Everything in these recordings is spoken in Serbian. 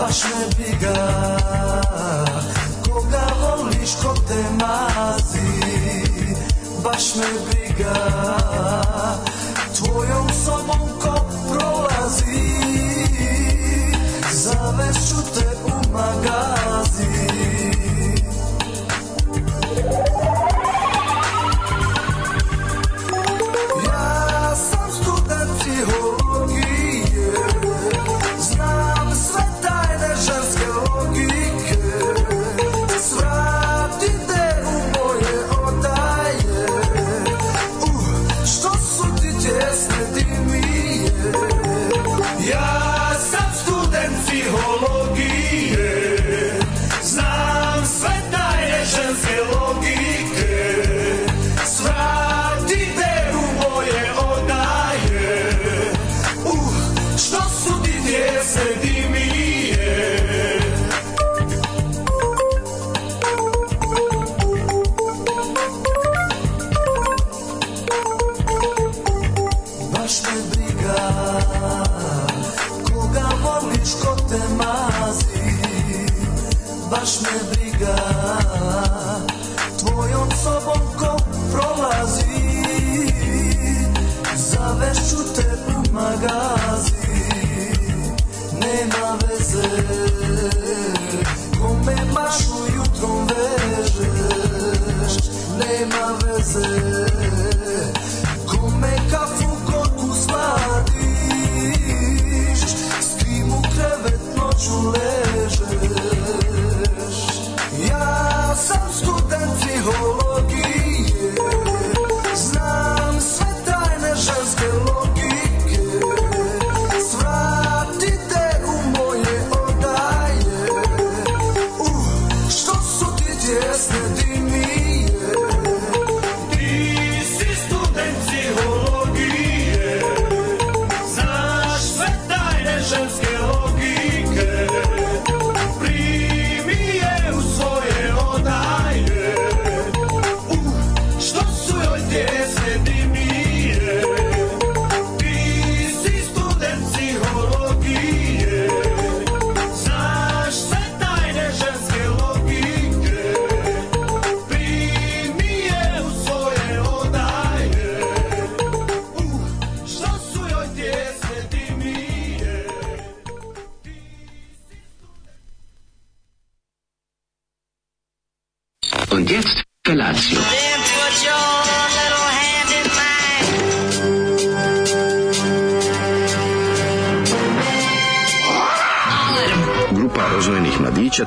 baš me briga Koga voliš, ko te mazi Baš me briga Tvojom sobom ko prolazi Zavest ću te u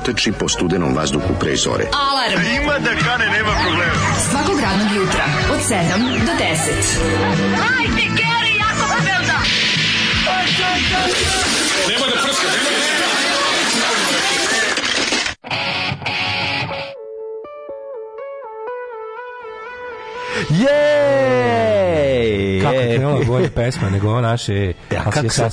proteči po studenom vazduhu pre zore. Alarm! A ima da kane, nema problema. Svakog radnog jutra, od 7 do 10. Hajde, Geri, jako se velda! Nema da prska, nema da prska! Jej! Kako je ovo bolje pesma nego ovo naše kako sam,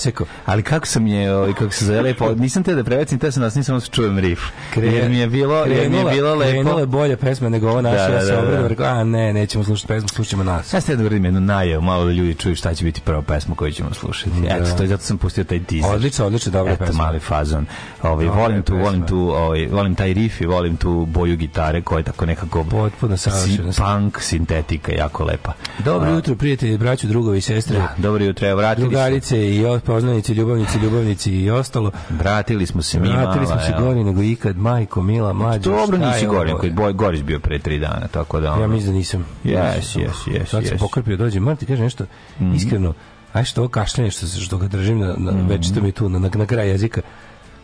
ali kako sam je, ovaj, kako se zove lepo, nisam te da prevecim, te sam nas da nisam da čujem rif. Kren, jer mi je bilo, krenula, mi je bilo lepo. Krenula je bolje pesme nego ova naša, da, da, da, ja se da, da. obradom rekao, a ne, nećemo slušati pesmu, slušamo nas. Ja ste da vredim jednu najavu, malo da ljudi čuju šta će biti prva pesma koju ćemo slušati. Da. Eto, to je zato sam pustio taj teaser. Odlično, odlično, dobra Eto, mali fazon. Ovaj, volim tu, pesma. volim tu, ovaj, volim taj riff i volim tu boju gitare koja je tako nekako potpuno savršena. Punk sintetika jako lepa. Dobro jutro prijatelji, braćo, drugovi sestre. Da, dobro jutro, evo vratili Drugarice smo. i poznanici, ljubavnici, ljubavnici i ostalo. Vratili smo se mi. Vratili smo se gore nego ikad Majko, Mila, znači, mlađe. Dobro, nisi Goran, koji Boj Gorić bio pre tri dana, tako da... Ono... Ja mislim da nisam. Jes, jes, jes. Sad sam pokrpio, dođe, moram ti kažem nešto, mm -hmm. iskreno, aj što ovo kašljenje što, što ga držim na, na mm -hmm. večito mi tu, na, na, na kraj jezika,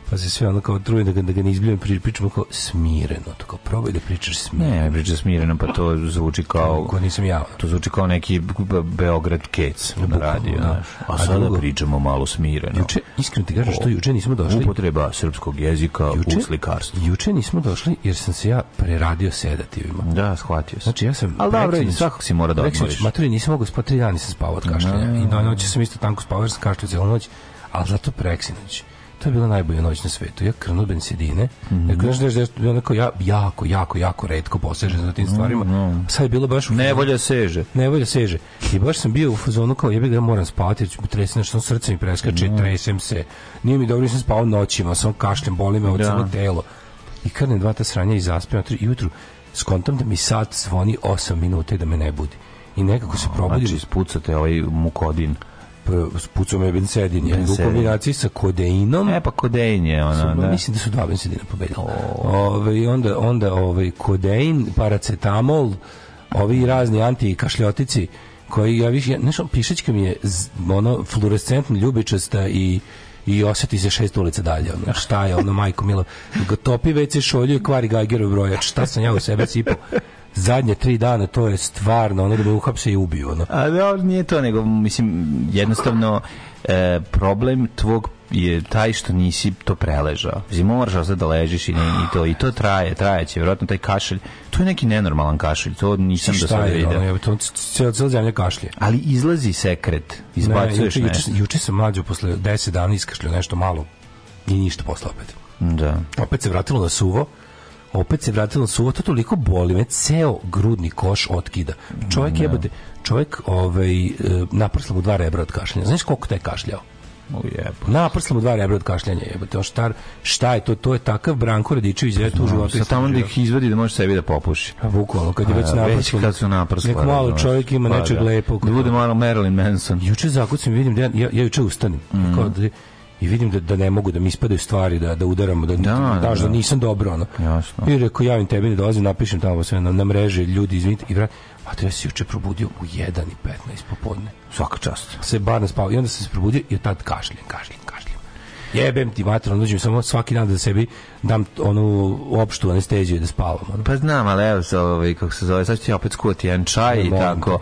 Pa se sve ono kao truje da ga, da ga ne izbljujem, pričamo kao smireno, tako probaj da pričaš smireno. Ne, priča smireno, pa to zvuči kao... Ko nisam ja. To zvuči kao neki Beograd kec na radio, da. A, a sada drugo, pričamo malo smireno. Juče, iskreno ti kažem što juče nismo došli. Upotreba srpskog jezika juče, u slikarstvu. Juče nismo došli jer sam se ja preradio sedativima. Da, shvatio sam. Znači ja sam... Ali dobro, svakog si mora da odmoriš. Maturi, nisam mogao spati, ja nisam spavao od kašljenja. I na noć sam isto tanko spavao jer sam kašljao cijelu noć, ali zato preksinoć to je bila najbolja noć na svetu. Ja krnu bensedine. Mm -hmm. Dakle, znaš, znaš, onako ja, jako, jako, jako redko posežem za tim stvarima. Mm -hmm. Sad je bilo baš... U Nevolja seže. Nevolja seže. I baš sam bio u fazonu kao, jebe ga, moram spati, jer ću tresem nešto, srce mi preskače, mm -hmm. tresem se. Nije mi dobro, nisam spao noćima, sam kašljem, boli me od da. celo telo. I krnem dva ta sranja i zaspijem, tri jutru skontam da mi sat zvoni 8 minuta i da me ne budi. I nekako se probudim. Znači, ispucate ovaj mukodin pucom je bensedin, je u kombinaciji sa kodeinom. E pa kodein je ona, su, da. Mislim da su dva bensedina pobedila. Ove, onda onda ovaj kodein, paracetamol, ovi razni antikašljotici koji ja više, nešto, znaš, pišećka mi je ono fluorescentno ljubičasta i i osjeti se šest ulica dalje. Ono, šta je ono, majko milo, ga topi WC šolju i kvari Geigerov brojač. Šta sam ja u sebe sipao? zadnje tri dana to je stvarno ono da me uhapse i ubiju ono. A dobro, da, nije to nego mislim jednostavno e, problem tvog je taj što nisi to preležao. Zimo moraš ostati da ležiš i, ne, i, to i to traje, traje će vjerojatno taj kašalj, To je neki nenormalan kašalj, to nisam Šta da sad vidio. Šta je, ono, to cijela zemlja kašlje. Ali izlazi sekret, izbacuješ ne, juče, juče, juče sam mlađo posle 10 dana iskašljio nešto malo i ništa posle opet. Da. Opet se vratilo na suvo opet se vratilo suvo, to toliko boli, me ceo grudni koš otkida. Čovjek ne. jebate, čovjek ovaj, e, naprsla mu dva rebra od kašljenja. Znaš koliko taj kašljao? Naprsla mu dva rebra od kašljanja, jebote. O štar, šta je to? To je takav Branko Radičević, da je tu životu. Sad tamo da ih izvadi da može sebi da popuši. A pa bukvalno, kad je već naprsla. Kad su naprsla. Nek malo čovjek ima pa nečeg da. lepog. Da bude malo Marilyn Manson. Juče zakucim, vidim, ja, da ja, ja juče ustanem. Mm. Kao da i vidim da, da ne mogu da mi ispadaju stvari da da udaram da da da, da da, da, da nisam dobro ono. Jasno. I reko javim tebi ne dolazim napišem tamo sve na, na mreže ljudi izvinite i vrat a to se juče probudio u 1 i 15 popodne. Svaka čast. Se bar ne spao i onda sam se probudio i od tad kašljem, kašljem, kašljem. Jebem ti mater, ono dođem samo svaki dan da sebi dam onu opštu anesteziju da spavam. Ono. Pa znam, ali evo, se, ovaj, kako se zove, sad ću ti opet skuti jedan čaj i tako.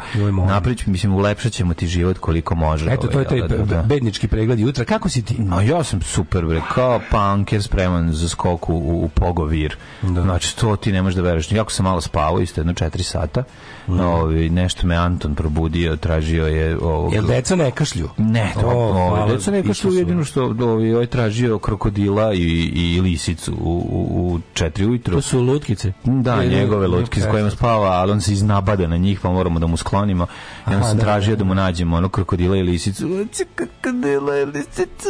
Naprič, mislim, ulepšat ćemo ti život koliko može. Eto, ovaj, to je ovaj, taj da, da, da, da, bednički pregled jutra. Kako si ti? No, ja sam super, bre, kao punker spreman za skoku u, u pogovir. Da. Znači, to ti ne možeš da veruješ. Jako sam malo spavao, isto jedno četiri sata. Mm. Ovi, nešto me Anton probudio, tražio je... Ovog... Jel deca ne kašlju? Ne, to, oh, ovi, deca ne kašlju, jedino što ovi, ovaj tražio krokodila i, i lisicu u, u, u četiri ujutru. To su lutkice? Da, Ili, njegove lutke s kojima spava, ali on se iznabada na njih, pa moramo da mu sklonimo. I onda sam da, tražio da, da mu da. nađemo ono krokodila i lisicu. Oci krokodila i lisicu.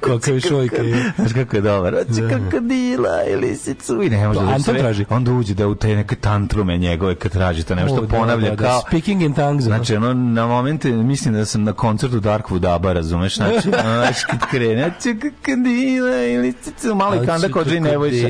Kako je šojka. Znaš kako je dobar. Oci da. krokodila i lisicu. I ne može da sve. traži. Onda uđe da u te neke tantrume njegove kad traži to nešto o, ponavlja da, da, kao... Speaking in tongues. Znači, ono, na momente, mislim da sam na koncertu Darkwood Aba, razumeš? Znači, znaš, kad krene, oci krokodila i lisicu. Mali i onda kod Dri Nebojša.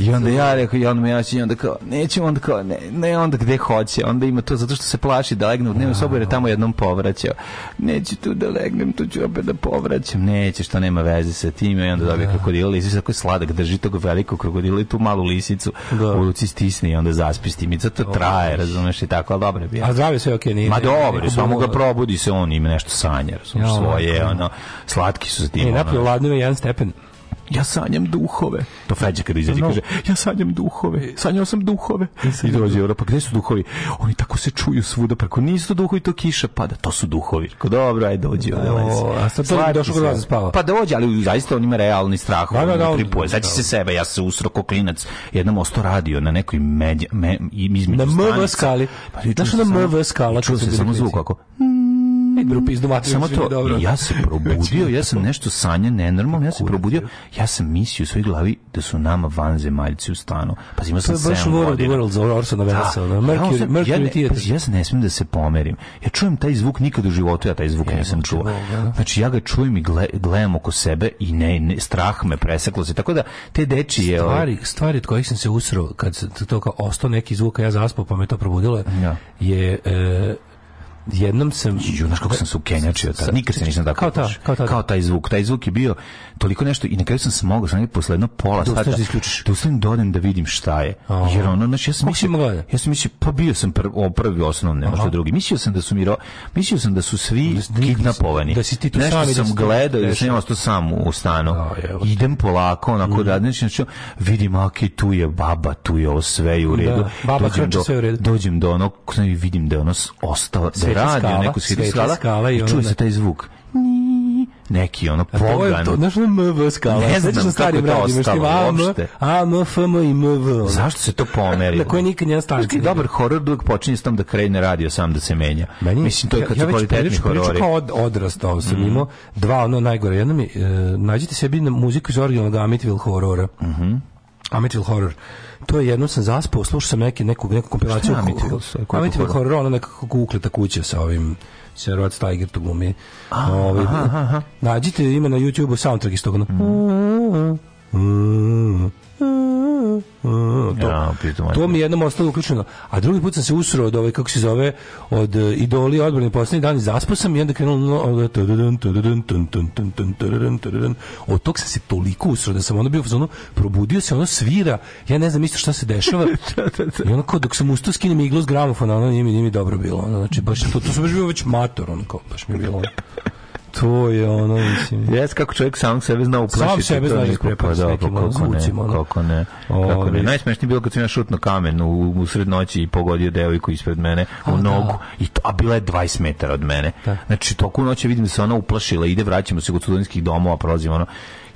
I onda ja rekao, i on me ja i onda kao, nećemo, onda kao, ne, ne onda gde hoće, onda ima to, zato što se plaši da legne u dnevnu sobu, jer je tamo jednom povraćao. Neću tu da legnem, tu ću opet da povraćam. Neće, što nema veze sa tim, i onda dobije da. krokodila lisicu, tako je sladak, drži tog velikog krokodila i tu malu lisicu da. u ruci stisne i onda zaspi s tim. I zato traje, razumeš, i tako, ali dobro je bio. A zdravlje sve okej, okay, nije. Ma dobro, samo ga probudi se on, ima nešto sanja, razumeš, svoje, ono, slatki su s tim. Ne, napio ladnio jedan stepen ja sanjam duhove. To Feđa kada izađe no. kaže, ja sanjam duhove, sanjao sam duhove. I dođe Europa, gde su duhovi? Oni tako se čuju svuda, preko nisu to duhovi, to kiša pada, to su duhovi. Rekao, dobro, aj dođi. Da, o, a sad to je došao kod vas spava. Pa dođe, ali zaista on ima realni strah. Da, da, da, pripuje. Da, znači da. se sebe, ja se usro klinac, jednom osto radio na nekoj međa, me, između Na MV skali. Pa, Znaš na MV skala? Čuo se samo zvuk kako... Mm u pizdu matri. Samo to, dobro. ja se probudio, ja sam nešto sanja nenormalno, ja se probudio, ja sam mislio u svojoj glavi da su nama vanzemaljci u stanu. Pa imao sam 7 godina. To je baš World, World za Orsona da. Mercury, Mercury ja, ne, Theater. Pa, ja se ne smijem da se pomerim. Ja čujem taj zvuk nikad u životu, ja taj zvuk Evo, nisam čuo. Da. Znači, ja ga čujem i gle, gledam oko sebe i ne, ne, strah me preseklo se. Tako da, te dečije... Ovaj- stvari, ovaj... stvari od kojih sam se usro, kad to kao ostao neki zvuk, a ja zaspao, pa me to probudilo, ja. je... E, jednom sam ju znaš kako sam se ukenjačio tad nikad se nisam tako kao, ta, kao, ta, kao taj zvuk taj zvuk je bio toliko nešto i na kraju sam smogao sam posle posledno pola sata da isključiš da tu sam dodem da, da vidim šta je Aha. jer ono znači ja sam mislio da- ja sam mislio pa bio sam prvi prvi osnovne možda drugi mislio sam da su mi mislio sam da su svi kidnapovani da si ti tu nešto sam gledao da sam ostao sam u stanu idem polako onako da znači vidim aki tu je baba tu je ovo sve u redu baba dođem do dođem do onog vidim da je ono ostalo radio, neku sveti skala, skala i, i čuje se taj zvuk neki ono pogan. To, znaš MV skala? Ne znam kako starim to ostalo uopšte. A, M, F, M i MV. Zašto se to pomerilo? Na koje nikad nije stanci. Znaš dobar horor dok počinje s tom da krene radio sam da se menja. Meni, Mislim, to je kad ja, su kvalitetni horori. Ja već kao od, odrastao sam mm. imao dva ono najgore. Jedno mi, e, nađite sebi na muziku iz originalnog Amityville horora. Mm -hmm. Amityville horor to je jednom sam zaspao, slušao sam neki, neku, neku kompilaciju. Šta je Amityville? Amityville horror, ono nekako kukleta kuća sa ovim se Rod Steiger tu glumi. Ah, Ovi, aha, Nađite, ime na YouTubeu soundtrack iz toga. Mm. Mm to. Ja, to mi je jednom ostalo uključeno. A drugi put sam se usro od ove, kako se zove, od e, idoli odbrane poslednji dan i zaspao sam i onda krenulo od tog sam se toliko usro da sam onda bio u probudio se, ono svira, ja ne znam isto šta se dešava. Da, da, da. I kao, dok sam ustao skinem iglu s gramofona, ono nije mi, nije mi dobro bilo. Ono, znači, baš, to, to sam baš bio već mator, kao, baš mi je bilo. To je ono, mislim. Jes kako čovjek sam sebe zna uplašiti. Sam sebe zna isprepati s nekim pa ono, zvucima. Ono. Kako ne, kako ne. Najsmešnije bilo kad sam ja šutno kamen u, u sred noći i pogodio devojku ispred mene u da. nogu. I to, a bila je 20 metara od mene. Da. Znači, toku noće vidim da se ona uplašila, ide, vraćamo se kod studenskih domova, prolazimo ono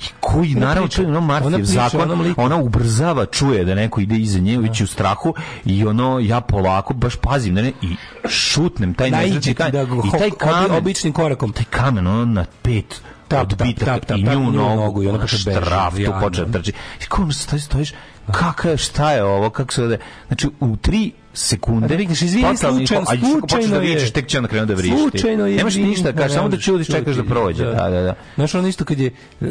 I koji, naravno, čuje, ono Marfijev zakon, ona ubrzava, čuje da neko ide iza nje, već da. u strahu i ono, ja polako, baš pazim, da ne, i šutnem taj nezrači, taj, da, da i taj kamen, običnim korakom. Taj kamen, ono, na pet, tap, odbitak tap, tap, i nju nogu, i ona počne štraf, tu počne trči. I kako stojiš, stojiš, kaka, šta je ovo, kako se ode, znači, u tri sekunde. Da vikneš, izvini, slučajno, a da slučajno da vičeš, tek će na krenuti da vrišti. Slučajno je. Nemaš ništa, kažeš, samo da čudiš, da čekaš da prođe. Da. da, da, da. Znaš, ono isto kad je, e,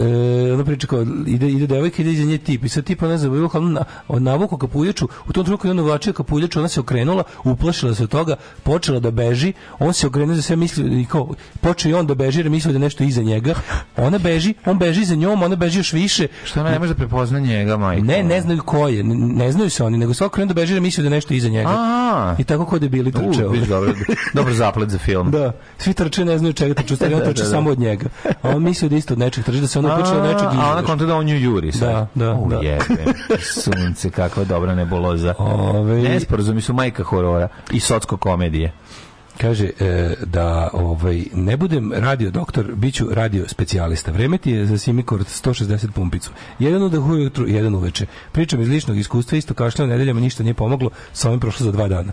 ona priča kao, ide, ide devojka, ide iza nje tip, i sad tipa, ne znam, ona na, navuku kapuljaču, u tom trenutku je ona vlačio kapuljaču, ona se okrenula, uplašila se od toga, počela da beži, on se okrenuo za sve misli, i kao, počeo i on da beži, jer mislio da je nešto iza njega, ona beži, on beži za njom, ona beži još više. Što ona ne može da prepozna njega, majko? Ne, ne znaju ko je, ne, ne znaju se oni, nego sve okrenuo da beži, jer mislio da je nešto iza njega. A, I tako kod je bili trče. Uh, dobro, dobro zaplet za film. da. Svi trče, ne znaju čega trče, stari on da, trče da, da. samo od njega. A on misli da isto od nečeg trče, da se ona priča od nečeg. A ona konta da on nju juri. Da, da. U, da. Jebe, sunce, kakva dobra nebuloza. Ove... Nesporazumi su majka horora i socko komedije. Kaže e, da ovaj ne budem radio doktor, biću radio specijalista. Vreme ti je za Simikord 160 pumpicu. Jedan od ujutru, jedan uveče. Pričam iz ličnog iskustva, isto kašljao nedeljama, ništa nije pomoglo, sa ovim prošlo za dva dana.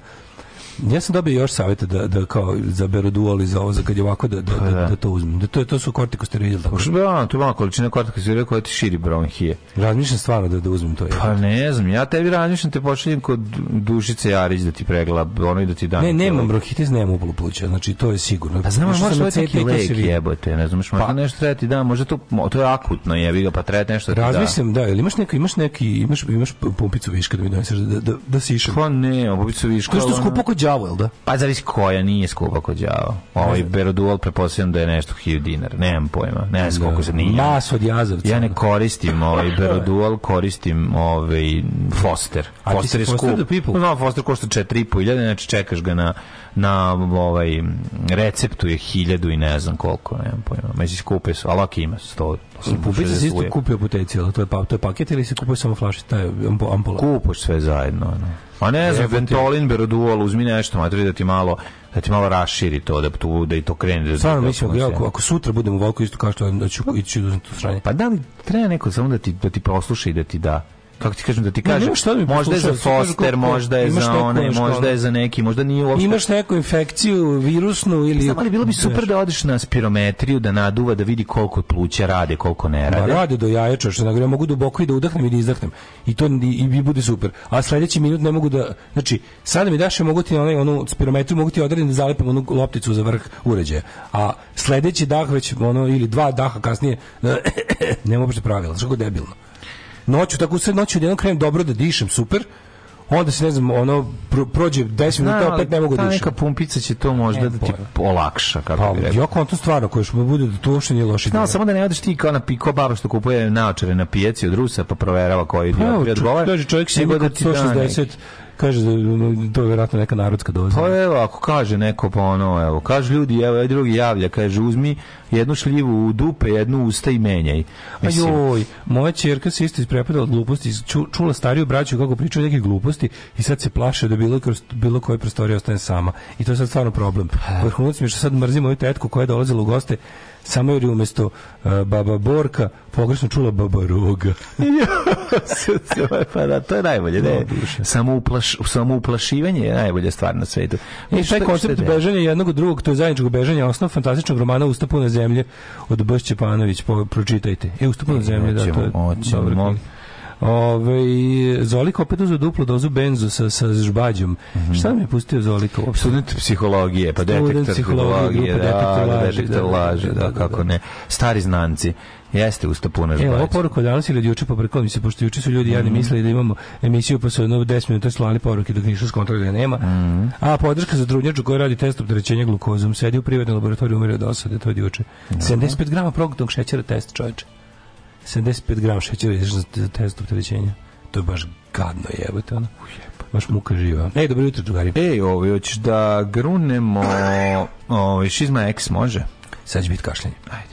Ja sam dobio još savete da, da kao za berodual i za ovo, za kad je ovako da, da, pa da, da, da to uzmem. Da to, to su kortikosteroidi. Tako. Što da, to je malo količina kortikosteroida koja ti širi bronhije. Razmišljam stvarno da, da uzmem to. Pa ne znam, ja tebi razmišljam, te pošaljem kod Dušice Jarić da ti pregla, ono i da ti da. Ne, nemam bronhitis, nemam upolu pluća, znači to je sigurno. Pa znam, možeš je neki lek jebote, ne znam, možda pa, nešto treba ti da, možda to, to je akutno jebi ga, pa treba nešto da ti da. Razmišljam, da, ili imaš neki, imaš neki, imaš, imaš pumpicu viška da mi doneseš da, da, da, da sišem. Pa ne, pumpicu viška. Kao što skupo kod đavo, jel da? Pa zavisi koja, nije skupa kod đavo. Ovaj Berodual prepostavljam da je nešto 1000 dinara, nemam pojma. Ne znam koliko se nije. Mas od jazavca. Ja ne koristim ovaj Berodual, koristim ovaj Foster. Foster je skup. No, Foster košta 4.500, znači čekaš ga na na ovaj, receptu je 1000 i ne znam koliko, ne znam pojma. Među kupe su, ali ako ima 100, Pupica se isto kupi apoteci, ali to je, pa, to je paket ili se kupuje samo flaši, taj ampula? Kupuš sve zajedno. No. A ne znam, Ventolin, Berodual, uzmi nešto, matri da ti malo da ti malo raširi to, da, tu, da i to krene. Da Stvarno, da- da- mislim, da- ja, ako, ako sutra budem u Valku isto kao što da ću pa- ići do sranje. Pa da li treba neko samo da ti, da ti posluša i da ti da kako ti kažem da ti kažem, ne, da možda je za foster, možda je za one, možda je za neki, možda nije uopšte. Imaš neku infekciju virusnu ili Znam, pa ali bilo bi super da odeš na spirometriju da naduva da vidi koliko pluća rade, koliko ne rade. da rade do jajača, što znači, ja mogu duboko da i da udahnem i da izdahnem. I to i, i bude super. A sledeći minut ne mogu da, znači, sada mi daše mogu ti onaj onu spirometriju mogu ti odradim da zalepim onu lopticu za vrh uređaja. A sledeći dah već ono ili dva daha kasnije nema uopšte pravila, što debilno noću, tako sve noću jedan krenem dobro da dišem, super, onda se ne znam ono pro, prođe 10 minuta opet ne mogu da dišem. neka pumpica će to možda e, da ti pa, olakša kako pa, bi rekao. Ja to stvarno koji što bude da to uopšte nije loše. Znao samo da ne odeš ti kao na piko baba što kupuje naočare na pijaci od Rusa pa proverava koji pa, idiot odgovara. kaže čovjek se da ti 160 Kaže, to je vjerojatno neka narodska doza. Pa evo, ako kaže neko, pa ono, evo, kaže ljudi, evo, ovaj drugi javlja, kaže, uzmi jednu šljivu u dupe, jednu usta i menjaj. Mislim. Ajoj, moja ćerka se isto isprepada od gluposti, čula stariju braću kako pričaju neke gluposti i sad se plaše da bilo, kroz bilo koje prostorije ostane sama. I to je sad stvarno problem. Pa. Vrhunac mi je što sad mrzim moju tetku koja je dolazila u goste samo jer je umesto uh, baba Borka pogrešno čula baba Roga. pa da, to je najbolje, ne? Samo, uplaš, samo uplašivanje je najbolja stvar na svetu. E, I taj koncept bežanja jednog drugog, to je zajedničko bežanje, osnov fantastičnog romana Usta na zemlje od B. Panović, pročitajte. E, Usta na zemlje, da, to je Ove, Zolik opet uzeo duplu dozu benzo sa, sa žbađom. Mm -hmm. Šta mi je pustio Zolik? Student psihologije, pa Student detektor psihologije, da, da, detektor laži, detektor da, da, laži, da, da, kako ne. Stari znanci. Jeste usta puna žbajica. Evo, poruka danas ili od juče, pa preko mi se, pošto juče su ljudi mm -hmm. jadni mhm. mislili da imamo emisiju, pa su jedno 10 minuta slali poruke dok nisu skontroli da nema. Mm -hmm. A podrška za trudnjaču koja radi test opterećenja glukozom, sedi u privatnoj laboratoriji, umire od osade, to je juče. Mm -hmm. 75 grama progutnog šećera test, čoveče. 75 grama šećera izašla za test opterećenja. To je baš gadno jebote, ono. Baš muka živa. Ej, dobro jutro, drugari. Ej, ovo, hoćeš da grunemo ovo, šizma X može? Sad će biti kašljanje. Ajde.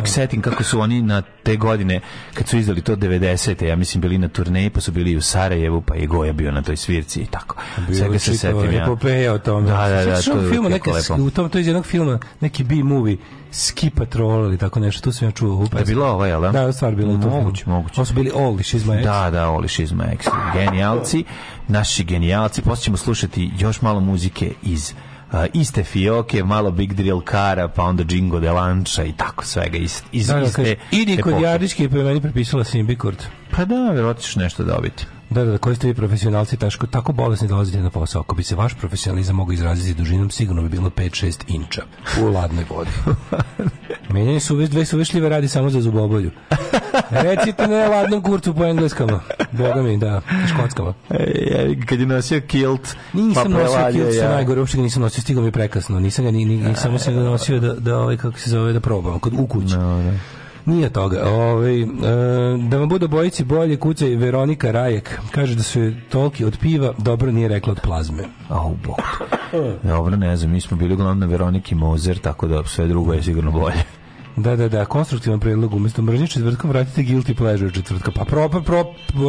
uvek setim kako su oni na te godine, kad su izdali to 90. ja mislim bili na turneji, pa su bili u Sarajevu, pa i Goja bio na toj svirci i tako. Svega se setim ja. Epopeja o tome. Da, da, da. To je filmu, neka, u tom, to je iz jednog filma, neki B-movie, Ski Patrol ili tako nešto, tu sam ja čuo. Da je bilo ovo, jel? Da, da stvar bilo. Moguće, moguće. Ovo su bili All Is My Ex. Da, da, All Is My Ex. Genijalci, naši genijalci. Poslije ćemo slušati još malo muzike iz uh, iste fioke, malo Big Drill Kara, pa onda Džingo Delanča i tako svega iz, iz da, da iste kaže, Idi kod Jaričke pa je meni prepisala Simbikord. Pa da, vjerojatno ćeš nešto dobiti. Da, da, da, koji ste vi profesionalci taško, tako bolesni dolazite na posao. Ako bi se vaš profesionalizam mogao izraziti dužinom, sigurno bi bilo 5-6 inča u ladnoj vodi. Menjanje su dve suvišljive radi samo za zubobolju. Recite ne ladnom kurcu po engleskama. Boga mi, da, škotskama. E, e, kad je nosio kilt, nisam pa nosio kilt, ja. najgore, uopšte ga nisam nosio, stigao mi prekasno. Nisam ga, ni, ni, samo sam ga nosio da, da, ovaj, kako se zove, da probam, kod u kući. No, da. Nije toga. Ove, ovaj, e, da vam budu bojici bolje kuća i Veronika Rajek. Kaže da su je tolki od piva, dobro nije rekla od plazme. A u bog. Dobro, ne znam, mi smo bili uglavnom na Veroniki Mozer, tako da sve drugo je sigurno bolje. Da, da, da, konstruktivan predlog umesto mržnje četvrtkom vratite guilty pleasure četvrtka. Pa pro, pro, pro,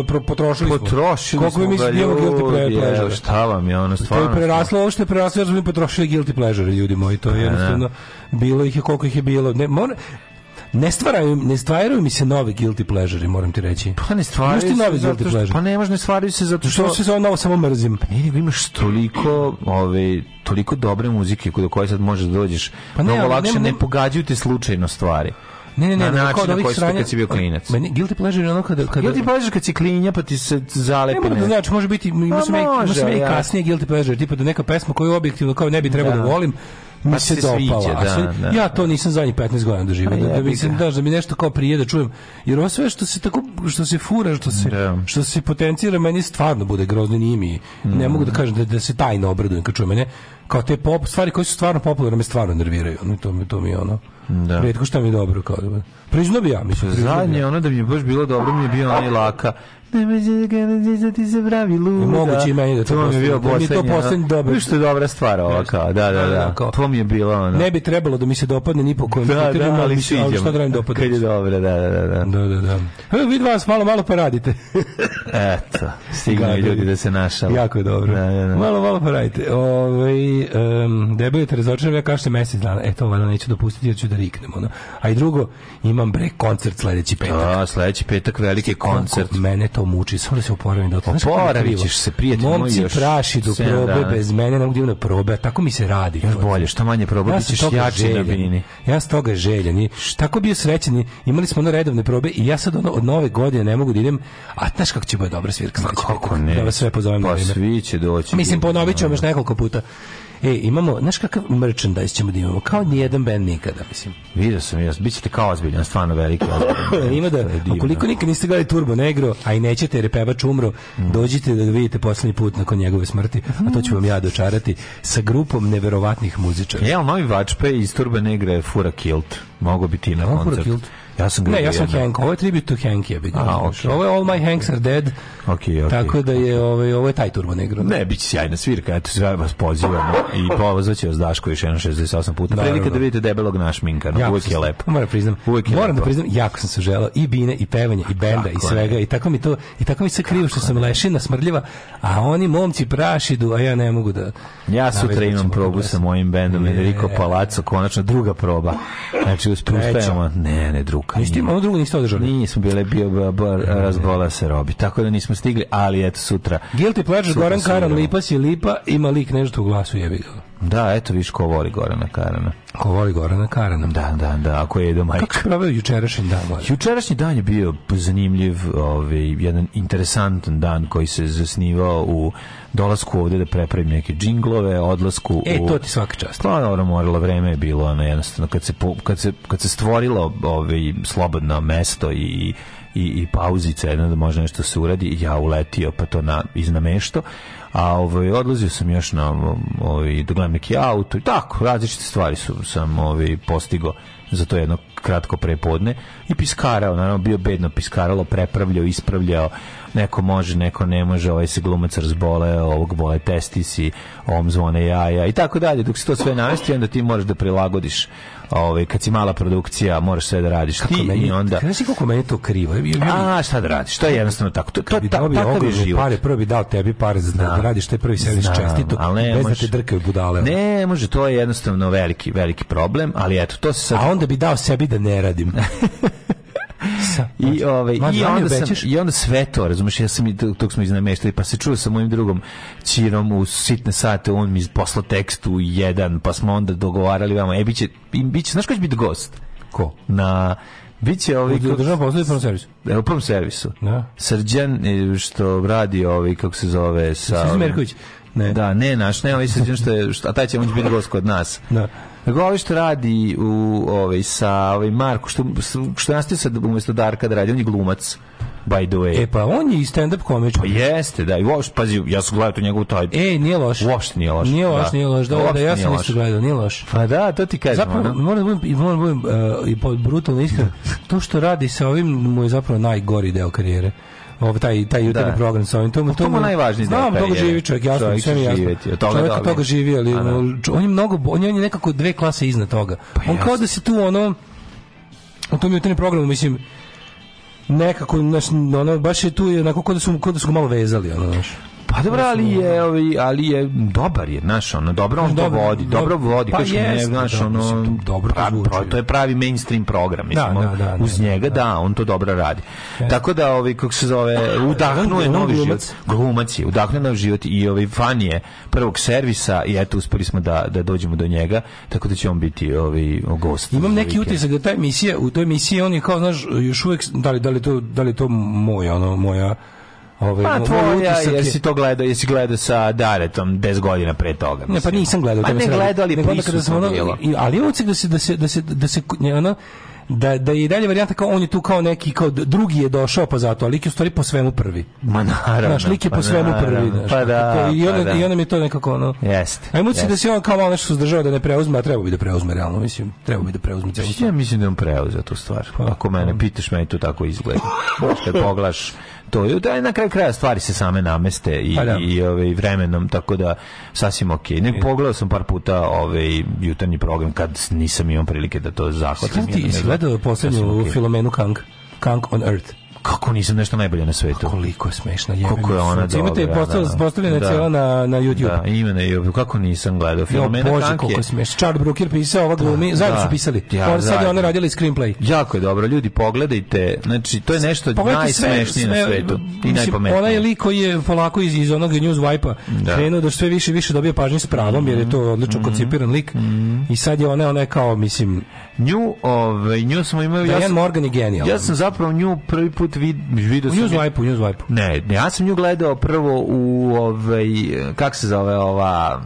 pro potrošili, potrošili smo. Koliko mi mislite da guilty pleasure? Je, šta vam je ono stvarno? To je preraslo, ovo što je preraslo, jer smo mi potrošili guilty pleasure, ljudi moji, to je pa, da. jednostavno bilo ih je koliko ih je bilo. Ne, mora, Ne stvaraju, ne stvaraju mi se novi guilty pleasure, moram ti reći. Pa ne stvaraju se novi guilty pleasure. Pa ne može, ne stvaraju se zato što... Što se novo samo mrzim? Pa ne, imaš toliko, ove, toliko dobre muzike do koje sad možeš da dođeš. Pa ne, Mnogo lakše, ne, ne pogađaju te slučajno stvari. Ne, ne, ne, na način na koji stranja, kad si bio pa klinac. Meni guilty pleasure je ono kada... kada guilty pleasure kad si klinja pa ti se zalepi. Ne, ne, znači, može biti, ima pa se me, kasnije guilty pleasure, tipa da neka pesma koju objektivno kao ne bi trebao da, da volim, mi pa se, se dopala. Sviđa, da, da, ja to nisam zadnjih 15 godina doživio. Da, da, mislim, da, da mi nešto kao prije da čujem. Jer ovo sve što se tako, što se fura, što se, da. što se potencira, meni stvarno bude grozni nimi. Mm. Ne mogu da kažem da, da se tajno obradujem kad čujem mene. Kao te pop, stvari koje su stvarno popularne me stvarno nerviraju. Ono, to, mi, to mi je ono. Da. Redko šta mi je dobro. Kao, da- priznao bi ja, mislim. Zadnje ono da bi mi baš bilo dobro mi je bio onaj laka Nemoj se da ti se pravi luda. Moguće i meni da to, to mi je bio poslednja. Da mi to poslednja dobra. Viš što je dobra stvar ova kao, da da, da, da, da. Kao. To mi je bilo ono. Ne bi trebalo da mi se dopadne ni po kojem da, kriteriju, da, ali, mi se, ali što da radim dopadne. Kad je dobro, da, da, da. Da, da, da. da. E, vid vas malo, malo pa Eto, stignu ljudi da se našali. Jako je dobro. Da, da, da. Malo, malo pa radite. Ove, ovaj, um, debelite razočaram, ja kažem mesec dana. Eto, valjda neću dopustiti jer ću da riknem. Ono. A i drugo, imam bre koncert sledeći petak. A, sledeći petak veliki koncert. Mene to to muči, samo da se oporavim da oporavit ćeš se prijatelj Momci još praši do probe dana. bez mene, ne mogu da na probe, a tako mi se radi. Još bolje, što manje probe, ja ti ćeš jači na bini. Ja s toga željan. I tako bio srećen, imali smo ono redovne probe i ja sad ono, od nove godine ne mogu da idem, a znaš kako će bude dobra svirka. Ma kako ne? Da vas sve pozovem. Pa svi će doći. Mislim, ponovit ćemo da. još nekoliko puta. E, imamo, znaš kakav merchandise ćemo da imamo? Kao nijedan band nikada, mislim. Vidio sam, jes, bit ćete kao ozbiljan, stvarno veliki ozbiljan. Ima da, ukoliko nikad niste gledali Turbo Negro, a i nećete jer je pevač umro, mm. dođite da ga vidite poslednji put nakon njegove smrti, a to ću vam ja dočarati sa grupom neverovatnih muzičara. Evo, novi vačpe iz Turbo Negre je Fura Kilt. Mogu biti na koncertu. Ja sam Ne, ja sam Hank. Ovo je tribute to Hank, ja bih okay. Ovo je All My Hanks Are Dead. Okay, okay. Tako da je ovaj ovaj taj turbo negro. Da. Ne, biće sjajna svirka. Eto sve vas pozivamo i pozvaće vas Daško još 168 puta. Naravno. Prilika da vidite debelog naš Minka, no, uvek je lepo. Moram da priznam. Uvek je moram da lepo. da priznam, jako sam se želeo i bine i pevanje i benda tako i svega ne. i tako mi to i tako mi se krivo što sam lešina smrdljiva, a oni momci prašidu, a ja ne mogu da Ja sutra imam probu sa mojim bendom Enrico Palazzo, konačno druga proba. Znači, uspuštajamo. Ne, ne, druga Kako niste imamo drugo niste održali? Nismo bile bio bar razbola se robi. Tako da nismo stigli, ali eto sutra. Guilty pleasure Goran Karan Lipas i Lipa ima lik nešto u glasu jebi ga. Da, eto viš ko voli Gorana Karana. Ko voli Gorana Karana. Da, da, da, ako je do majka. Kako se proveo jučerašnji dan? Ovaj? Jučerašnji dan je bio zanimljiv, ovaj, jedan interesantan dan koji se zasnivao u dolasku ovde da prepravim neke džinglove, odlasku e, u... E, to ti svaka čast. Pa, dobro, moralo vreme je bilo, ono, jednostavno, kad se, po, kad se, kad se stvorilo ovaj, slobodno mesto i i, i pauzica jedna da može nešto se uradi ja uletio pa to na, iznamešto a ovaj, odlazio sam još na ovaj, dogledam neki auto i tako, različite stvari su, sam ovaj, postigo za to jedno kratko prepodne i piskarao, naravno bio bedno piskaralo, prepravljao, ispravljao, neko može, neko ne može, ovaj se glumac razbole, ovog bole testisi, ovom zvone jaja i tako dalje, dok se to sve namesti, onda ti moraš da prilagodiš ovaj kad si mala produkcija, moraš sve da radiš Kako ti meni, i onda Znaš ti koliko meni to krivo? Ja, ja, a šta da radiš? To je jednostavno tako. To to bi dao bi pare, prvo bi dao tebi pare za da radiš taj prvi servis čestito, ne, bez da može, da te drkaju budale. Ne, može, to je jednostavno veliki veliki problem, ali eto, to se sad A onda bi dao sebi da ne radim. Sa, I, ovaj, i, onda sam, I onda sve to, razumeš, ja sam i tog smo iznameštali, pa se čuo sa mojim drugom Čirom u sitne sate, on mi je poslao tekst u jedan, pa smo onda dogovarali vama, e, biće, biće, znaš ko će biti gost? Ko? Na, Biće ovi... Ovaj u državnom poslu i prvom servisu. Da, u prvom servisu. Da. Srđan e, što radi ovaj kako se zove sa Srđan Merković. Ne. Da, ne naš, ne, ovaj srđan što je, što, a taj će on biti gost kod nas. Da. Nego ovo ovaj što radi u, ovaj, sa ovaj, Marko što, što nastaje sad umjesto Darka da radi, on je glumac by the way. E pa on je i stand up komič. Pa jeste, da. I baš pazi, ja sam gledao tu njegovu taj. E, nije loš. Uopšte nije loš. Nije da. loš, da. nije loš. Da, da, da ja sam isto gledao, nije loš. Pa da, to ti kažem. Zapravo, ono? moram da budem, moram da budem uh, i brutalno iskren. to što radi sa ovim mu je zapravo najgori deo karijere ovaj taj taj jutarnji da. program sa ovim to mu pa to mu najvažniji znam pa toga živi čovjek jasno sve mi jasno čovjek toga živi ali on je mnogo on je nekako dve klase iznad toga pa on kao da se tu ono u tom jutarnjem programu mislim nekako, znaš, ono, baš je tu, onako, kod da su, kod da su ga malo vezali, ono, znaš. Pa dobro, ali je, ovaj, ali je dobar je, znaš, ono, dobro on dobro, vodi, dobro, dobro vodi, pa kažeš, ne, znaš, ono, dobro to, pa, zvuči. Pra, to je pravi mainstream program, da, mislim, da, da, da, uz da, njega, da. da, on to dobro radi. Tako da, ovi, kako se zove, udahnuo je novi život, glumac je, udahnuo novi život i ovi fan je prvog servisa i eto, uspeli smo da, da dođemo do njega, tako da će on biti ovi gost. Imam neki utisak da ta emisija, u toj emisiji on je kao, znaš, još uvek, da li, da li, to, da li to moj, ono, moja, Ovaj, pa tvoja, si to gledao, jesi gledao sa Daretom 10 godina pre toga. Mislim. Ne, pa nisam gledao. Pa ne gledao, ali prisutno bilo. Ali uvijek da se, da se, da se, da se, ono, da, da je i dalje varijanta kao on je tu kao neki kao drugi je došao pa zato, a lik je u stvari po svemu prvi. Ma naravno. Znaš, lik je pa po pa svemu naravno, prvi. Znaš, pa da, tako, i, on, pa da. I onda mi je to nekako ono... Jeste. A imući yes. da si on kao malo nešto suzdržava da ne preuzme, a treba bi da preuzme realno, mislim. Treba bi da preuzme. Ja mislim da on preuzeo tu stvar. Pa. Ako mene pitaš, meni to tako izgleda. Kad poglaš to je da na kraju kraja stvari se same nameste i pa da. i ovaj vremenom tako da sasvim okej. Okay. Nek pogledao sam par puta ovaj jutarnji program kad nisam imao prilike da to zahvatim. Ti si gledao poslednju okay. Filomenu Kang? Kang on Earth kako nisam nešto najbolje na svetu. Koliko je smešno. Kako je ona dobra. Imate postavljena da, postavljena da, cijela na, na YouTube. Da, ima na YouTube. Kako nisam gledao film. Jo, Bože, koliko je smešno. Charles Brooker pisao, ova glumi, da, su da. pisali. Ja, Or, sad je ona radila i screenplay. Jako je dobro. Ljudi, pogledajte. Znači, to je nešto najsmešnije sve, sve, na svetu. I najpametnije. Onaj lik koji je polako iz, iz onog news wipe-a da. krenuo da sve više više dobije pažnje s pravom, jer je to odlično mm -hmm. koncipiran lik. Mm -hmm. I sad je ona, ona je kao, mislim... Nju, ovaj, nju smo imali... Diane ja sam, Morgan je genijal. Ja sam zapravo nju prvi put put vid, video sam... U Newswipe-u, Newswipe-u. Ne, ne, ja sam nju gledao prvo u, ovaj, kak se zove ova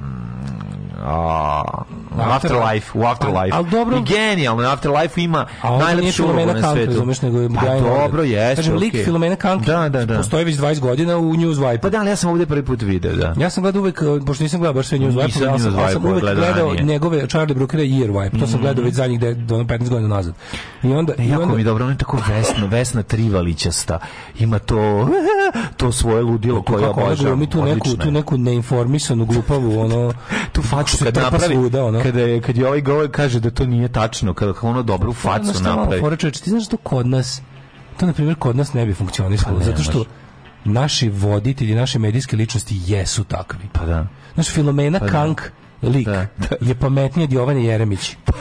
u Afterlife, u Afterlife. Al, dobro. I genijalno, Afterlife ima najlepšu ulogu na svetu. Razumeš, nego je pa, dobro, jeste. Kažem, lik Filomena Kanki da, da, da. postoji već 20 godina u News Vibe. Pa da, ali ja sam ovde prvi put video, da. Ja sam gledao uvek, eh, pošto nisam gledao baš sve News Vibe, ja sam, ja sam uvek gledao njegove Charlie Brookera i Year Vibe. To sam mhm. gledao već zadnjih 15 godina nazad. I onda... E, jako i onda... mi dobro, on je tako vesna, vesna trivalićasta. Ima to, to svoje ludilo koje ja obožavam. Tu neku, tu neku neinformisanu glupavu, ono... tu facu kad pa napravi. Svuda, ono. Kada je, kad je ovaj govor kaže da to nije tačno, kada ono dobru facu ono napravi. Fora, čovječ, ti znaš da to kod nas, to na primjer kod nas ne bi funkcionisalo, pa zato što naši voditelji, naše medijske ličnosti jesu takvi. Pa da. Znaš, Filomena pa da. Kank, lik, da. Da. je pametnija od Jovane Jeremić. Pa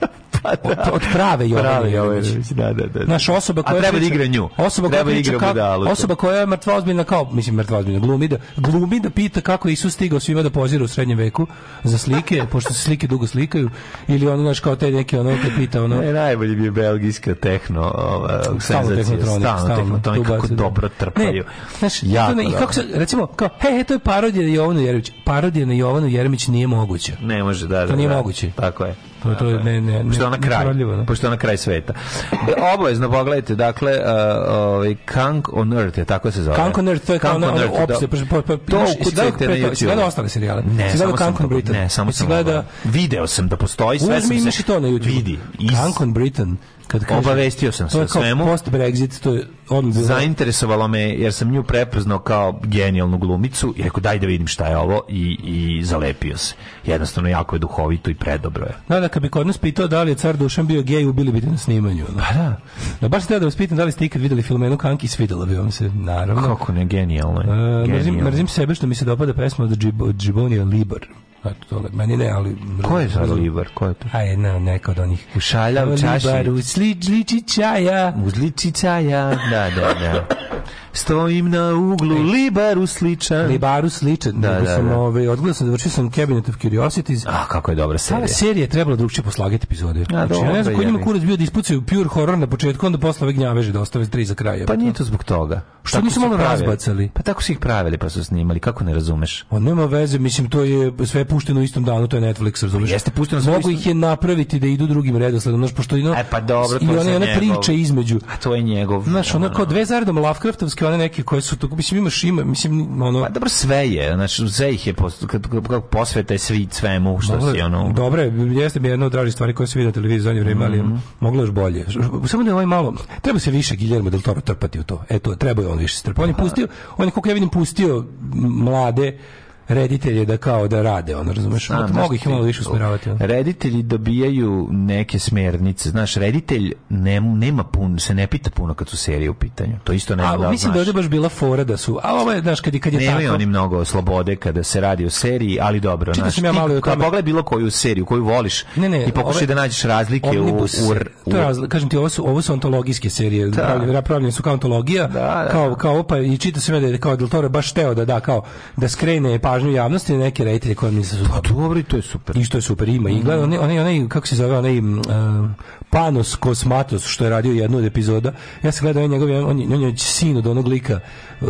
da. Pa od, da. od prave Jovane Jovanović. Da, da, da. da. Naš da osoba koja treba da igra nju. Osoba koja igra kako, osoba koja je mrtva ozbiljna kao, mislim mrtva ozbiljna, glumi da, glumi da pita kako je Isus stigao svima da pozira u srednjem veku za slike, pošto se slike dugo slikaju, ili ono, naš kao te neke ono, te pita, ono... Ne, najbolje bi je belgijska tehno, ova, senzacija, stalno tehnotronik, kako dobro trpaju. Ne, znaš, jako, i kako se, recimo, kao, he, he, to je parodija na Jovanu Jeremić. Parodija na Jovanu Jeremić nije moguće. Ne može, da, da. To nije da, moguće. Tako je. To, to je ne, ne, pošto ona kraj, ne? Da. pošto ona kraj sveta. E, obavezno pogledajte, dakle, uh, ovaj Kank on Earth, je tako se zove. Kank on Earth, to je kao ona da. opcija, pa pa, pa, pa to kod da na YouTube. Gleda ostale serijale. Ne, gleda Kank on Britain. Ne, samo sam gleda. Video sam da postoji sve. Uzmi imaš i to na YouTube. Vidi. Kank on Britain kad kažem, obavestio sam se o svemu. Post Brexit to je on zainteresovalo me jer sam nju prepoznao kao genijalnu glumicu i rekao daj da vidim šta je ovo i, i zalepio se. Jednostavno jako je duhovito i predobro je. Da, da, kad bi kod nas pitao da li je car Dušan bio gej, ubili bi te na snimanju. Da, da. da baš ste da vas pitam da li ste ikad videli filmenu Kanki, svidela bi vam se, naravno. Kako ne, genijalno je. E, mrzim, mrzim, sebe što mi se dopada pesma od Džibonija Libor. Eto, dole, meni ne, ali... Ko je za Žarolibar? Ko je to? A jedna, neka od onih. U šalja, u čaši. Žarolibar, u zliči čaja. U zliči čaja, da, da, da. Stojim na uglu, e. Libaru sličan. Libaru sličan. Da, da, da. Sam, da. ovaj, odgledao sam, dovršio sam Cabinet of Curiosities. A, kako je dobra serija. Ta serija je trebala drugčije poslagati epizode. A, znači, ja ne znam koji njima kurac bio da ispucaju pure horror na početku, onda posle ove gnjaveže da ostave tri za kraj. Pa nije to zbog toga. Što nisu malo razbacali? Pa tako su ih pravili, pa su snimali. Kako ne razumeš? On nema veze, mislim, to je sve pušteno u istom danu, to je Netflix, razumeš? Pa jeste pušteno Mogu ih je napraviti da idu drugim redosledom, znaš, pošto... No, e, pa dobro, to je I ona, ona priča između. A to je njegov. Znaš, ono kao dve zaredom Lovecraftovske one neke koje su tu, mislim imaš ima, mislim ono pa dobro sve je, znači sve ih je post, kad, posveta je svi svemu što mogla, si ono. Dobro, jeste mi jedna od dražih stvari koje se vidi na televiziji zadnje vreme, ali mm -hmm. moglo je bolje. Samo da je ovaj malo treba se više Guillermo del Toro trpati u to. Eto, treba je on više strpati. On je pa- pustio, on je kako ja vidim pustio mlade reditelje da kao da rade, ono, razumeš? Znam, mogu ih malo više usmeravati. Reditelji dobijaju neke smernice. Znaš, reditelj ne, nema pun, se ne pita puno kad su serije u pitanju. To isto ne da Mislim znaš. da ovdje baš bila fora da su, a ovo je, znaš, kad, kad je Nemaju tako... oni mnogo slobode kada se radi o seriji, ali dobro. Čitao sam ja malo o tome. Pogledaj bilo koju seriju, koju voliš ne, ne, i pokušaj ove, da nađeš razlike u... u, u... To razlika. kažem ti, ovo su, ovo su antologijske serije. Da. Da, pravljene su kao antologija. Da, da. Kao, kao, pa i čitao sam ja da je kao Del Toro baš teo da da, kao, da skrene pa pažnju javnosti na neke reditelje koje mi se Pa dobro, to je super. I što je super ima. I gleda, onaj, onaj, kako se zove, onaj uh, Panos Kosmatos, što je radio jednu od epizoda. Ja sam gledao njegov, on, on, on je sin od onog lika uh,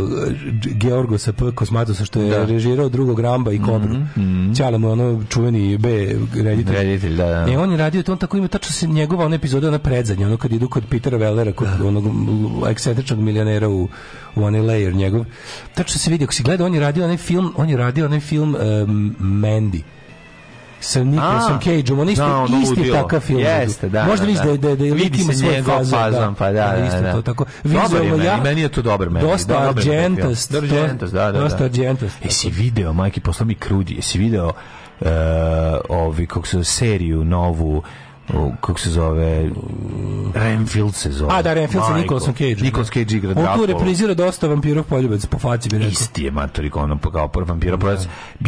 Georgosa P. Kosmatosa, što je da. režirao drugog Ramba i Kobru. Mm -hmm. Ćale mu ono čuveni B reditelj. Reditelj, da, da. E, on je radio, to on tako ima, tačno se njegova ona epizoda, ona predzadnja, ono kad idu kod Petera Wellera, kod da. onog ekscentričnog milionera u, u onaj layer njegov. Tačno se vidi, ako si gledao, on je radio onaj film, on je radio radio onaj film um, Mandy sa Nicolasom Cageom, on isto, da, no, isti udilo. takav film. Jeste, da. Možda vidiš da, da, da, da, da vidi se svoj faze, fazom, pa da, da, da, isto da. to tako. Vizualno ja. Meni, meni je to dobar meni. Dosta da, argentost. Dosta argentost, da, da. Dosta argentost. Jesi video, majke, posla mi krudi, jesi video uh, ovi, kako se seriju novu o, kako se zove Renfield se zove. A da Renfield sa Nicolasom Cage. Nicolas da. Cage igra Dracula. On tu dosta vampirov poljubac po faci bi rekao. Isti je kao ono kao prvi vampira da. poljubac.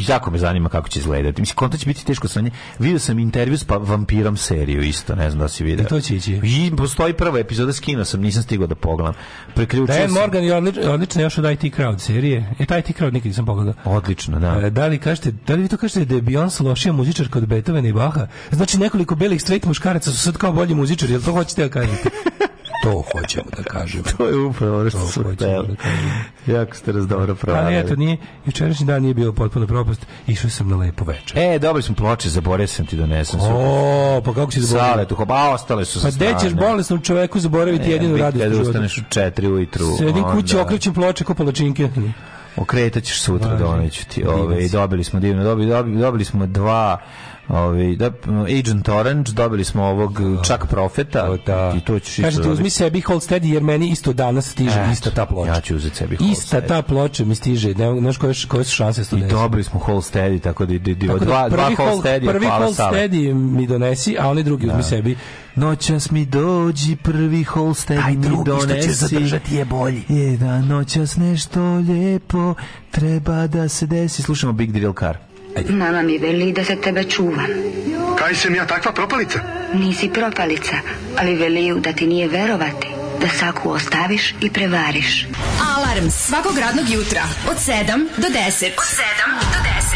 Jako me zanima kako će izgledati. Mislim konta će biti teško sa njim. Video sam intervju sa pa vampirom seriju isto, ne znam da se vidi. I to će ići. I postoji prva epizoda skino sam, nisam stigao da pogledam. Preključio da, sam. Morgan je odlično, odlična još od IT Crowd serije. E taj IT Crowd nikad nisam pogledao. Odlično, da. E, da li kažete, da li vi to kažete da je Beyoncé lošija muzičarka od Beethovena i Baha? Znači nekoliko belih straight muškaraca su sad kao bolji muzičari, jel to hoćete da kažete? to hoćemo da kažemo. to je upravo ono što su da Jako ste nas dobro pravili. Ali eto, nije, jučerašnji dan nije bio potpuno propast, išao sam na lepo večer. E, dobili smo ploče, zaboravio sam ti donesem. Da o, pa kako si zaboravio? Sale, tu, pa ostale su sa pa strane. Pa ćeš bolesnom čoveku zaboraviti e, jedinu radost. Kada ustaneš u četiri ujutru. Sedim kući, okrećem ploče ko palačinke okretat ćeš sutra, doneću ti. Ove, ovaj, dobili smo divno, dobili, dobili, dobili smo dva Ovi, da, Agent Orange, dobili smo ovog da. Čak Profeta. O, da. I to ćeš Kažete, uzmi dobiti. sebi Holstead, jer meni isto danas stiže e, ista ta ploča. Ja ću uzeti sebi Holstead. Ista ta ploča mi stiže. Ne, znaš koje, koje su šanse da studenti. I dobili smo Holsteadi, tako da, da, da, da dva, dva Holsteadi. Prvi Holsteadi mi donesi, a oni drugi da. uzmi sebi. Noćas mi dođi prvi Holstead mi donesi. Aj drugi što će zadržati je bolji. Je noćas nešto lijepo treba da se desi. Slušamo Big Drill Car. Ajde. Mama mi veli da se tebe čuvam. Kaj sam ja takva propalica? Nisi propalica, ali veliju da ti nije verovati. Da saku ostaviš i prevariš. Alarm svakog radnog jutra od 7 do 10. Od 7 do 10.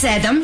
said them.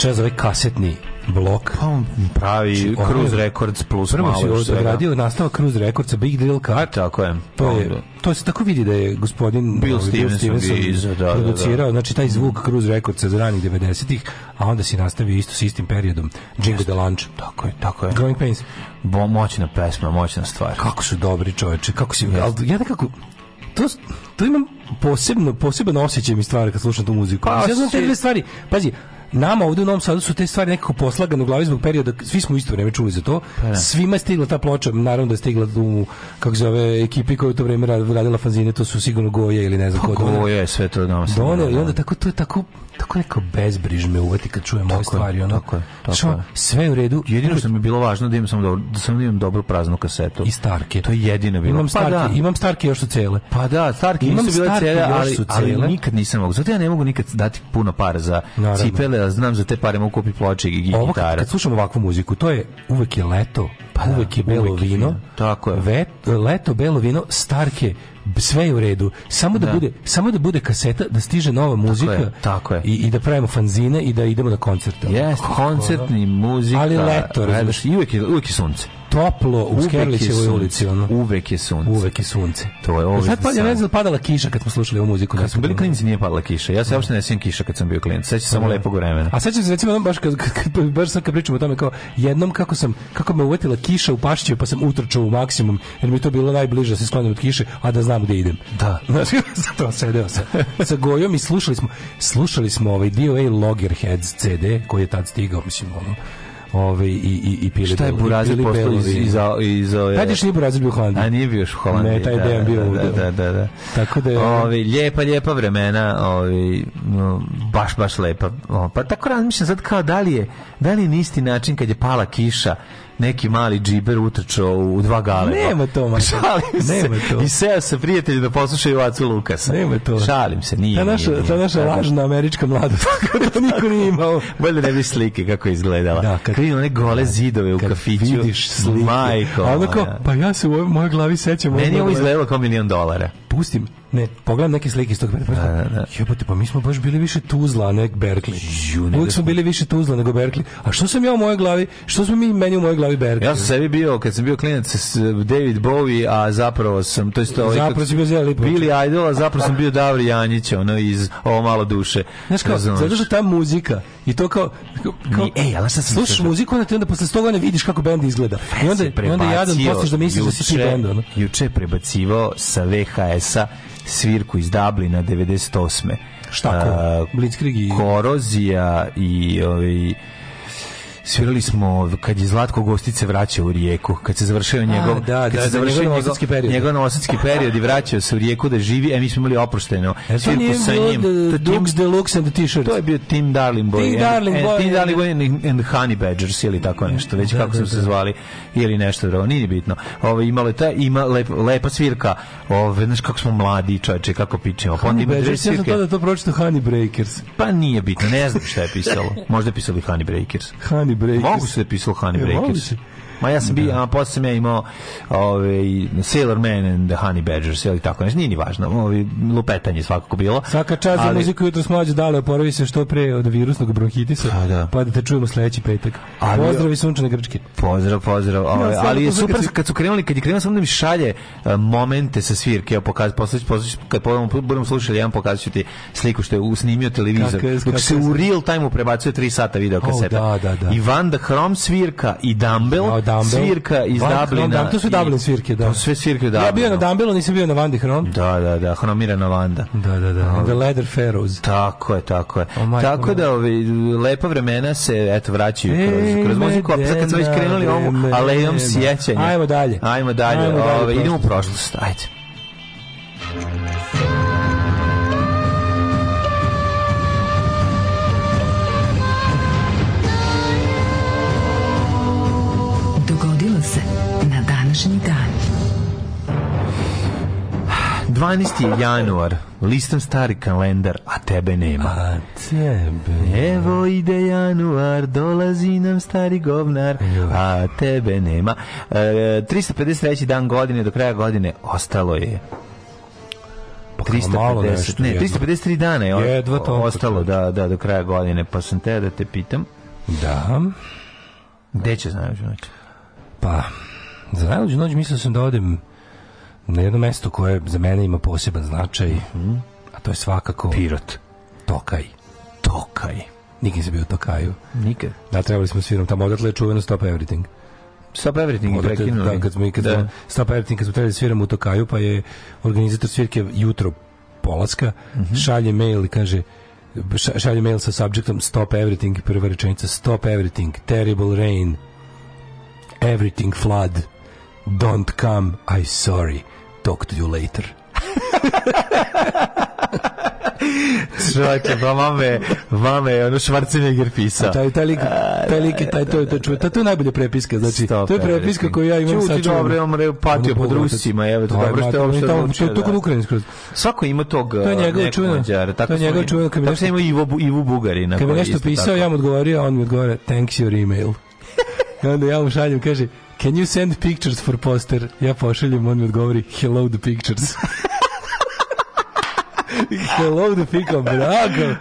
čas ovaj kasetni blok. Pa pravi Či, znači, Cruise Records plus prvo malo. Prvo si odradio nastavak Cruise Records, Big Drill Car. E, tako je. To, je, to se tako vidi da je gospodin Bill ovaj, Stevenson, Stevenson iz, da, producirao, da, da. znači taj zvuk Cruise Records za ranih 90-ih, a onda si nastavio isto s istim periodom. Jingle the Lunch. Tako je, tako je. Growing Pains. Bo, moćna pesma, moćna stvar. Kako su dobri čoveče, kako si... Yes. ja nekako, to, to imam posebno, poseban osjećaj mi stvari kad slušam tu muziku. Pa, znači, ja znam te dve stvari. Pazi, Nama ovdje u Novom Sadu su te stvari nekako poslagane u glavi zbog perioda, svi smo isto vreme čuli za to. Pa da. Svima je stigla ta ploča, naravno da je stigla u, kako zove, ekipi koja u to vreme radila fanzine, to su sigurno Goje ili ne znam pa, ko. Goje, sve to Novom Sadu. i da, da. onda tako, to je tako tako neko bezbriž me uvati kad čujem tako ove stvari. Ono, tako, tako šo, sve u redu. Jedino što mi je bilo važno da imam samo dobro, da sam imam dobru praznu kasetu. I starke. To je jedino bilo. Imam pa starke, pa da. imam starke još su cele. Pa da, starke imam nisu bile cele, ali, ali nikad nisam mogu. Zato ja ne mogu nikad dati puno para za Naravno. cipele, da znam za te pare mogu kupi ploče i gitare. Ovo kad, kad slušam ovakvu muziku, to je uvek je leto, pa da, uvek je belo uvek vino. Je. Tako je. Vet, leto, belo vino, starke, sve je u redu. Samo da, da, bude, samo da bude kaseta, da stiže nova muzika. Tako je, tako je. I, I, da pravimo fanzine i da idemo na koncerte. Jes, koncertni da. muzika. Ali leto, razumiješ. I uvijek je, uvijek je sunce toplo u Skerlićevoj ulici. Ono. Uvek je sunce. Uvek je sunce. To je uvek Sad pa, ja ne padala kiša kad smo slušali ovu muziku. Kad smo bili klinci nije padala kiša. Ja se uopšte ne sjećam kiša kad sam bio klinac. Sećam se samo da. lepog vremena. A sećam se recimo baš kad, kad, baš sam kad pričamo o tome kao jednom kako sam kako me uvetila kiša u pašće pa sam utrčao u maksimum jer mi je to bilo najbliže da se sklonim od kiše, a da znam gde idem. Da. Znači, to sedeo sa, sa gojom i slušali smo slušali smo ovaj DOA Loggerheads CD koji je tad stigao, mislim, ono Ove, i, i, i pile Šta je Burazir postao iz, iz, iz, ove... Tad još nije Burazir bio u A nije bio još u Holandiji. Ne, taj da, Dejan bio da, da, da, da. Tako da je... Ove, lijepa, lijepa vremena, ove, baš, baš lepa. pa tako razmišljam sad kao da li je, da li je na isti način kad je pala kiša, neki mali džiber utrčao u dva gale. Nema to, ma. Šalim se. Nema to. I seo se prijatelji da poslušaju Vacu Lukasa. Nema to. Šalim se, nije. Ta naša, nije, nije. ta naša lažna američka mlada, mladost. to da niko nije imao. Bolje ne bi slike kako je izgledala. Da, kad, kad one gole zidove u kafiću. Vidiš slike. Majko. A ono kao, pa ja se u mojoj glavi sećam. Meni je ovo izgledalo kao milion dolara. Pustim, ne pogledam neke slike iz tog perioda. Da, da, Jebote, pa mi smo baš bili više Tuzla, ne Berkeley. Uvijek da smo bili više Tuzla nego Berkeley. A što sam ja u mojoj glavi? Što smo mi meni u mojoj glavi Berkeley? Ja sam sebi bio, kad sam bio klinac, David Bowie, a zapravo sam, to je to... Ovaj zapravo si bio zelo Bili Idol, a zapravo sam bio Davri Janjić, ono iz Ovo malo duše. Znaš kao, zato što ta muzika I to kao, kao Mi, ej, ali sad sam slušaš da- muziku, onda ti onda posle toga ne vidiš kako bend izgleda. I onda, i onda jadan postaš da misliš da si ti bend. Ono. Juče je prebacivao sa VHS-a svirku iz Dublina 98. Šta ko? Blitzkrieg i... Korozija i... Ovi, ovaj, svirali smo kad je Zlatko Gostice vraćao u Rijeku, kad se završio njegov da, kad da, se da, završio njegov novosadski period. Njegov novosadski period i vraćao se u Rijeku da živi, a e, mi smo imali oprošteno. E, to sa njim. Dux Deluxe and the T-shirt. To je bio Tim Darling Boy. Tim Darling Boy. Tim Darling Boy and Honey Badgers ili tako nešto, već da, kako da, su se zvali ili nešto drugo, nije bitno. Ovo imalo je ta ima lepa svirka. Ove, znaš kako smo mladi, čoveče, kako pičemo. Pa onda ima dve svirke. Ja sam tada to pročitao Honey Breakers. Pa nije bitno, ne znam šta je pisalo. Možda je pisali Honey Breakers. Honey Breakers. Mogu se da pisu Honey e, Breakers. Ma ja sam da. bio, a posle sam ja imao ovaj, Sailor Man and the Honey Badgers, ili tako nešto, nije ni važno, ovaj, lupetanje svakako bilo. Svaka čast ali... za muziku jutro mlađe dale, oporavi se što pre od virusnog bronhitisa, a, pa da. pa da te čujemo sledeći petak. Ali, pozdrav i sunčane grčke. Pozdrav, pozdrav. Ovaj, ja, ali je super kad su, kad su krenuli, kad je krenuo sam da mi šalje uh, momente sa svirke, ja pokazati, posle, posle, kad budemo, budemo slušali, ja vam pokazat ću ti sliku što je usnimio televizor, kaka, dok se u real time-u prebacuje 3 sata video kaseta. Oh, da, da, da. I Van da svirka i Dumbbell, da, Dumble. Svirka iz Van, Dublina. to su Dublin svirke, da. To sve svirke Dublina. Ja bio na Dumbelu, nisam bio na Vandi Hron. Da, da, da, Hromirana Vanda. Da, da, da. the Leather Pharaohs. Tako je, tako je. Oh tako da ovi, lepa vremena se eto vraćaju e, kroz, kroz muziku, a kad smo već krenuli ovu alejom sjećanja. Ajmo dalje. Ajmo dalje. Ajmo dalje ove, ovaj, idemo u prošlost. Ajde. 12. januar, listam stari kalendar, a tebe nema. A tebe. Evo ide januar, dolazi nam stari govnar, a tebe nema. E, 353. dan godine, do kraja godine, ostalo je. Pa 350, ne, 353 dana je Jedva to ostalo da, da, do kraja godine, pa sam te da te pitam. Da. Gde će za noć? Pa, za najluđu noć mislio sam da odem na jedno mesto koje za mene ima poseban značaj, a to je svakako... Pirot. Tokaj. Tokaj. Nikad nisam bio u Tokaju. Nikad. Da, trebali smo svirom tamo, odatle je čuveno Stop Everything. Stop Everything je prekinuli. Da, kad smo, kad da. Smo, Stop Everything, kad smo trebali da sviram u Tokaju, pa je organizator svirke jutro polaska, mm -hmm. šalje mail i kaže šalje mail sa subjektom Stop Everything i prva rečenica Stop Everything, Terrible Rain Everything Flood Don't Come, I Sorry talk to you later. Čovječe, pa mame, mame, ono Schwarzenegger pisao. Taj, taj lik, taj lik, da, taj, to, to, to, to je da, da. najbolja prepiska, znači, Stop, to je prepiska koju ja imam sad čujem. Dobro, on reo patio pod Rusima, evo, to dobro što je ovo što je To je kod Ukrajine skroz. Svako ima tog to je e, njegov čuveno, to je njegov čuveno, kad mi nešto... Tako Ivo, Ivo Bugarina. Kad mi nešto pisao, ja mu odgovorio, on mi odgovorio, thanks your email. I onda ja mu šaljem, kaže, Can you send pictures for poster? Ja pošaljem, on mi odgovori, hello the pictures. Hello the fikom, drago.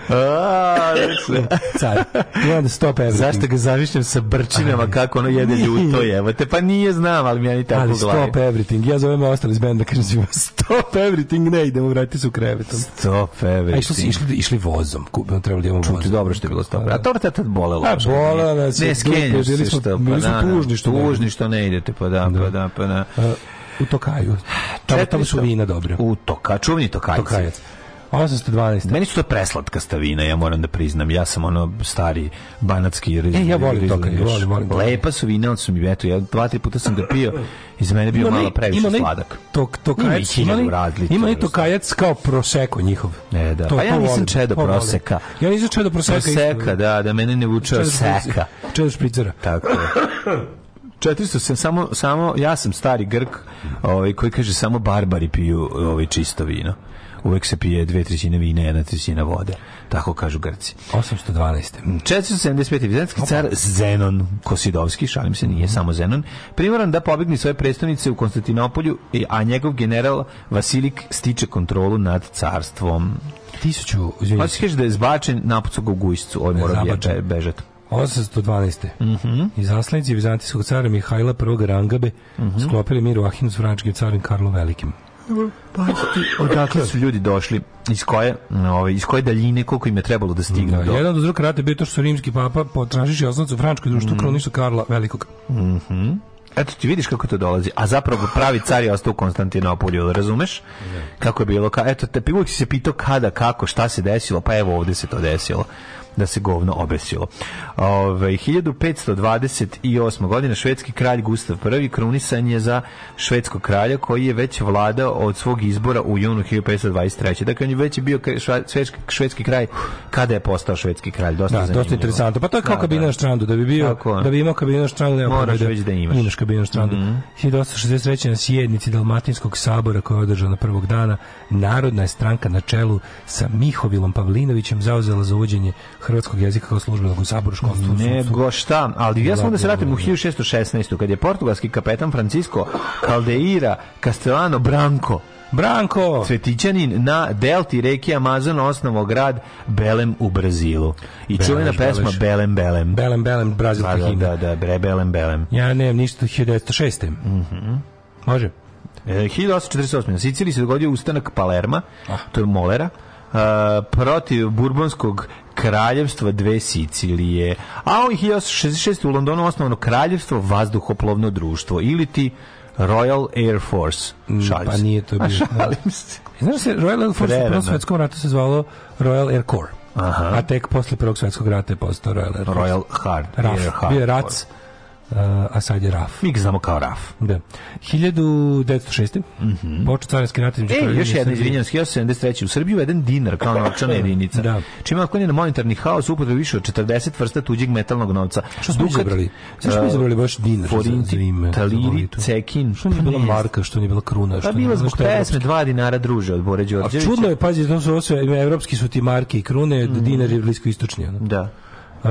Car, jedan stop evra. Zašto ga zamišljam sa brčinama kako ono jede ljuto je. Te pa nije znam, ali mi ja ni tako ali glavi. stop everything. Ja zovem ostali iz benda, kažem svima stop everything, ne idemo, vrati se u krevetom. Stop everything. A išli, si, išli, išli vozom, kupno trebali da imamo vozom. Čuti dobro što je bilo stop. A to je tad bolelo. A bolelo nas je. Ne, skenjaš se što. Pa, bili smo da, tužni što, da. tužni što ne idete, pa da, pa da. da. pa da, pa da. U Tokaju. Tamo, tamo su vina dobro. U Toka, čuvni Tokajci. Tokajac. 812. Meni su to preslatka stavina, ja moram da priznam. Ja sam ono stari banatski riz. E, ja volim to kad volim, volim. Lepa su vina, ali su mi eto, ja dva, tri puta sam ga pio i za mene bio ima malo previše ima sladak. To, to kajac, ima, li, različa, ima i to kajac kao proseko njihov. Ne, da. To, pa ja nisam čedo proseka. Ja nisam čedo proseka. Proseka, da, da mene ne vuče čedo seka. Čedo špricera. Tako je. 400 sam samo samo ja sam stari grk, ovaj koji kaže samo barbari piju ovaj čisto vino uvek se pije dve trećine vina, jedna trećina vode. Tako kažu Grci. 812. 475. Vizantski car Zenon Kosidovski, šalim se, nije mm samo Zenon, primoran da pobegni svoje predstavnice u Konstantinopolju, a njegov general Vasilik stiče kontrolu nad carstvom. 1000. izvinite. Hoćeš kažeš da je zbačen napucao ga u gujscu, ovaj mora be, 812. Mm -hmm. I zaslednici vizantijskog cara Mihajla I. Rangabe mm -hmm. sklopili mir u Ahinu s frančkim carom Karlo Velikim pa Pazite, odakle su ljudi došli, iz koje, ovaj iz koje daljine, koliko im je trebalo da stignu. Da, do... jedan od uzroka rata je bio to što su rimski papa potražiši osnovicu u Frančkoj društvu mm. kronisu Karla Velikog. Mhm. Mm Eto ti vidiš kako to dolazi, a zapravo pravi car je ostao u Konstantinopolju, razumeš? Da. Kako je bilo, ka, eto, te, uvijek si se pitao kada, kako, šta se desilo, pa evo ovdje se to desilo da se govno obesilo. Ove, 1528. godine švedski kralj Gustav I krunisan je za švedskog kralja koji je već vladao od svog izbora u junu 1523. Dakle, on je već bio švedski, švedski kralj kada je postao švedski kralj. Dosta, da, zanimljivo. dosta interesantno. Pa to je kao da, kabina da. Štrandu, da bi, bio, Tako. da bi imao kabinu Štrandu. Nema Moraš već da imaš. Imaš kabinu Štrandu. Mm -hmm. 1863. na sjednici Dalmatinskog sabora koja je održana prvog dana, Narodna je stranka na čelu sa Mihovilom Pavlinovićem zauzela za uvođenje hrvatskog jezika kao službenog u saboru školstvu. Nego šta, ali ja sam da se vratim u 1616. kad je portugalski kapetan Francisco Caldeira Castellano Branco Branko Cvetićanin na delti reke Amazon osnovo grad Belem u Brazilu. I čuvena pesma Beleš. Belem Belem. Belem Belem brazilska da, da, himna. Da, da, bre Belem Belem. Ja nemam ništa 1906. Mhm. Mm -hmm. Može. E, 1848. Na Siciliji se dogodio ustanak Palerma, ah. to je Molera, protiv Burbonskog kraljevstva dve Sicilije. A u 1866. u Londonu osnovano kraljevstvo vazduhoplovno društvo ili ti Royal Air Force. Mm, šalim pa nije to bio. Da. Šalim se. E, znaš da se, Royal Air Force u prvom svetskom ratu se zvalo Royal Air Corps. Aha. A tek posle prvog svetskog rata je postao Royal Air Force. Royal Hard. RAF. Air bio je RAC. Force Eh, a sad je RAF. Mi ga znamo kao RAF. Da. 1906. Mm -hmm. Počet carinski rat između Ej, još jedna, izvinjam, 1973. U Srbiji jedan dinar kao novčana jedinica. Da. Čime ako je monetarni haos upotrebe više od 40 vrsta tuđeg metalnog novca. Što smo izabrali? Što smo eh, izabrali baš dinar? Forinti, taliri, cekin. Što nije bila marka, što nije bila kruna? Pa što pa bila zbog pesme, dva dinara druže od Bore Đorđevića. A čudno je, pazi, to su sve, evropski su ti marke i krune, mhm. dinar je blisko istočni. Da. Uh,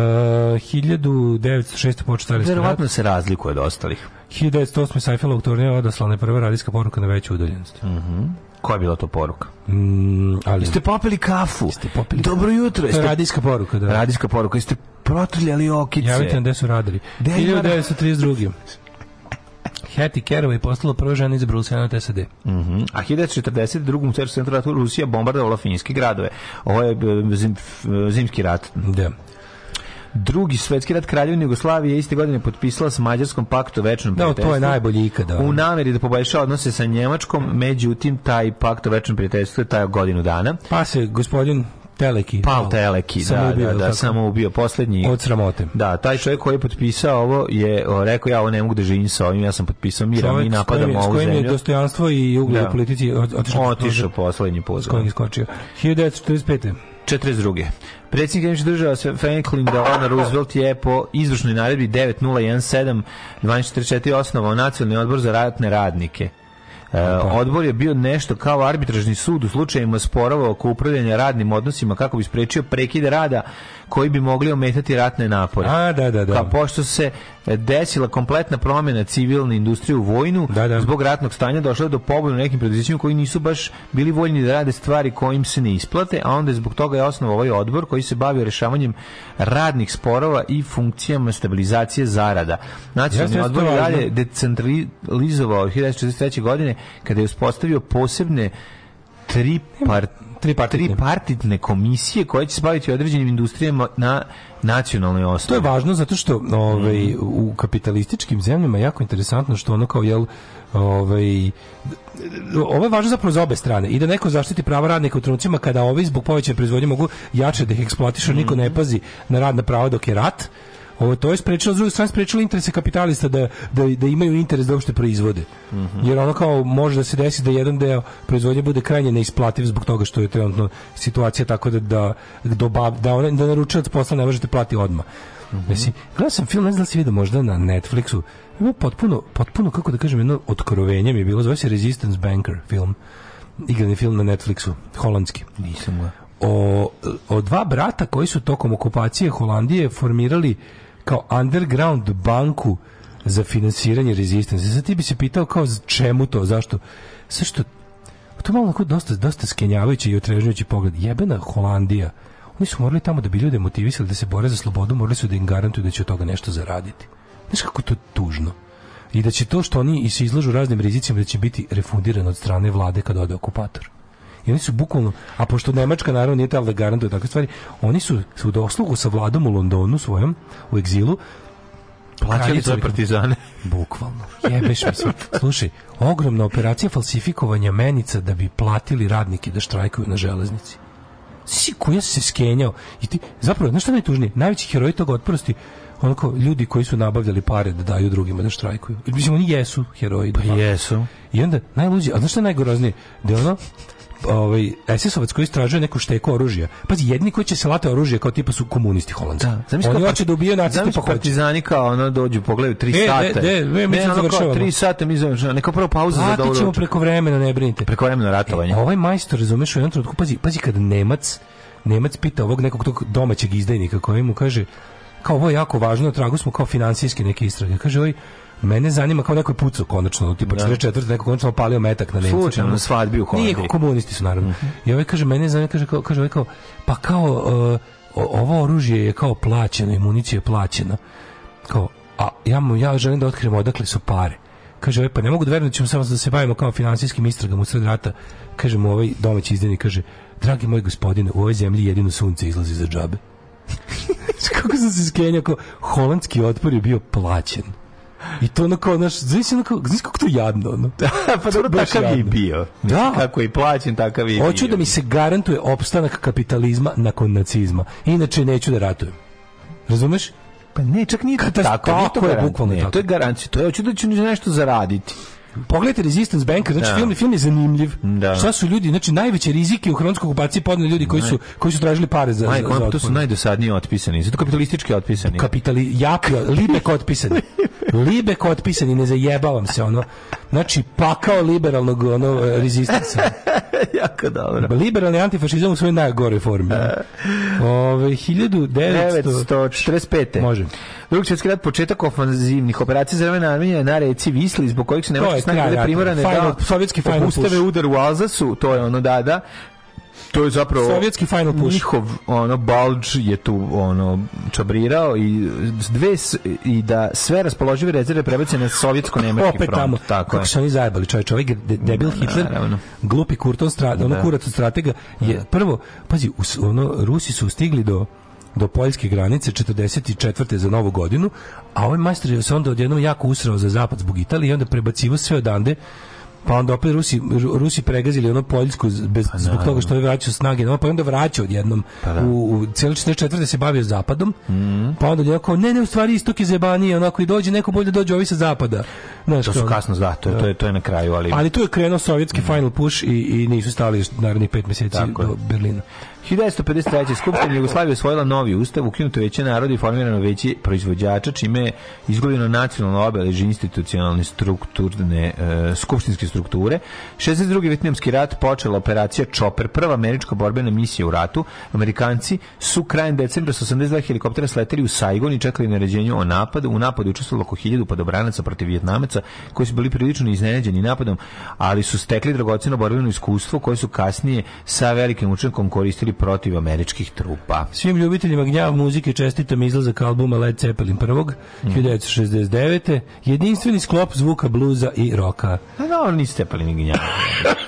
1906. početali Verovatno se razlikuje od ostalih. 1908. Seifelovog turnira odaslana je prva radijska poruka na veću udaljenost. Mhm. Mm koja je bila to poruka? Mm, ali... Jeste popili kafu? Jeste popili Dobro jutro. Jeste... Radijska poruka, da. Radijska poruka. Jeste protrljali okice? Javite nam gde su radili. 1932. Hattie Caraway postala prva žena iz Brusela na SAD. Mm -hmm. A 1942. u centru Cersu Rusija bombardovala finjske gradove. Ovo je e, zim, e, zimski rat. Da. Drugi svetski rat kraljevine Jugoslavije iste godine potpisala s Mađarskom pakt o večnom prijateljstvu. Da, no, to je najbolji ikada. U nameri da poboljša odnose sa Njemačkom, međutim, taj pakt o večnom prijateljstvu je taj godinu dana. Pa se gospodin Teleki. Pal Teleki, da, da, ubio, da, da samo ubio posljednji. Od sramote. Da, taj čovjek koji je potpisao ovo je o, rekao ja ovo ne mogu da živim sa ovim, ja sam potpisao mira, mi napadamo ovu zemlju. S kojim je dostojanstvo i ugled u da. politici otišao. Otišao poslednji pozor. S kojim je skočio. 1945. 42. Predsjednik država Franklin Delano Roosevelt je po izvršnoj naredbi 9017 1244 osnovao Nacionalni odbor za ratne radnike. E, odbor je bio nešto kao arbitražni sud u slučajevima sporova oko upravljanja radnim odnosima kako bi sprečio prekide rada koji bi mogli ometati ratne napore. A, da, da, da. Kao pošto se e, desila kompletna promjena civilne industrije u vojnu, da, da. zbog ratnog stanja došlo je do pobune u nekim preduzećima koji nisu baš bili voljni da rade stvari kojim se ne isplate, a onda je zbog toga je osnov ovaj odbor koji se bavi rešavanjem radnih sporova i funkcijama stabilizacije zarada. Nacionalni ja odbor je dalje decentralizovao 1943. godine kada je uspostavio posebne tri part tripartitne. tripartitne komisije koje će se baviti određenim industrijama na nacionalnoj osnovi. To je važno zato što ovaj, mhm. u kapitalističkim zemljama je jako interesantno što ono kao jel ovaj, ovo je važno zapravo za obe strane i da neko zaštiti prava radnika u trenutcima kada ovi zbog povećane proizvodnje mogu jače da ih eksploatišu, niko ne mhm. pazi na radna prava dok je rat Ovo, to je sprečilo, s druge strane, sprečilo interese kapitalista da, da, da imaju interes da uopšte proizvode. Mm -hmm. Jer ono kao može da se desi da jedan deo proizvodnje bude krajnje neisplativ zbog toga što je trenutno situacija tako da, da, da, da, one, da naručilac posla ne možete da plati odmah. Mm -hmm. gledao sam film, ne znam da si vidio možda na Netflixu, ima potpuno, potpuno, kako da kažem, jedno otkrovenje mi je bilo, zove se Resistance Banker film, igrani film na Netflixu, holandski. Nisam ga. O, o dva brata koji su tokom okupacije Holandije formirali kao underground banku za finansiranje rezistencije. Sad ti bi se pitao kao čemu to, zašto? Zašto? Pa to malo onako dosta, dosta skenjavajući i otrežujući pogled. Jebena Holandija. Oni su morali tamo da bi ljude motivisali da se bore za slobodu, morali su da im garantuju da će od toga nešto zaraditi. Znaš kako to tužno? I da će to što oni i se izlažu raznim rizicima da će biti refundirano od strane vlade kad ode okupator. I oni su bukvalno, a pošto Nemačka naravno nije tela da garantuje takve stvari, oni su u doslugu da sa vladom u Londonu svojom, u egzilu, plaćali za partizane. Bukvalno. Jebeš mi se. Slušaj, ogromna operacija falsifikovanja menica da bi platili radnike da štrajkuju na železnici. Si koja se skenjao. I ti, zapravo, znaš šta najtužnije? Najveći heroj toga otprosti onako ljudi koji su nabavljali pare da daju drugima da štrajkuju. Mislim, oni jesu heroji. Pa jesu. I onda najluđi, a znaš šta najgroznije? Da ono, ovaj SS-ovac koji istražuje neku šteku oružja. Pazi, jedni koji će se lata oružje kao tipa su komunisti Holandci. Da, Oni hoće da ubiju naciste pa partizani kao ono dođu, pogledaju 3 e, sata. Ne, ne, ne, mi ne, završavamo. 3 sata mi završavamo. Neka prvo pauza za dobro. ćemo preko vremena, ne brinite. Preko vremena ratovanje. E, ovaj majstor, razumeš, on jednom trenutku pazi, pazi kad Nemac Nemac pita ovog nekog tog domaćeg izdajnika koji mu kaže kao ovo je jako važno, tragu smo kao finansijski neke istrage. Kaže, oj, Mene zanima kao neko je pucao konačno, tipa da. 44. neko konačno palio metak na Nemcu. Slučajno na svadbi u Holandiji. Nije, komunisti su naravno. Mm -hmm. I ovaj kaže, mene zanima, kaže, kao, kaže ovaj kao, pa kao, uh, ovo oružje je kao plaćeno i municija je plaćena. Kao, a ja, mu, ja želim da otkrijemo odakle su pare. Kaže, ovaj, pa ne mogu da verujem da ćemo samo da se bavimo kao finansijskim istragama u sred rata. Kaže mu ovaj domaći izdeni, kaže, dragi moj gospodine, u ovoj zemlji jedino sunce izlazi za džabe. Kako sam se skenjao, kao, holandski otpor je bio plaćen. I to ono kao, znaš, znaš, ono kao, znaš kako to jadno, ono. Da, pa dobro, takav je bio. Da. Kako je plaćen, takav je bio. Hoću da mi se garantuje opstanak kapitalizma nakon nacizma. Inače, neću da ratujem. Razumeš? Pa ne, čak nije Katastrofa, tako. Nije to je bukvalno ne, tako. To je garancija. To je, hoću da ću nešto zaraditi. Pogledajte Resistance Banker, znači da. film, film je zanimljiv. Da. Šta su ljudi, znači najveće rizike u hrvatskoj okupaciji podneli ljudi koji su koji su tražili pare za Majko, za, za to su najdosadnije otpisani. Zato kapitalistički otpisani. Kapitali japi, libek otpisani. libek otpisani, ne zajebavam se ono. Znači pakao liberalnog ono rezistanca. jako dobro. Liberalni antifašizam u svojoj najgoroj formi. Ove 1945. Može. Drugi svjetski rat početak ofanzivnih operacija za vremena Armenije na reci Visli zbog kojih se Nemačka snage bile primorane da sovjetski final ustave udar u Alzasu, to je ono da da to je zapravo sovjetski final push. Njihov ono bulge je tu ono čabrirao i dve i da sve raspoložive rezerve prebace na sovjetsko nemački front. Opet tamo. tako Kako su oni zajebali, čovjek, čovjek debil da, Hitler, naravno. glupi Kurton strat, da. ono kurac od stratega je da. prvo, pazi, ono Rusi su stigli do do poljske granice 44. za novu godinu, a ovaj majstor je se onda odjednom jako usrao za zapad zbog Italije i onda prebacivo sve odande pa onda opet Rusi, Rusi pregazili ono Poljsku bez, pa, zbog toga što je vraćao snage, no, pa onda vraćao odjednom pa, da. u, u cijeli 44. se bavio zapadom, mm. pa onda je rekao, ne, ne, u stvari istok je zebanije, onako i dođe, neko bolje dođe ovi sa zapada. Znaš, to su ono, kasno, da, to, to, je, to je na kraju. Ali, ali tu je krenuo sovjetski mm. final push i, i nisu stali narednih pet meseci Tako do Berlina. 1953. Skupština Jugoslavije osvojila novi ustav, ukinuto veće narodi i formirano veće proizvođača, čime je izgledano nacionalno obeleži institucionalne strukturne, e, skupštinske strukture. 62. Vietnamski rat počela operacija Chopper, prva američka borbena misija u ratu. Amerikanci su krajem decembra sa 82 helikoptera sleteli u Saigon i čekali naređenje o napadu. U napadu učestvovalo oko 1000 podobranaca protiv Vjetnamaca koji su bili prilično iznenađeni napadom, ali su stekli dragoceno borbeno iskustvo koje su kasnije sa velikim učinkom koristili protiv američkih trupa. Svim ljubiteljima gnjav muzike čestitam izlazak albuma Led Zeppelin prvog, mm. 1969. Jedinstveni sklop zvuka bluza i roka. A pa da, no, nisi Zeppelin gnjav.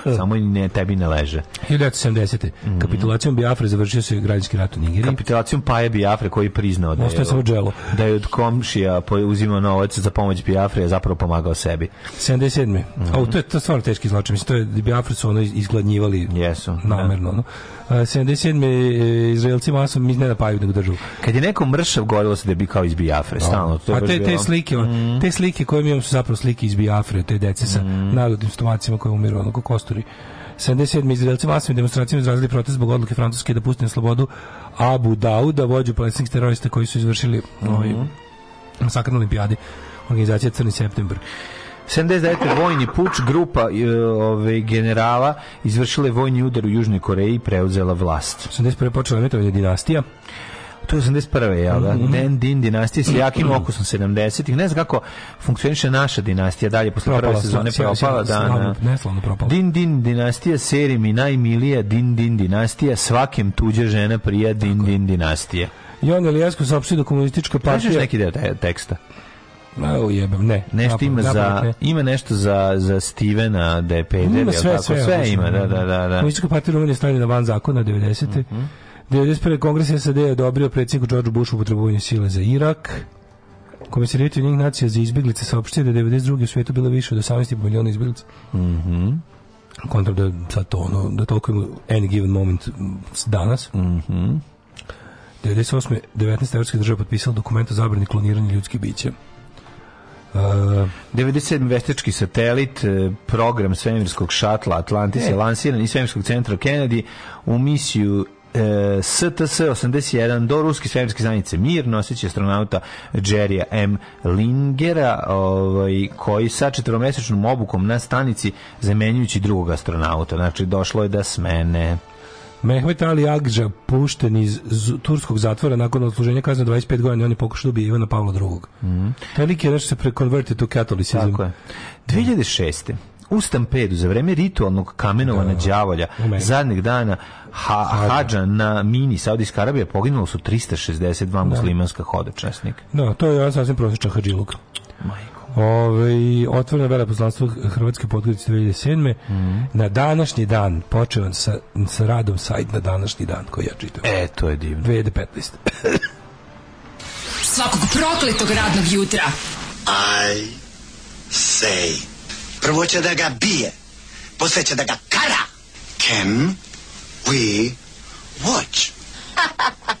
Samo ne, tebi ne leže. 1970. Mm. Kapitulacijom Biafre završio se građanski rat u Nigeriji. Kapitulacijom Paje Biafre koji priznao da je, samo dželo. da je od komšija uzimao novac za pomoć Biafre, zapravo pomagao sebi. 77. Mm O, to je to stvarno teški zločin. Mislim, to je Biafra su ono izgladnjivali yes, da. namerno. Yeah. No. 77. E, Izraelci masom mi ne napaju nego državu. Kad je neko mršav gorilo se da bi kao iz Biafre, no. Da. stalno. To je A te, te slike, mm. te slike koje mi imamo su zapravo slike iz Biafre, te dece sa mm. narodnim stomacima koje umiru, ono ko kosturi. 77. Izraelci masovnim demonstracijama izrazili protest zbog odluke Francuske da pusti na slobodu Abu Dauda, vođu palestinskih terorista koji su izvršili mm ovaj, masakr na olimpijadi organizacije Crni septembar. 79. vojni puč grupa e, ove, generala izvršila je vojni udar u Južnoj Koreji i preuzela vlast. 81. počela je dinastija to je 81. jel da? Mm -hmm. Den Din dinastija sa jakim mhm. okusom 70-ih. Ne znam kako funkcioniše naša dinastija dalje posle prve sezone propala da, da. Neslavno Din Din dinastija seri mi najmilija Din Din dinastija svakem tuđe žena prija Din Tako. Din dinastije. Jon Elijasko saopštio da komunistička partija... Kažeš neki deo teksta? Ma ujebem, ne. Nešto ima za ne. ima nešto za za Stevena da je peder, ima sve, tako? sve, sve ima, da, da, da, da. Komunistička partija Rumunije stavljena van zakona 90. Mm -hmm. 91. kongres SAD je odobrio predsjedniku George Bushu potrebovanje sile za Irak. Komisarijet njih nacija za izbjeglice saopštio da je 92. u svetu bilo više od 18,5 miliona izbjeglica. Mm -hmm. Kontra da sad to, ono, da toliko ima any given moment danas. Mm -hmm. 98. 19. evropske države potpisala dokument o zabrani kloniranja ljudskih bića. Uh, 97. veštački satelit, e, program svemirskog šatla Atlantis je e. lansiran iz svemirskog centra Kennedy u misiju e, STS-81 do ruske svemirske stanice Mir noseći astronauta Jerrya M. Lingera ovaj, koji sa četvromesečnom obukom na stanici zamenjujući drugog astronauta. Znači, došlo je da smene... Mehmet Ali Agdža pušten iz turskog zatvora nakon odsluženja kazne 25 godina, on je pokušao da ubije Ivana Pavla II. Mm. Taj lik je nešto se prekonvertio to katolicizam. Tako je. 2006 u Stampedu za vreme ritualnog kamenovana da. đavolja zadnjeg dana ha, hađa na mini Saudijska Arabija poginulo su 362 da. muslimanska hodočasnika. Da, to je ja sasvim prosječan hađiluk. Majko. Ove, ovaj, otvoreno veleposlanstvo Hrvatske podgorice 2007. Mm -hmm. Na današnji dan počeo sa, sa radom sajt na današnji dan koji ja čitam. E, to je divno. 2015. Svakog prokletog radnog jutra. I say. Prvo će da ga bije. Posle će da ga kara. Can we watch?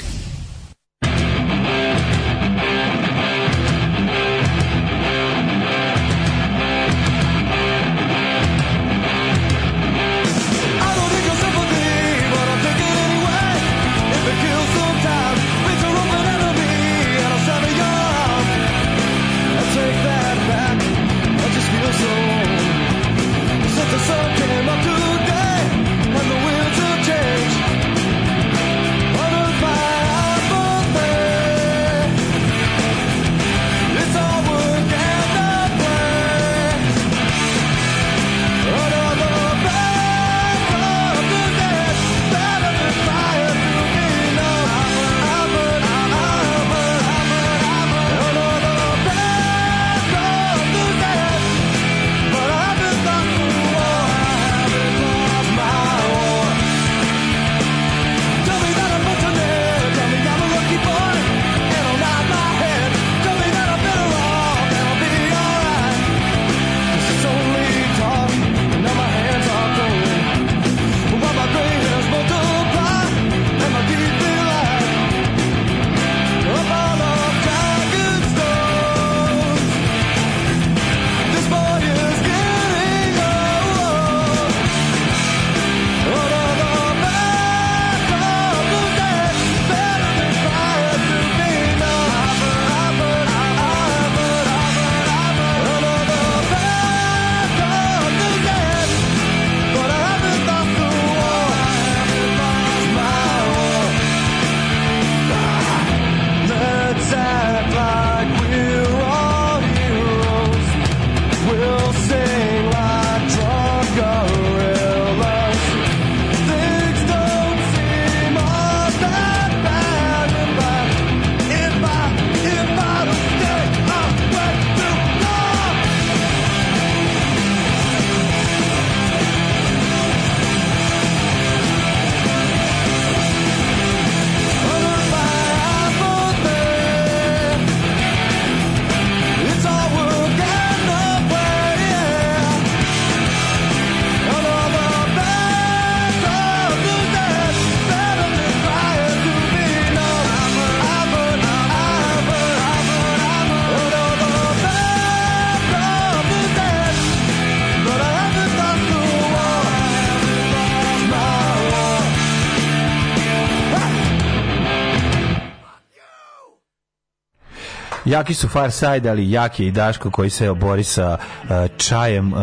Jaki su Far Side, ali jaki je i Daško koji se obori sa uh, čajem uh,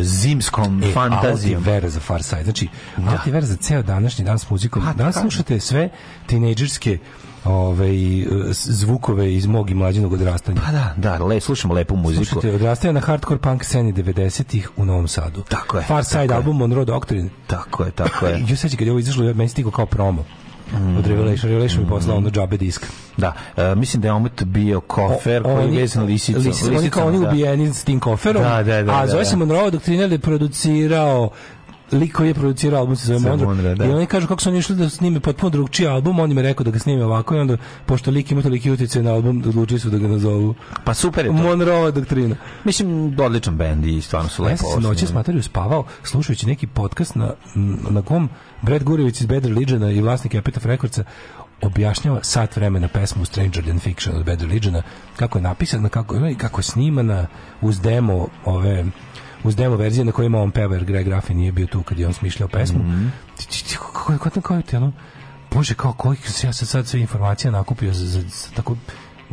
zimskom e, fantazijom. vera za Far Side. Znači, da. vera za ceo današnji dan s muzikom. A, pa, Danas da. slušate sve tinejdžerske ove, ovaj, zvukove iz mog i mlađinog odrastanja. Pa da, da, le, slušamo lepu muziku. Slušajte, odrastanje na hardcore punk sceni 90-ih u Novom Sadu. Tako je. Far Side album Monroe Doctrine. Tako je, tako je. I sad kad je ovo izašlo, meni stigao kao promo od Revelation. Revelation mi poslao ono džabe disk. Da, e, mislim da je omot bio kofer o, koji je vezan lisicom. Lisica, je kao oni da. ubijeni s tim koferom, da, da, da, a Zoe da, da. Monroe doktrinal producirao lik koji je producirao album se zove Monroe. Monroe da. I oni kažu kako su oni išli da snime potpuno drugčiji album, on im je rekao da ga snime ovako i onda, pošto lik ima toliki utjecaj na album, odlučili su da ga nazovu. Pa super je to. Monroe doktrina. Mislim, odličan bend i stvarno su lepo osnovni. Ja sam noće smatarju spavao, slušajući neki podcast na, na kom Brad Gurević iz Bad Religiona i vlasnik Epitaph Recordsa objašnjava sat vremena pesmu Stranger Than Fiction od Bad Religiona, kako je napisana, kako, kako je snimana uz demo ove uz demo verzije na kojoj ima on peva, jer Greg Graffin nije bio tu kad je on smišljao pesmu. Mm -hmm. Kako je to, ono? Bože, kao koji ja sam sad sve informacije nakupio za, za, za tako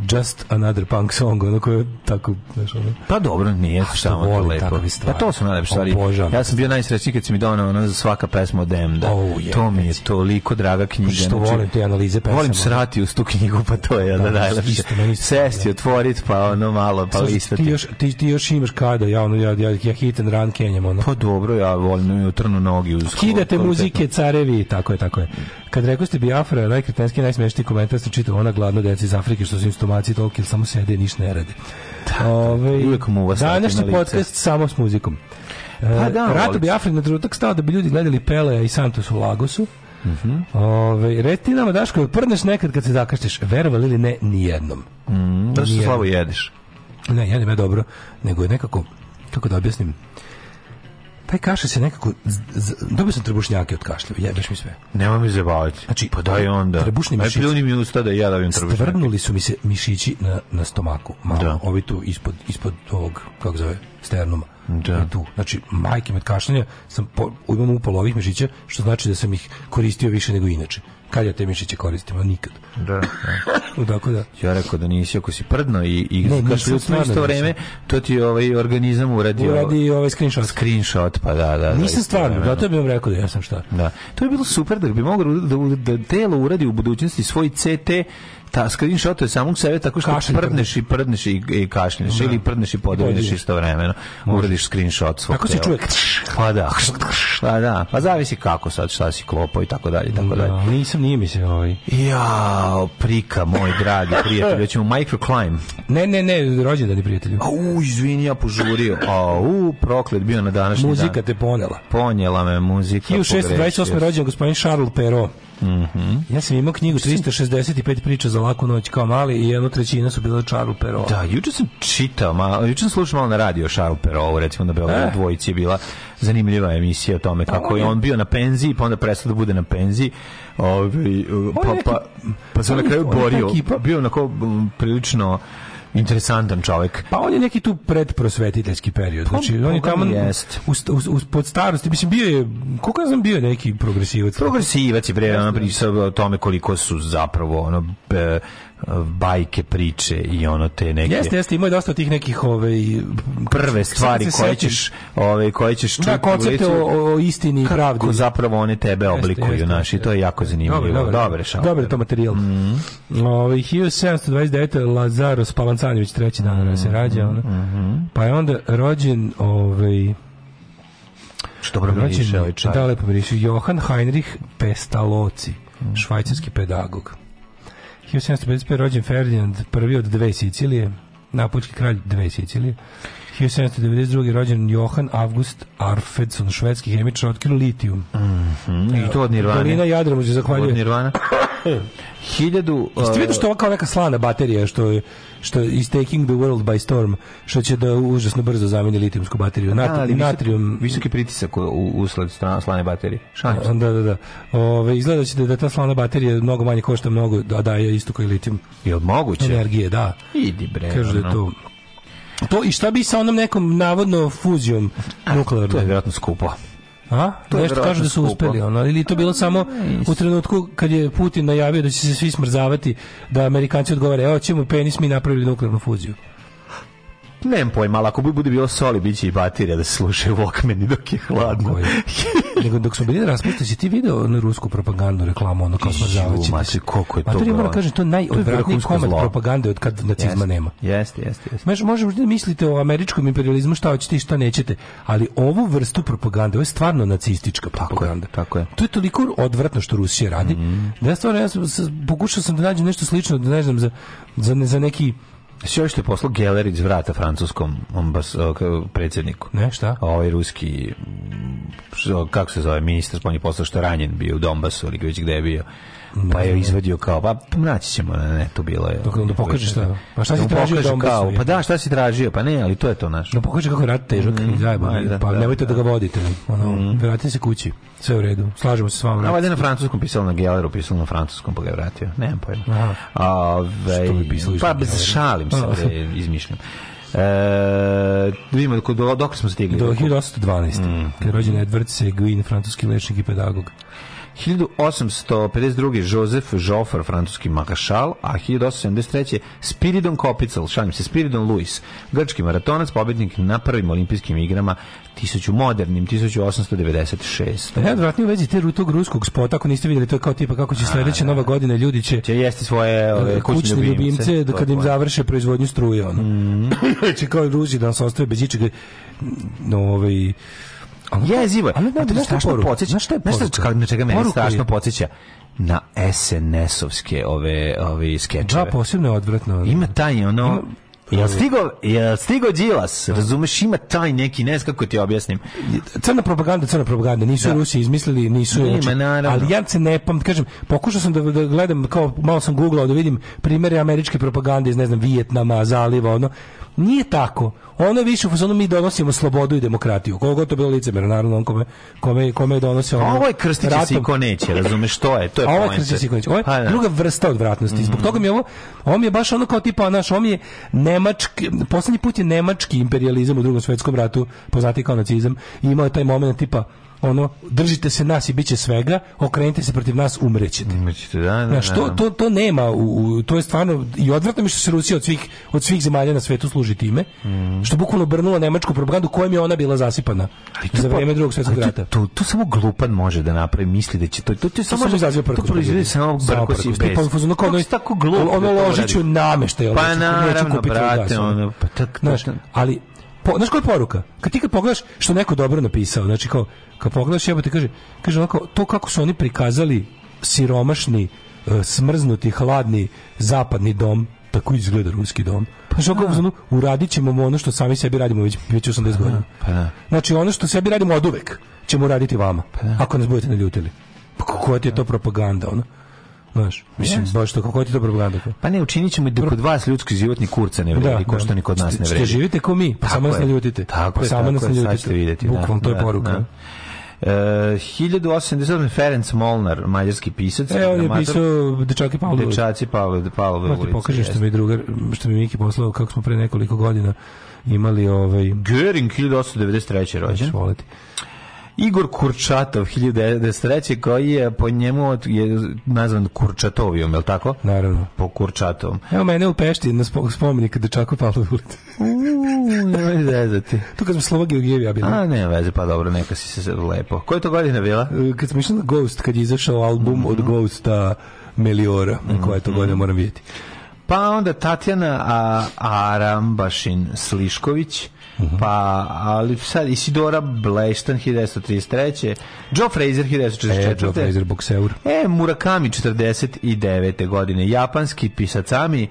just another punk song, ono koje tako, znaš, ono... Pa dobro, nije A samo to lepo. Pa to su najlepše stvari. Obožavam. Ja sam bio najsrećniji kad si mi donao ono za svaka pesma od DM, da. Oh, je, to mi je toliko draga knjiga. Što znači, volim te analize pesama. Volim srati uz tu knjigu, pa to je da, da najlepše. Sesti, otvorit, pa ono malo, pa listati. Ti još, ti, ti još imaš kada, ja, ono, ja, ja, ja hit and run kenjam, ono. Pa dobro, ja volim i utrnu nogi uz... Kidate muzike, carevi, tako je, tako je. Kad rekao ste Biafra, najkretenski, najsmešniji komentar ste čitao ona gladna deca iz Afrike što su im stomaci toliki, samo sede i ništa ne rade. Ove, uvek mu vas Današnji podcast samo s muzikom. Pa e, da, Rato bi Afrik na trenutak stao da bi ljudi gledali Peleja i Santos u Lagosu. Mhm. Ove, reti nama Daško, prdneš nekad kad se zakašćeš, verovali ili ne, nijednom. Mm, da što slavo jedeš. Ne, jedem je dobro, nego je nekako, kako da objasnim, taj kašalj se nekako dobio sam trbušnjake od kašlja jebeš mi sve nema mi zebavati znači pa daj onda trebušni mišići pljuni mi usta da ja dajem trebušnjake stvrnuli su mi se mišići na, na stomaku malo da. ovi tu ispod ispod ovog kako zove sternuma da. I tu. Znači, majke me kašljanja sam po, imam upalo ovih mišića, što znači da sam ih koristio više nego inače kad ja te mišiće koristim, nikad. Da, da. Tako da. Ja rekao da nisi, ako si prdno i, i ne, u isto vreme, to ti ovaj organizam uradi, uradi ovaj screenshot. Screenshot, pa da, da. da nisam da, stvarno, da, to bih vam rekao da ja sam šta. Da. To je bilo super da bi moglo da, da, da telo uradi u budućnosti svoj CT ta screenshot je samog sebe tako što Kašlj, prdneš i prdneš i, i kašlješ ili da. prdneš i podoviniš istovremeno. Uradiš screenshot svog Kako se čuje? Pa da. Pa da. Pa zavisi kako sad šta si klopao i tako dalje, tako da, dalje. Nisam, nije mi se ovaj. Ja, prika, moj dragi prijatelj, ćemo ćemo climb Ne, ne, ne, rođendani prijatelju. Au, izvini, ja požurio. Au, proklet bio na današnji Muzika dan. Muzika te ponela. ponela me muzika. 1628. rođen gospodin Charles Perrault. Mm Ja sam imao knjigu 365 priča za laku noć kao mali i jedna trećina su bila Charles Perrault. Da, juče sam čitao, ma, juče sam slušao malo na radio Charles Perrault, recimo da Beograd eh. dvojici je bila zanimljiva emisija o tome pa kako je on bio na penziji, pa onda prestao da bude na penziji. Ovaj pa pa pa, pa se na kraju borio. Bio onako prilično interesantan čovjek. Pa on je neki tu predprosvetiteljski period. Pa, znači, on je tamo jest. Uz, uz, uz, pod starosti, mislim, bio je, koliko ja znam, bio neki progresivac. Progresivac je bre, da. pričao o tome koliko su zapravo ono, e, bajke priče i ono te neke Jeste, jeste, ima je dosta tih nekih ove prve stvari koje ćeš, ove koje ćeš čuti. Na koncepte o, o, istini i pravdi. Kako zapravo one tebe oblikuju, jeste, naši, to je jako zanimljivo. Dobre, dobro. dobre, to materijal. Mm. Ovaj 1729 Lazaros Palancanović treći dan mm. se rađa, mhm, ono. Mm Pa je onda rođen ovaj što dobro miriše ovaj čaj. Da, lepo miriše. Johan Heinrich Pestalozzi, mm. švajcarski pedagog. 1755. rođen Ferdinand, prvi od dve Sicilije, napučki kralj dve Sicilije. 1792. rođen Johan August Arfvedson, švedski hemičar, otkrio litijum. Mm -hmm. I to od Nirvane. Dolina Jadra mu se zahvaljuje. Od Nirvana. Hiljadu... Jeste vidio e, što je kao neka slana baterija, što je što is taking the world by storm, što će da užasno brzo zameni litijumsku bateriju. Nat, da, ali natrium... Visoki, visoki pritisak u, usled slane baterije. Šans. Da, da, da. Ove, izgleda će da, da, ta slana baterija mnogo manje košta mnogo, a daje isto kao i litijum. Jel moguće? Energije, da. Idi bre. Kažu da je to... To i šta bi sa onom nekom navodno fuzijom nuklearnom? To je vjerojatno skupo. A? To Nešto kažu da su skupo. uspeli, ono, ili to bilo pa, samo u trenutku kad je Putin najavio da će se svi smrzavati, da Amerikanci odgovore, evo ćemo penis, mi napravili nuklearnu fuziju. Nemam pojma, ali ako bude bilo soli, bit će i baterija da se slušaju okmeni dok je hladno. nego dok smo bili raspusti, ti video na rusku propagandnu reklamu, ono kao smrzavajući. Mače, koliko je to? Materi, moram kažem, to je najodvratniji komad propagande od kad nacizma yes, nema. Jeste, jeste, jeste. Može, može da mislite o američkom imperializmu šta hoćete i šta nećete, ali ovu vrstu propagande, ovo je stvarno nacistička propaganda. Tako je, tako je. To je toliko odvratno što Rusija radi, mm -hmm. da ja stvarno, ja sam, pokušao sam da nađem nešto slično, da ne znam, za, za, za neki Sve još što je poslao Gelerić iz vrata francuskom ambas, predsjedniku. Ne, šta? Ovaj ruski, kako se zove, ministar spoljnih poslova što je ranjen bio u Donbasu ili već gde je bio pa je izvadio kao, pa naći ćemo na netu bilo je. Dok, da pokaže šta, pa šta da si tražio da kao, pa da, šta si tražio, pa ne, ali to je to naš. Da pokaže kako je rat težak mm, zajeba, da, pa da, nemojte da, da ga vodite, ono, mm. vratite se kući, sve u redu, slažemo se s vama. A na francuskom pisalo na Geleru, pisalo na francuskom, pa ga je vratio, nemam pojma. Aha. Ove, ovaj, što bi pisali? Pa, šalim se, izmišljam. E, da vidimo dok, dok smo stigli. Do 1812. Mm. Kada je rođen Edward Seguin, francuski lečnik i pedagog. 1852. Joseph Joffre, francuski makašal, a 1873. Spiridon Kopical, šalim se, Spiridon Luis, grčki maratonac, pobednik na prvim olimpijskim igrama 1000 modernim, 1896. Najodvratnije pa u vezi te tog ruskog spota, ako niste videli, to je kao tipa kako će sledeća da. nova godina, ljudi će, će jesti svoje ove, e, kućne, kućne ljubimce, ljubimce da kad im završe proizvodnju struje, ono. Mm -hmm. će kao Rusi da nas ostave bez ičega, no, ovaj, Jezivo je. Ali da, pa znaš šta je poruka? Znaš šta je poruka? Na čega mene strašno podsjeća? na SNS-ovske ove, ove skečeve. Da, posebno je odvratno. Ima taj, ono... Ima... Jel stigo, jel stigo Đilas, razumeš, ima taj neki, ne znam kako ti objasnim. Crna propaganda, crna propaganda, nisu da. Rusi izmislili, nisu Nima, znači, naravno. ali ja se ne pam, kažem, pokušao sam da, da, gledam, kao malo sam googlao da vidim primere američke propagande iz, ne znam, Vijetnama, Zaliva, ono, Nije tako. Ono je više u fazonu mi donosimo slobodu i demokratiju. Koliko to bilo licemerno, naravno, on kome, kome, kome donose pa ono... Ovo je krstić i ko neće, razumeš što je, to je Ovo je krstić si ko neće. Ovo je ha, pa da. druga vrsta odvratnosti. Zbog toga mi je ovo, ovo mi je baš ono kao tipa, naš, ovo mi je nemački, poslednji put je nemački imperializam u drugom svetskom ratu, poznati kao nacizam, i imao je taj moment tipa, ono držite se nas i biće svega, okrenite se protiv nas, umrećete. Umrećete, da, da. Na što da. to to nema u, to je stvarno i odvratno mi što se Rusija od svih od svih zemalja na svetu služi time, mm. što bukvalno obrnula nemačku propagandu kojom je ona bila zasipana ali za vreme drugog svetskog rata. To, to, samo glupan može da napravi, misli da će to to, to, samo može izaziva prkos. To proizvodi samo prkos i bez. Da pa znači, ono kao ono tako glupo. Ono ložiću nameštaj, Pa naravno, brate, ono pa tak Ali po, znaš koja je poruka? Kad ti kad pogledaš što neko dobro napisao, znači kao kad pogledaš te kaže, kaže onako to kako su oni prikazali siromašni, e, smrznuti, hladni zapadni dom, tako izgleda ruski dom. Pa što kao da. uradit ćemo ono što sami sebi radimo već, već 80 pa da, godina. Pa da. Znači ono što sebi radimo od uvek ćemo raditi vama, pa da. ako nas budete naljutili. Pa koja ti je to propaganda, ono? Znaš, mislim, yes. baš to, kako ti to propaganda? Pa ne, učinit ćemo da kod vas ljudski životni ni kurca ne vredi, da, ko da. što ni kod nas ne vredi. Ste živite kao mi, pa samo nas ne ljutite. Tako pa samo nas ne ljutite. Vidjeti, Bukvom, da, to je da, poruka. Da. E, uh, 1887. Ferenc Molnar, mađarski pisac. E, on je pisao Dečaki Pavlovi. Dečaci Pavlovi, Pavlovi ulici. pokažem što mi drugar, što mi Miki poslao, kako smo pre nekoliko godina imali ovaj... Göring, 1893. rođen. Svoliti. Igor Kurčatov 1993 koji je po njemu je nazvan Kurčatovijom, je li tako? Naravno. Po Kurčatovom. Evo mene u Pešti na spomenik dečaku Pavlu ulici. ne vezati. Tu kad smo Slovagi u Gijevi, bila. A ne veze, pa dobro, neka si se lepo. Koja je to godina bila? E, kad smo išli na Ghost, kad je izašao album mm -hmm. od mhm. Ghosta Meliora, mm -hmm. koja je to mhm. godina, moram vidjeti. Pa onda Tatjana Arambašin Slišković, Mhm. Pa, ali sad Isidora Blaston 1933. Joe Fraser 1944. E, Joe Fraser, bokseur. E, Murakami 49. godine. Japanski pisacami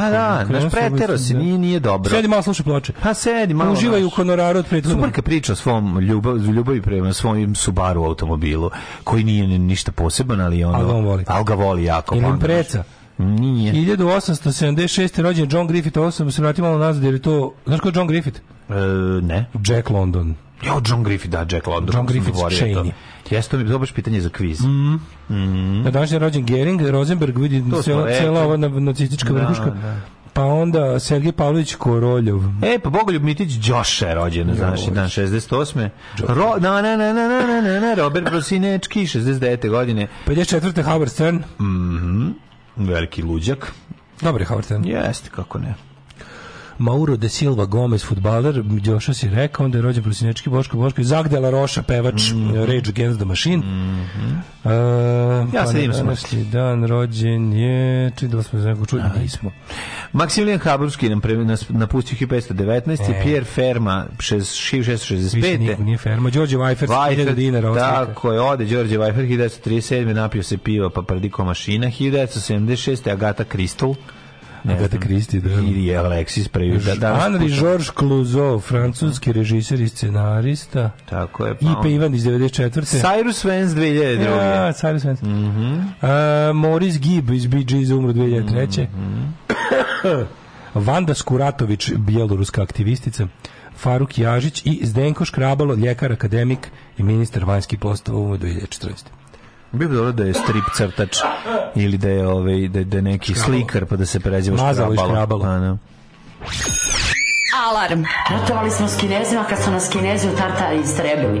Pa, pa da, da naš pretero se da. nije, nije dobro. Sedi malo slušaj ploče. Pa sedi malo. Uživaj u honoraru od prethodnog. Super priča o svom ljubav, ljubavi prema svom Subaru automobilu, koji nije ništa poseban, ali ono, ali on voli. Ali ga voli jako. Ili pa, preca. Nije. 1876. rođen John Griffith, ovo sam se vratio malo nazad, jer je to... Znaš ko je John Griffith? E, ne. Jack London. Jo, John Griffith, da, Jack London. John Griffith, Cheney. Jeste mi dobro pitanje za kviz. Mm. Mm. Na današnji rođen Gering, Rosenberg vidi cela, cela ova nacistička da, vrhuška. Da. Pa onda Sergej Pavlović Koroljov. E, pa Bogoljub Mitić Đoša je rođen, znaš, dan 68. Ro, na, na, na, na, na, na, na, na, Robert Prosinečki, 69. godine. 54. Howard Stern. Mm -hmm. Veliki luđak. Dobri je Howard Stern. Jeste, kako ne. Mauro de Silva Gomez, futbaler, Đoša si rekao, onda je rođen prosinečki Boško Boško i Zagdela Roša, pevač mm -hmm. Rage Against the Machine. Mm -hmm. uh, ja pa se imam današnji dan rođen je, čitali smo za nekog čuli, nismo. Maksimilijan Haburski nam pre, nas, napustio 1519, e. Pierre Ferma 1665. Više niko nije Ferma, Đorđe Vajfer, 1000 dinara. Tako je, ode Đorđe Vajfer 1937. napio se piva pa prdiko mašina, 1976. Agata Kristal Agata Kristi, da. I Alexis Prejuš. Da, da, Henri Georges Clouseau, francuski režiser i scenarista. Tako je. Pa Ipe pa on... Ivan iz 94. Cyrus Vance 2002. Ja, Cyrus Vance. Mm -hmm. uh, Morris Gibb iz Bee Gees umro 2003. Mm -hmm. Vanda Skuratović, bjeloruska aktivistica. Faruk Jažić i Zdenko Škrabalo, ljekar, akademik i ministar vanjskih poslova u 2014. Bilo bi dobro da je strip crtač ili da je ovaj da, da je neki škrabalo. slikar pa da se pređe u škrabalo. škrabalo. Ano. Pa, da. Alarm. Ratovali smo s Kinezima kad su nas Kinezi u Tartari istrebili.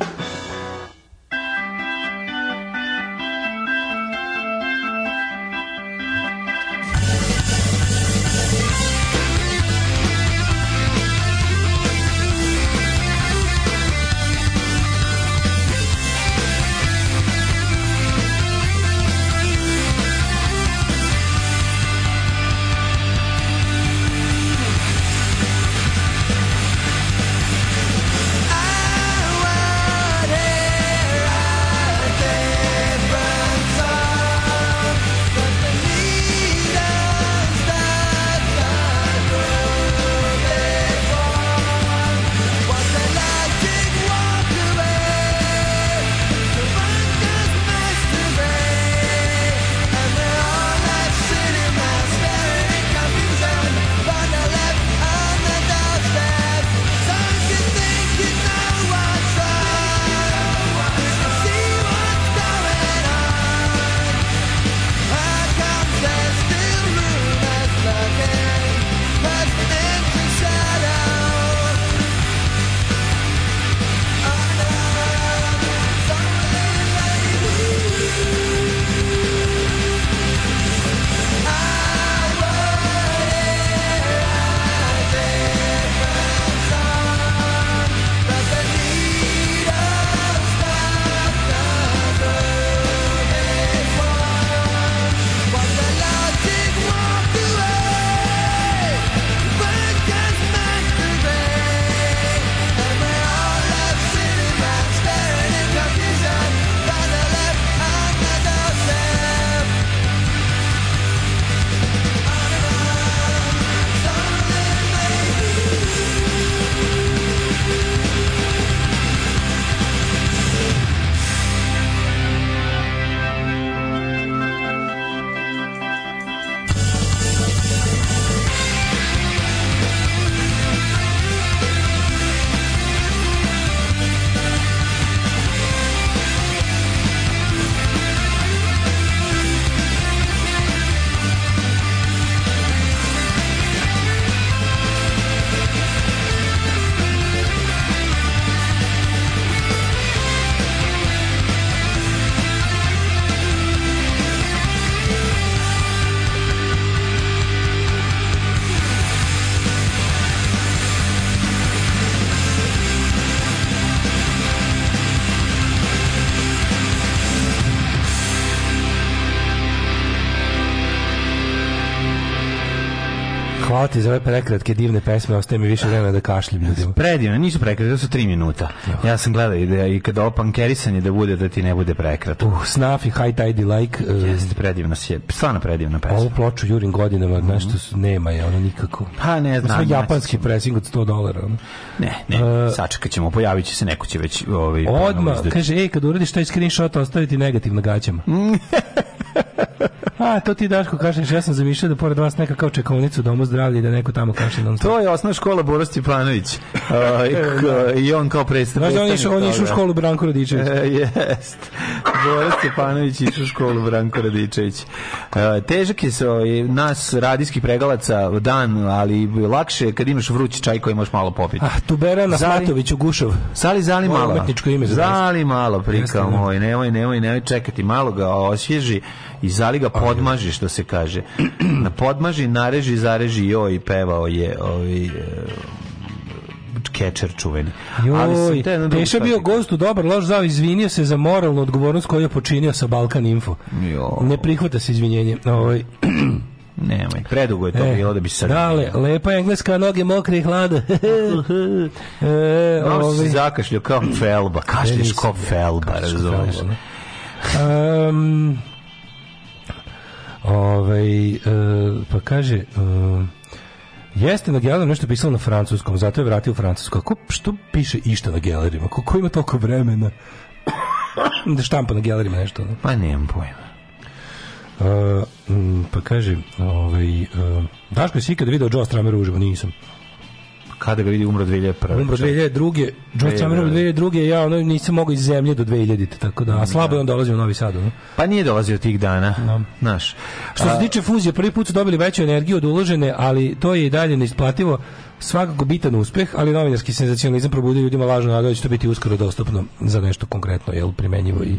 plati za ove prekratke divne pesme, ostaje mi više vremena da kašljem ljudima. Predivno, nisu prekratke, to su tri minuta. No. Ja sam gledao ideja i da, kada opankerisanje da bude, da ti ne bude prekrat. Uh, Snuff i High Tidy Like. Uh, eh, predivno predivna, je, stvarno predivna pesma. Ovo ploču Jurim godinama, mm -hmm. znaš što nema je, ono nikako. Ha, pa ne znam. Sve japanski ćemo. pressing od 100 dolara. Ne, ne, uh, sačekat ćemo, pojavit će se, neko će već ovaj, odmah, kaže, ej, kad uradiš taj screenshot, ostaviti negativ na gaćama. A, to ti Daško kažeš, ja sam zamišljao da pored vas neka kao čekovnica u domu zdravlja i da neko tamo kaše non To je osnovna škola Boris Stipanović. Uh, i, da. I on kao predstavnik. Znaš, da on e, je išao u školu Branko Radičević. Jest. Boris Stipanović išao u školu Branko Radičević. Uh, težak je se ovaj, nas radijskih pregalaca dan, ali lakše kad imaš vrući čaj koji možeš malo popiti. Ah, Tuberana Smatović u Gušov. Sali Zali Mala. ime za Zali malo, prikao da. moj. Nemoj, nemoj, nemoj čekati malo ga osvježi i zali ga podmaži, što se kaže. Na podmaži, nareži, zareži, joj, pevao je ovaj, catcher e, čuveni. Joj, Ali sam te, Teša bio gostu u dobar loš zav, izvinio se za moralnu odgovornost koju je počinio sa Balkan Info. Joj. Ne prihvata se izvinjenje. Ovaj, Nemoj, predugo je to e, bilo da bi se... Dale, lepa engleska, noge mokre i hlada. e, Malo ovi... si ovaj. zakašljio kao felba, kašljiš kao felba, razumiješ. Um, Ove, ovaj, pa kaže... E, jeste na Gelleru nešto pisalo na francuskom, zato je vratio francusko. Kako, što piše išta na Gellerima? ko ima toliko vremena da štampa na Gellerima nešto? Ne? Pa nemam pojma. Uh, pa kaže, ovaj, uh, Daško, jesi ikada video Joe Stramer uživo? Nisam. Kada ga vidi umro 2001. Umro 2002. George Cameron 2002. Ja ono nisam mogao iz zemlje do 2000. Tako da, a da. slabo je on dolazio u Novi Sad. No? Pa nije dolazio tih dana. No. Da. Naš. Što se tiče fuzije, prvi put su dobili veću energiju od uložene, ali to je i dalje neisplativo Svakako bitan uspeh, ali novinarski senzacionalizam probudio ljudima važno nadu da će to biti uskoro dostupno za nešto konkretno, jel, primenjivo i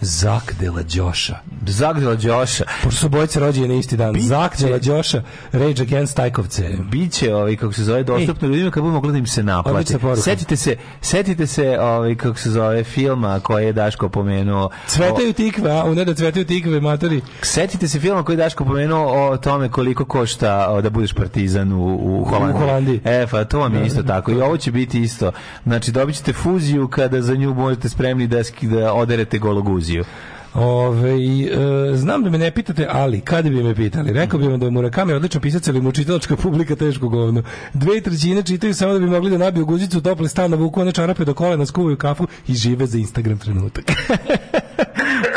Zakdela Đoša. Zakdela Đoša. Pošto su bojice rođeni na isti dan. Biće, Zakdela Đoša, Rage Against Tajkovce. Biće, ovaj, kako se zove, dostupno e. ljudima kad budemo gledati im se naplati. Setite se, setite se, ovaj, kako se zove, filma koji je Daško pomenuo. Cvetaju tikve, a u nedo da cvetaju tikve, matori. Setite se filma koji je Daško pomenuo o tome koliko košta o, da budeš partizan u, u Holandiji. U Holandiji. E, pa to vam je isto tako. I ovo će biti isto. Znači, dobit ćete fuziju kada za nju možete spremni deski da oderete gologuziju. Ove, e, znam da me ne pitate, ali kada bi me pitali, rekao bi vam da je Murakami odličan pisac, ali mu čitalačka publika teško govno. Dve trećine čitaju samo da bi mogli da nabiju guzicu, tople stan na vuku, one čarape do kolena, skuvaju kafu i žive za Instagram trenutak.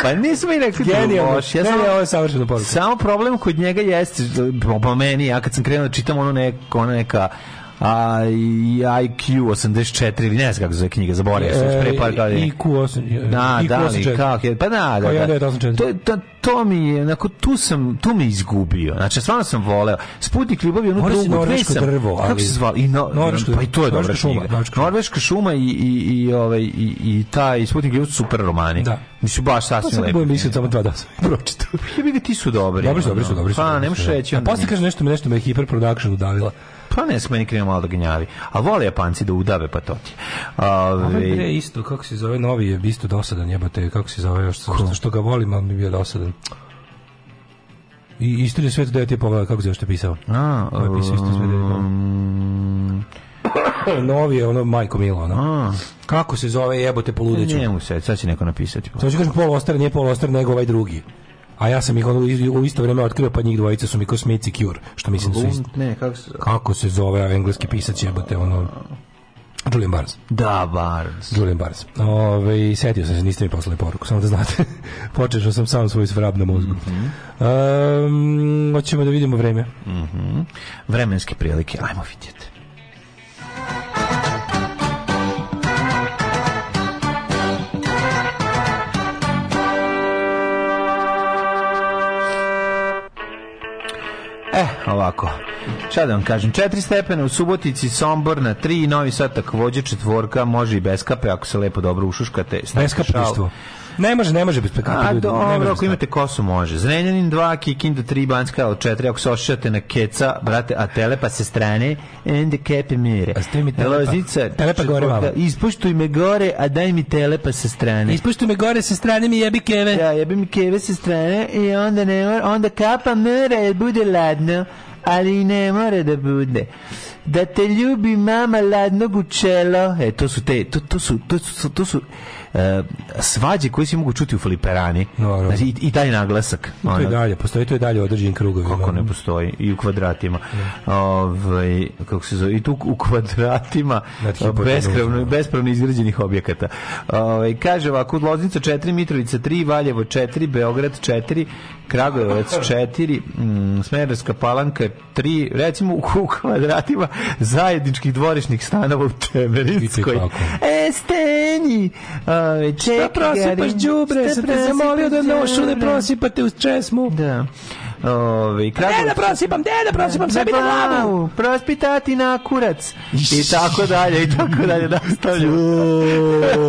pa nismo i rekli da Genijalno. Ja sam, je ovo savršeno poruka. Samo problem kod njega jeste, pa po meni, ja kad sam krenuo da čitam ono, neka, ona neka a i IQ 84 ili ne znam kako se zove knjiga, zaboravio sam e, pre par e, godina. IQ 8, da, IQ da, Kako pa da, da, da. To, to, to mi je, onako, tu sam, tu me izgubio. Znači, stvarno sam voleo. Sputnik ljubavi, ono drugo. drugu, sam. Drvo, ali... Kako se zvala? I no, norveško, pa i to je dobra šuma, knjiga. Norveška šuma i, i, i, ovaj, i, i taj Sputnik ljubavi su super romani. Da. Mislim, baš sasvim lepo. Pa sad bojem misliti samo dva da sam pročitao. Jebi ga, da ti su dobri. Dobri su, dobri su, dobri su. Pa, ne možeš pa, reći. A posle kaže nešto, me, nešto me hiperproduction udavila. Pa ne, meni krenu malo da gnjavi. A vole Japanci da udave pa to ti. Ove... Ovaj- isto, kako se zove, novi je isto dosadan jebate, kako se zove, što, što, što ga volim, ali mi je bio dosadan. I istoriju sveta da je ti pogledao kako se još te pisao. A, Ovo je pisao istoriju sveta da je um, Novi je ono Majko Milo, ono. A. Kako se zove jebote e, poludeću? Njemu se, sad će neko napisati. Sad ću kažem Paul Oster, nije Paul Oster, nego ovaj drugi. A ja sam ih ono u isto vrijeme otkrio, pa njih dvojica su mi ko Smith i Cure, što mislim da su isto. Ne, kako se... Kako se zove engleski pisac jebote, ono... Julian Barnes. Da, Barnes. Julian Barnes. Ove, setio sam se, niste mi poslali poruku, samo da znate. Počešao sam sam svoj svrab na mozgu. Mm -hmm. um, hoćemo da vidimo vreme. Mm -hmm. Vremenske prilike, ajmo vidjeti. E, ovako. Šta da vam kažem? 4 stepena u Subotici, Sombor na 3, Novi Sad takođe četvorka, može i beskape ako se lepo dobro ušuškate. Beskapištvo. Ne može, ne može bez plakata. A dobro, ako imate kosu može. Zrenjanin 2, Kikinda 3, Banjska Kraljevo 4, ako se ošćate na keca, brate, a telepa se strane, and the kepe mire. A ste mi telepa. Lozica, telepa gore malo. Ispuštuj me gore, a daj mi telepa se strane. Ispuštuj me gore sa strane, mi jebi keve. Ja, jebi mi keve sa strane i onda ne mora, onda kapa mora da bude ladno, ali ne mora da bude da te ljubi mama ladnog u čelo. E, to su te, to, to su, to su, to su, E, svađe koje se mogu čuti u fliperani. znači, i, i taj naglasak. I to je dalje, postoji to i dalje u određenim krugovima. Kako ne postoji, i u kvadratima. Da. Ove, ovaj, kako se zove, i tu u kvadratima znači, bespravno, bespravno izgrađenih objekata. Ove, ovaj, kaže ovako, Loznica 4, Mitrovica 3, Valjevo 4, Beograd 4, Kragujevac 4, mm, Smederska palanka 3, recimo u kvadratima zajedničkih dvorišnih stanova u Temerinskoj. E, Stenji! A, Ove, čekaj, šta prosipaš đubre, sam te zamolio da nošu ne prosipate u česmu. Da. Ovi, kradu... Ne da prosipam, ne da prosipam sebi na glavu. Prospitati na kurac. I tako dalje, i tako dalje. Nastavljam.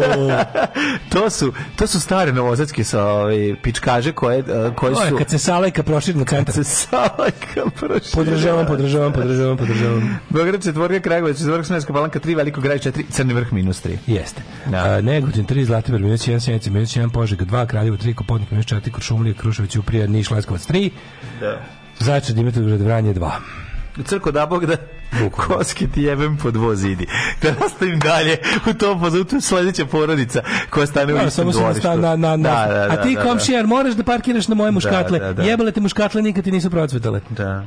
to, su, to su stare novosadske sa ovi, pičkaže koje, e, koje su... Ove, kad se salajka proširna centar. Kad se salajka proširna. Podržavam, podržavam, podržavam, podržavam. Beograd četvorka, Kragovic, četvorka, Smenska palanka, tri, veliko graj, četiri, crni vrh, minus tri. Jeste. Da. A, Negutin, tri, Zlatibor, minus jedan, Sjenica, minus jedan, Požega, dva, Kraljevo, tri, Kopodnik, minus četiri, Kuršumlija, Krušević, Uprija, Niš, Leskovac, tri, Da. Zajče Dimitrovgrad Vranje 2. Crko da Bog da koski ti jebem pod voz idi. Da nastavim dalje u to pozutu sledeća porodica koja stane u da, istom da dvorištu. Na, na, na, da, da, a ti da, komšijar moraš da parkiraš na moje muškatle. Da, da, da. Jebale te muškatle nikad ti nisu procvetale. Da.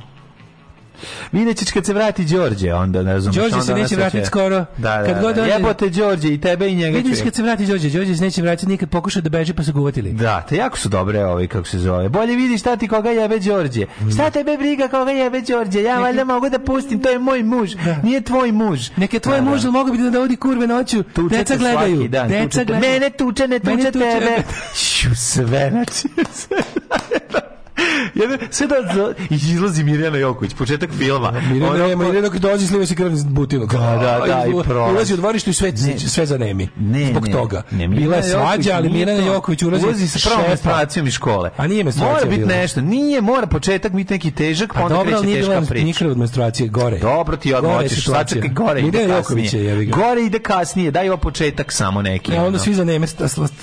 Videćeš kad se vrati Đorđe, onda ne znam. Đorđe se neće vratiti skoro. Da, da, kad da. god da, da. Jebote Đorđe i tebe i njega. Vidiš kad se vrati Đorđe, Đorđe se neće vratiti nikad, pokušao da beže pa su guvatili. Da, te jako su dobre ovi kako se zove. Bolje vidi šta ti koga jebe Đorđe. Mm. Šta tebe briga koga jebe Đorđe? Ja valjda mogu da pustim, to je moj muž, da. nije tvoj muž. Neke tvoj da, muž, da. mogu bi da odi kurve noću. Tuče Deca gledaju. Svaki dan, Deca gledaju. Mene tuče, ne tuče, tuče tebe. Sve znači. Jedan sve da izlazi Mirjana Joković, početak filma. Da, Mirjana Ona, nema, Mirjana Joković dođe sliva se krv butinu. Da, da, da, i prolazi. Ulazi u dvorište i sve, ne, sve zanemi. Ne, zbog ne, toga. Ne, Bila je svađa, ali Mirjana Joković ulazi, ulazi sa pravom menstruacijom iz škole. A nije menstruacija Mora biti nešto. Nije, mora početak biti neki težak, pa, pa onda dobro, kreće nije teška priča. Nikre od menstruacije, gore. Dobro ti odmoćiš, sačekaj gore ide kasnije. Gore ide kasnije, daj ovo ovaj početak samo neki. Ja, e, onda svi zaneme,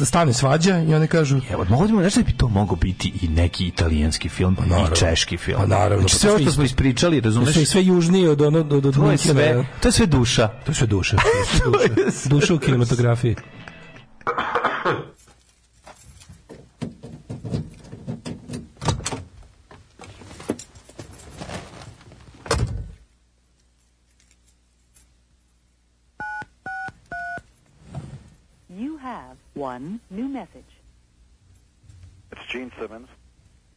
stane svađa i oni kažu... Evo, nešto da bi to mogo biti i neki italijan italijanski film pa naravno, i češki film. Pa naravno. Znači, pa sve što smo ispričali, razumeš? Sve, sve južnije od ono... Od, od to, je sve, to je sve duša. To je sve duša. To je sve duša. duša u kinematografiji. You have one new message. It's Gene Simmons.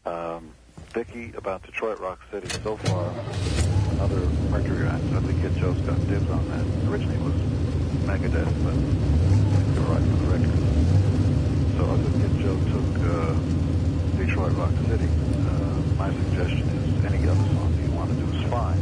um, Vicky about Detroit Rock City so far. Another Mercury Acts. I think Kid Joe's got dibs on that. Originally it was Megadeth, but you're right for the record. So I think Kid Joe took uh, Detroit Rock City. Uh, my suggestion is any other song you want to do is fine.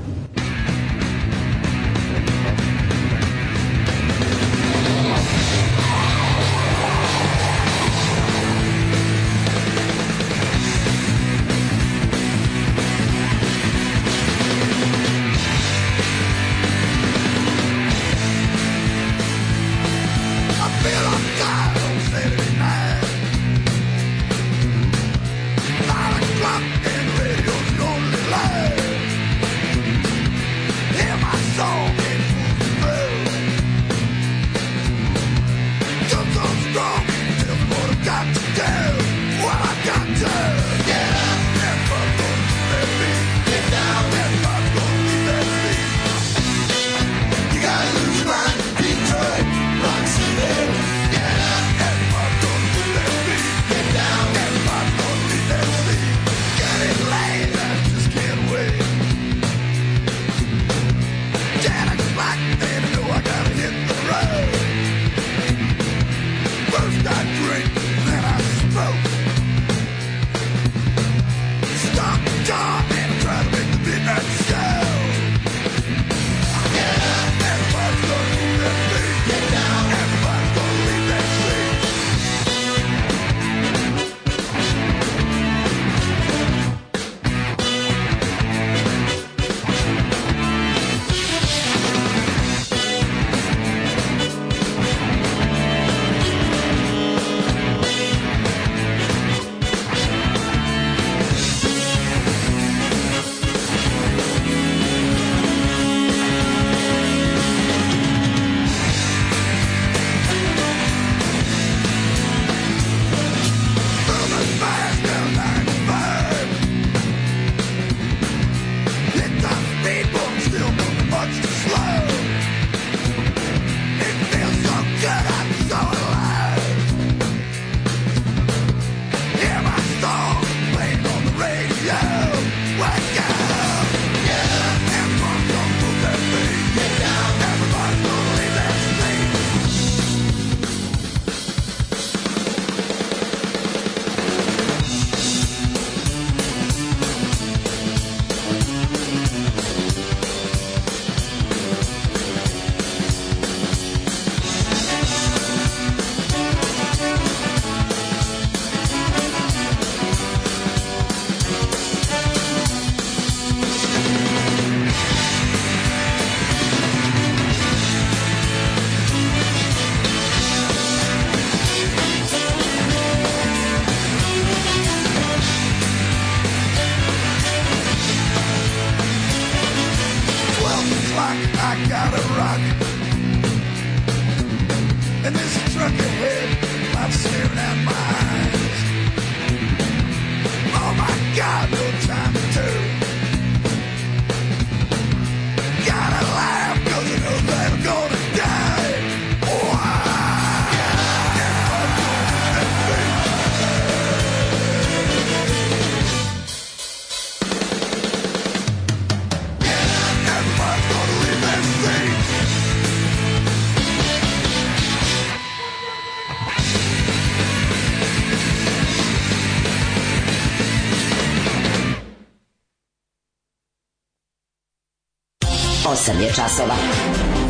časova.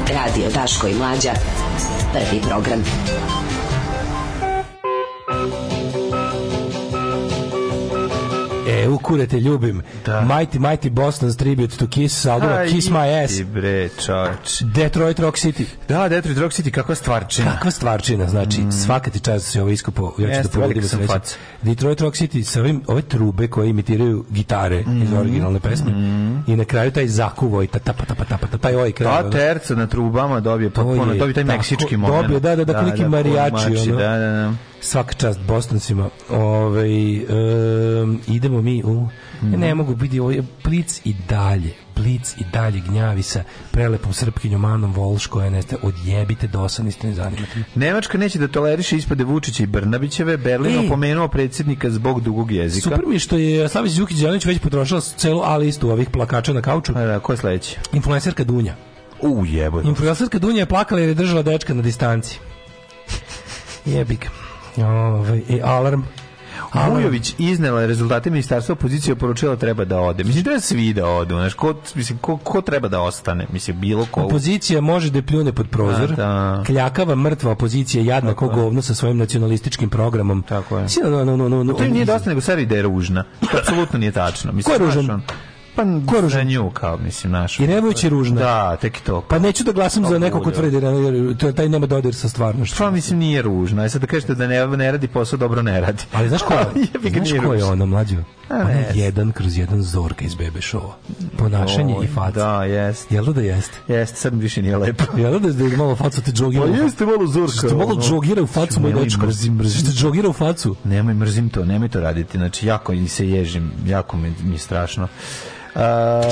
Radio Daško i Mlađa. Prvi program. E, ukurete, ljubim. Da. Mighty, Mighty Boston's Tribute to Kiss, albuma Kiss My Ass. bre, čač. Detroit Rock City. Da, Detroit Rock City, kakva stvarčina. Kakva stvarčina, znači, mm. svaka ti čast da se ovo iskopo. Ja ću da Jeste, da pogodim da Detroit Rock City sa ovim, ove trube koje imitiraju gitare mm. iz originalne pesme. Mm. I na kraju taj zakuvoj, ta ta pa, ta pa, taj oj ovaj kraj. Ta terca na trubama dobije potpuno, dobije taj tako, meksički moment. Dobije, da, da, da, da neki da, marijači. Mači, ono. Da, da, da. Svaka čast bostancima. Ove, ovaj, um, idemo mi u... Mm. Ne mogu biti, ovo je plic i dalje Blic i dalje gnjavi sa prelepom srpkinjom Anom Volško, je neste, odjebite, dosadni ste, ne zanimate. Nemačka neće da toleriše ispade Vučića i Brnabićeve, Berlin Ej. opomenuo predsjednika zbog dugog jezika. Super mi što je Slavić Đukić Zelenić već potrošila celu listu ovih plakača na kauču. A da, ko je sledeći? Influencerka Dunja. U jebote. Influencerka Dunja je plakala jer je držala dečka na distanci. Jebik. Ove, ovaj, e, alarm. A Vujović iznela rezultate ministarstva opozicije poručila da treba da ode. Mislim da svi da odu, znaš, ko, mislim, ko, ko treba da ostane, mislim bilo ko. Opozicija može da pljune pod prozor. A, da, da. Kljakava mrtva opozicija jadna Tako ko govno sa svojim nacionalističkim programom. Tako je. Sina, no, no, no, no, to im nije dosta nego sari da ružna. To apsolutno nije tačno. Mislim, ko je ružan? pa za nju kao mislim našu. I nevojući ružna. Da, tek i to. Pa neću da glasam za nekog ko tvrdi da taj nema dodir sa stvarnošću. Pa mislim nije ružna. Aj sad da kažete da ne, ne radi posao dobro ne radi. Ali znaš ko je? znaš ko je ona mlađa? Ona jedan kroz jedan Zorka iz Bebe Showa. Ponašanje i faca. Da, jest. Jelo da jest? Jest, sad mi više nije lepo. Jelo da je malo faca te džogira? Pa jeste malo Zorka. Što malo džogira u facu, moj dečko. Mrzim, mrzim. Što džogira u facu? Nemoj, mrzim to, nemoj to raditi. Znači, jako se ježim, jako mi, mi strašno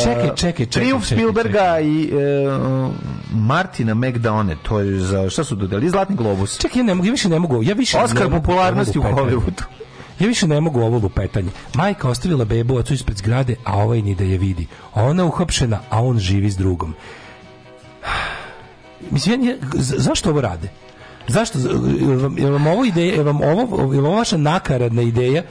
čekaj, čekaj, čekaj. Triumf Spielberga i uh, Martina McDonagh, to je za šta su dodali Zlatni globus. Čekaj, ja ne mogu, ja više ne mogu. Ja više Oskar popularnosti u Hollywoodu. Ja više ne mogu ovo lupetanje. Majka ostavila bebu ocu ispred zgrade, a ovaj ni da je vidi. Ona uhapšena, a on živi s drugom. Mislim, ja, zašto ovo rade? Zašto? Je vam, je vam ovo ideja, je vam ovo, je vam vaša nakaradna ideja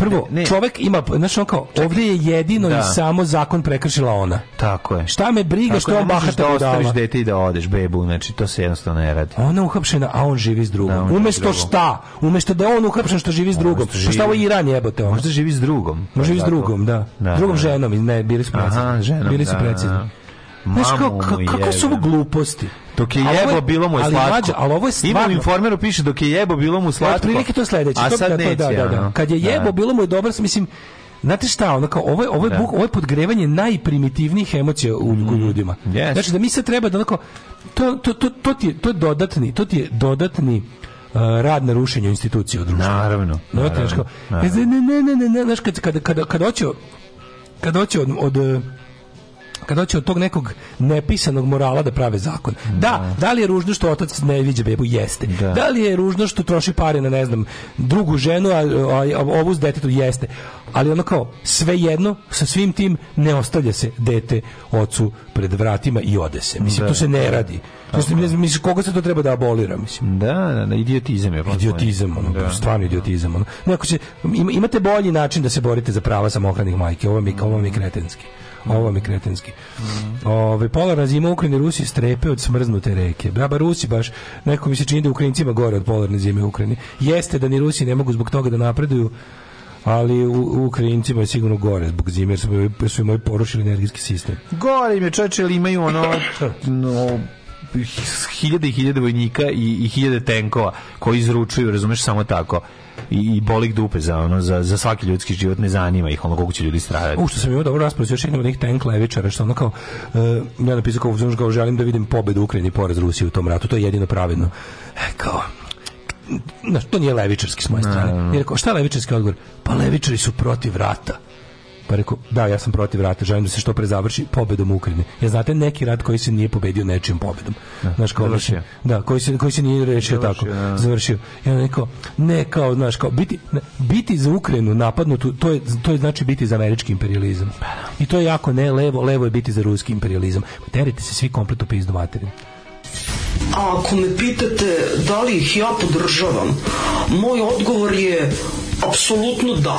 prvo, ne, ne. čovjek ima, znaš, on kao, ovdje je jedino da. i samo zakon prekršila ona. Tako je. Šta me briga Tako što on mahata da ostaviš dete i da odeš bebu, znači to se jednostavno ne radi. Ona uhapšena, a on živi s drugom. Da, Umesto šta? Umesto da je on uhapšen što živi s drugom. Što pa šta ovo Iran jebote on? Možda živi s drugom. Možda pa živi s drugom, da. da drugom da. ženom, ne, bili su precizni. Aha, ženom, bili su da, precizni. Da, Znaš, kako, kako su ovo gluposti? Dok je jebo je, bilo mu je slatko. Ali, mlađa, ali ovo je stvarno. Ima informeru piše dok je jebo bilo mu je slatko. prilike to sledeće. A to, sad to, neće, da, da, da. Kad je jebo da. bilo mu je dobro, mislim, Znate šta, ono kao, ovo je, ovo je, da. buk, ovo je podgrevanje najprimitivnijih emocija u, u mm. ljudima. Yes. Znači da mi se treba da onako, to, to, to, to, ti je, to je dodatni, to ti je dodatni, uh, rad na rušenju institucija društva. Naravno. Da, naravno, naravno. Ne, ne, ne, ne, ne, ne, znaš, kada, kada, kada hoću, kada hoću od, od kad hoće od tog nekog nepisanog morala da prave zakon. Da, da, da li je ružno što otac ne viđa bebu? Jeste. Da. da li je ružno što troši pare na, ne znam, drugu ženu, a, a, a ovu s detetu? Jeste. Ali ono kao, svejedno, sa svim tim ne ostavlja se dete ocu pred vratima i ode se. Mislim, da. to se ne radi. To se, mislim, koga se to treba da abolira, mislim. Da, da, da idiotizam je. Idiotizam, ono, da. stvarno idiotizam. Ono. Neko će, imate bolji način da se borite za prava samohranih majke, ovo mi, ovo mi kretenski. Ovo mi kretenski. Mm. Ove, pola razima Ukrajine Rusi strepe od smrznute reke. Braba Rusi baš, neko mi se čini da Ukrajincima gore od polarne zime u Ukrajini. Jeste da ni Rusi ne mogu zbog toga da napreduju, ali u Ukrajincima je sigurno gore zbog zime, jer su, su im porušili energijski sistem. Gore im je čoče, ali imaju ono... No, hiljade i hiljade vojnika i, i hiljade tenkova koji izručuju, razumeš, samo tako i, i bolik dupe za ono za, za svaki ljudski život ne zanima ih ono koliko će ljudi stradati. U što sam imao dobro raspravu još jednom onih tank levičara što ono kao uh, ja napisao kao, kao želim da vidim pobedu Ukrajini i poraz Rusije u tom ratu, to je jedino pravedno. E, kao, to nije levičarski s moje strane. Jer šta je levičarski odgovor? Pa levičari su protiv rata. Pa rekao, da, ja sam protiv rata, želim da se što pre završi pobedom Ukrajine. Ja znate neki rat koji se nije pobedio nečijom pobedom. Da, znaš, kao, završio. da, koji se, koji se nije rešio tako. Da. Završio. Ja rekao, ne kao, znaš, kao, biti, ne, biti za Ukrajinu napadnutu, to je, to je znači biti za američki imperializam. Pa da. I to je jako ne levo, levo je biti za ruski imperializam. Terite se svi kompletno pizdu materine. A ako me pitate da li ih ja podržavam, moj odgovor je apsolutno da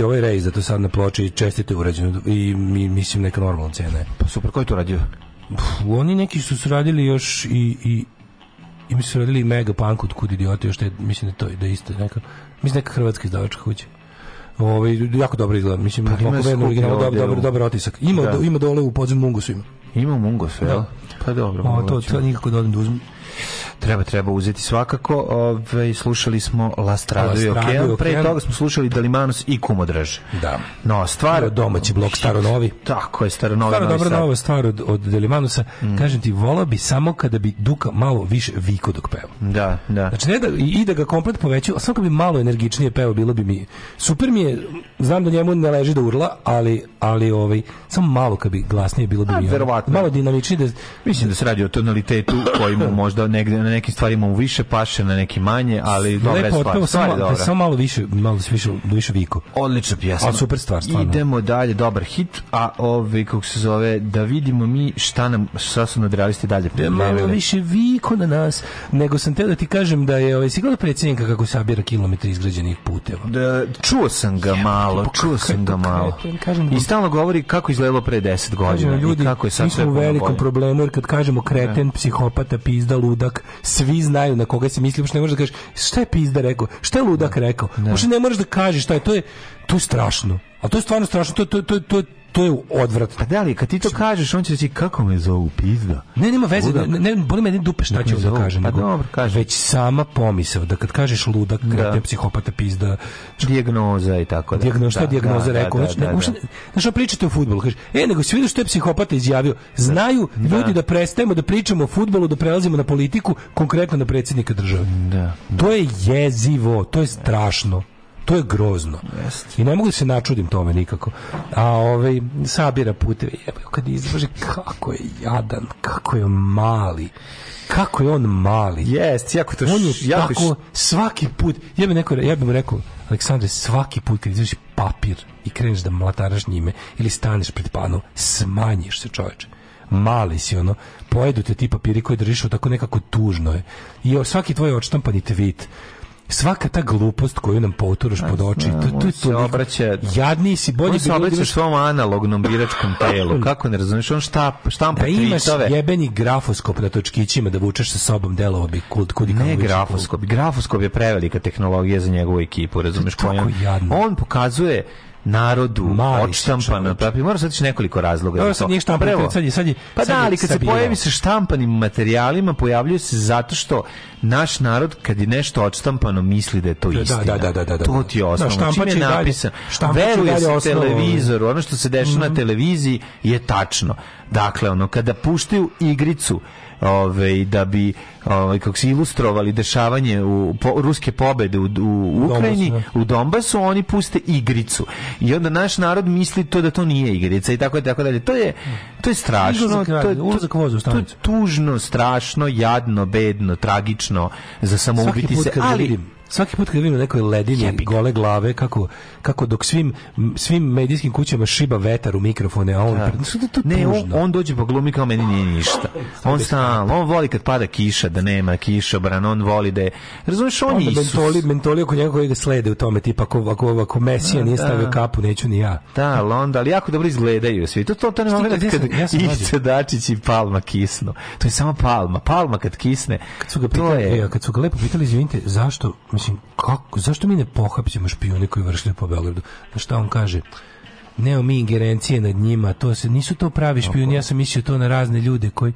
kupiti ovaj rejz da to sad na ploči čestite urađeno i mi, mislim neka normalna cena je. Pa super, ko je to radio? Pff, oni neki su sradili još i, i i mi su radili Mega Punk od Kud idioti, još te, mislim da to da isto neka, mislim neka hrvatska izdavačka kuća. Ovaj jako dobro izgleda, mislim pa, ima original, dobar, dobar, dobar otisak. Ima da. ima dole u podzemnom Mungosu ima. Ima Mungos, da. jel? Da. Pa dobro. O, to, to nikako da odem da uzmem. Treba, treba uzeti svakako. Ove, ovaj, slušali smo La Strada i Okean. Pre toga smo slušali Dalimanos i Kumodraž. Da. No, stvar... Bio domaći blok staro novi. Tako je, staro Staronovi. Staro, dobro, novo stvar od, od Delimanosa. Mm. Kažem ti, volao bi samo kada bi Duka malo više viko dok peva. Da, da. Znači, ne da, i da ga komplet poveću, samo kad bi malo energičnije peo, bilo bi mi... Super mi je, znam da njemu ne leži da urla, ali, ali ovaj, samo malo kad bi glasnije bilo bi A, mi... Verovatno. Malo dinamičnije da... Mislim da se radi o tonalitetu koji mu možda negde na nekim stvarima mu više paše, na neki manje, ali dobra je stvar. Stvar je Samo malo više, malo više, više viku. Odlična pjesma. Ali super stvar, stvarno. Idemo dalje, dobar hit, a ovi, kako se zove, da vidimo mi šta nam, šta su nadrealisti dalje pripremili. Da, malo više viku na nas, nego sam teo da ti kažem da je ovaj sigurno predsjednika kako sabira kilometri izgrađenih puteva. Da, čuo sam ga Jeba, malo, pa čuo sam ga malo. Kažem, I stalno govori kako izgledalo pre 10 godina ljudi, i kako je sad sve u velikom problemu jer kad kažemo kreten, psihopata, pizda, ludak, svi znaju na koga se misli, uopšte ne možeš da kažeš šta je pizda rekao, šta je ludak da. rekao. Da. Uopšte ne možeš da kažeš šta je, to je to je strašno. A to je stvarno strašno, to to to to to je odvratno. Pa da li, kad ti to kažeš, on će reći kako me zovu pizda. Ne, nema veze, ludak. ne, ne, boli me ne da dupe šta ću da kažem. Pa dobro, kažem. Već sama pomisao da kad kažeš ludak, da. kreten, psihopata, pizda, dijagnoza i tako da. Dijagnoza, šta da, dijagnoza da, rekao? Da, znači, da, znači, da, da. pričate o fudbalu, kažeš, e, nego si vidio što je psihopata izjavio. Znaju da. ljudi da prestajemo da pričamo o fudbalu, da prelazimo na politiku, konkretno na predsjednika države. Da, da. To je jezivo, to je strašno to je grozno. Jeste. I ne mogu da se načudim tome nikako. A ovaj sabira puteve, jebe, kad izbože kako je jadan, kako je mali. Kako je on mali. Jest, jako to on je jako tako, svaki put, ja bih neko, ja bih mu rekao, Aleksandre, svaki put kad izvrši papir i kreneš da mlataraš njime ili staneš pred panom, smanjiš se čoveče mali si ono, pojedu te ti papiri koje držiš, tako nekako tužno je. I svaki tvoj očtampani tweet, svaka ta glupost koju nam poturaš pod oči, ja, to, to je to. Obraća, jadni si, bolje bi se da obraća svom analognom biračkom telu. Kako ne razumeš, on šta štampa da imaš tritove. jebeni grafoskop na točkićima da vučeš sa sobom delovo bi kud kudi Ne grafoskop, grafoskop je prevelika tehnologija za njegovu ekipu, razumeš koja on pokazuje narodu Mali odštampano papir. Mora sad nekoliko razloga. Dobro, sad nije štampano, sad je, sad je, pa sad da, ali kad se pojavi sa štampanim materijalima, pojavljuje se zato što naš narod, kad je nešto odštampano, misli da je to da, da, da istina. Da, da, da, da, da. To ti je da, osnovno. Da, Čim je napisan, veruje se televizor, ono što se dešava mm -hmm. na mhm. televiziji je tačno. Dakle, ono, kada puštaju igricu ovaj da bi ovaj kako se ilustrovali dešavanje u po, ruske pobede u, u Ukrajini, Donbass, u Donbasu, oni puste igricu. I onda naš narod misli to da to nije igrica i tako tako dalje. To je to je strašno, to je, to je tužno, strašno, jadno, bedno, tragično za samoubiti se, ali vidim svaki put kad vidim nekoj ledini Jebi. gole glave kako kako dok svim svim medijskim kućama šiba vetar u mikrofone a on da. da to ne on, on, dođe pa glumi kao meni nije ništa on stalno on voli kad pada kiša da nema kišobran on voli da je razumeš on je mentoli mentoli oko njega koji ga slede u tome tipa ako ako, ako Mesija da, nije stavio da. kapu neću ni ja da ali ali jako dobro izgledaju svi to to to ne mogu da ja i Palma kisno to je samo Palma Palma kad kisne kad su ga pitali, je... E, kad su ga lepo pitali izvinite zašto mislim, kako, zašto mi ne pohapćemo špijune koji vršljaju po Beogradu? Na šta on kaže? neo mi ingerencije nad njima, to se nisu to pravi špijuni, ja sam mislio to na razne ljude koji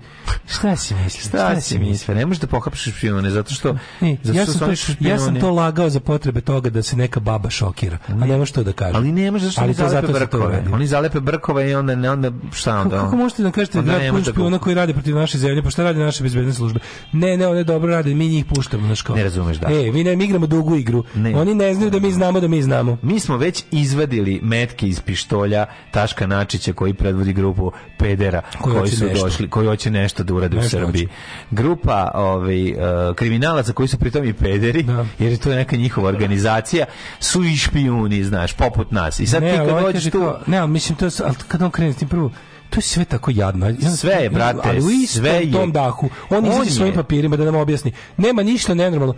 šta si misli? Šta, šta si misli? Ne možeš da pohapšiš špijune zato što ne, zato ja, sam to, špijune... ja sam to lagao za potrebe toga da se neka baba šokira. Ne. A ne što da kažem. Ali ne možeš ali to zato brkove. oni zalepe brkove i onda ne onda šta onda? Kako, kako možete da kažete da je pun da špijuna koji radi protiv naše zemlje, pa šta radi naše bezbedne službe? Ne, ne, one dobro rade, mi njih puštamo na školu. Ne razumeš da. E, mi ne mi igramo dugu igru. Ne. Oni ne znaju da mi znamo da mi znamo. Mi smo već izvadili metke iz pištolja pištolja Taška Načića koji predvodi grupu pedera koji, koji su nešto. došli, koji hoće nešto da urade nešto u Srbiji. Hoće. Grupa ovaj, uh, kriminalaca koji su pritom i pederi, da. jer to je neka njihova organizacija, su i špijuni, znaš, poput nas. I sad ne, ti kad ovaj dođeš tu... ne, mislim, to, ali kad on krene s prvo, to je sve tako jadno. Sve je, brate, ali u istom sve je. tom dahu. On, on izađe svojim papirima da nam objasni. Nema ništa nenormalno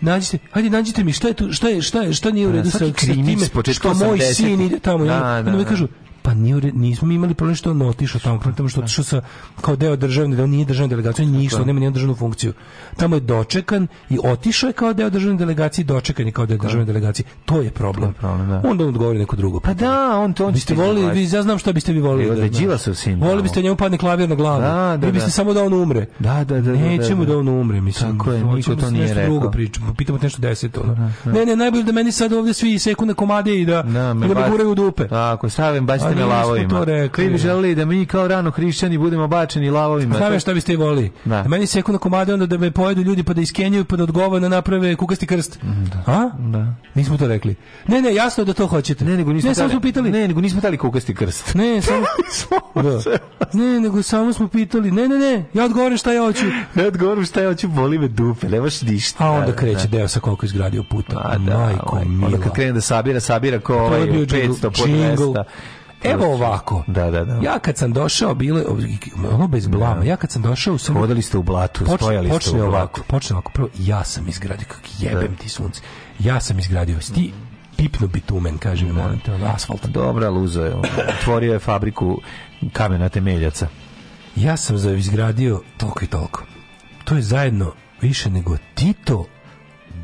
nađite, hajde nađite mi šta je tu, šta je, šta je, šta nije u pa, redu sa, sa time, što moj sin ide tamo. Da, da, da. kažu, da pa nije, nismo imali problem što on otišao tamo, problem što da. otišao sa, kao deo državne, da on nije državna delegacija, ništa, išao, nema nijednu državnu funkciju. Tamo je dočekan i otišao je kao deo državne delegacije, dočekan je kao deo državne delegacije. To je problem. To je problem da. Onda on odgovori neko drugo. Pa da, on to on biste volili, vi, ja znam šta biste vi volili. Da, da, se Volili biste njemu padne klavir na glavu. Da, da, vi da. biste samo da on umre. Da, da, da. da Nećemo da, on umre, mislim. Tako je, niko to nije rekao. Drugo pričamo, pitamo nešto deseto. Ne, ne, najbolje da meni sad ovde svi seku na komade i da, da, me guraju u dupe. Tako, stavim, bacite me lavovima. Rekli, vi bi želeli da mi kao rano hrišćani budemo bačeni lavovima. Znam šta biste volili. Da. Meni seku komade onda da me pojedu ljudi pa da iskenjaju pa da odgovore na da naprave kukasti krst. Mm, da. A? Da. Nismo to rekli. Ne, ne, jasno da to hoćete. Ne, nego nismo ne, pitali. Ne, nego nismo tali kukasti krst. Ne, samo da. Ne, nego samo smo pitali. Ne, ne, ne, ja odgovorim šta ja hoću. Ja odgovorim šta ja hoću, boli me dupe, nemaš ništa. A onda kreće da. deo sa koliko izgradio puta. A, da, Majko, ovaj, onda kad krene da sabira, sabira ko ovaj 500 po 200. Evo ovako. Da, da, da. Ja kad sam došao, bilo ono bez blama. Da. Ja kad sam došao, sam hodali ste u blatu, počne, stojali ste počne u blatu. Ovako, počne ovako. Prvo ja sam izgradio kak jebem da. ti sunce. Ja sam izgradio. sti pipnu bitumen, kaže mi, molim te, asfalt. Dobra, luzo je. Otvorio je fabriku kamena temeljaca. Ja sam za izgradio toliko i toliko. To je zajedno više nego Tito,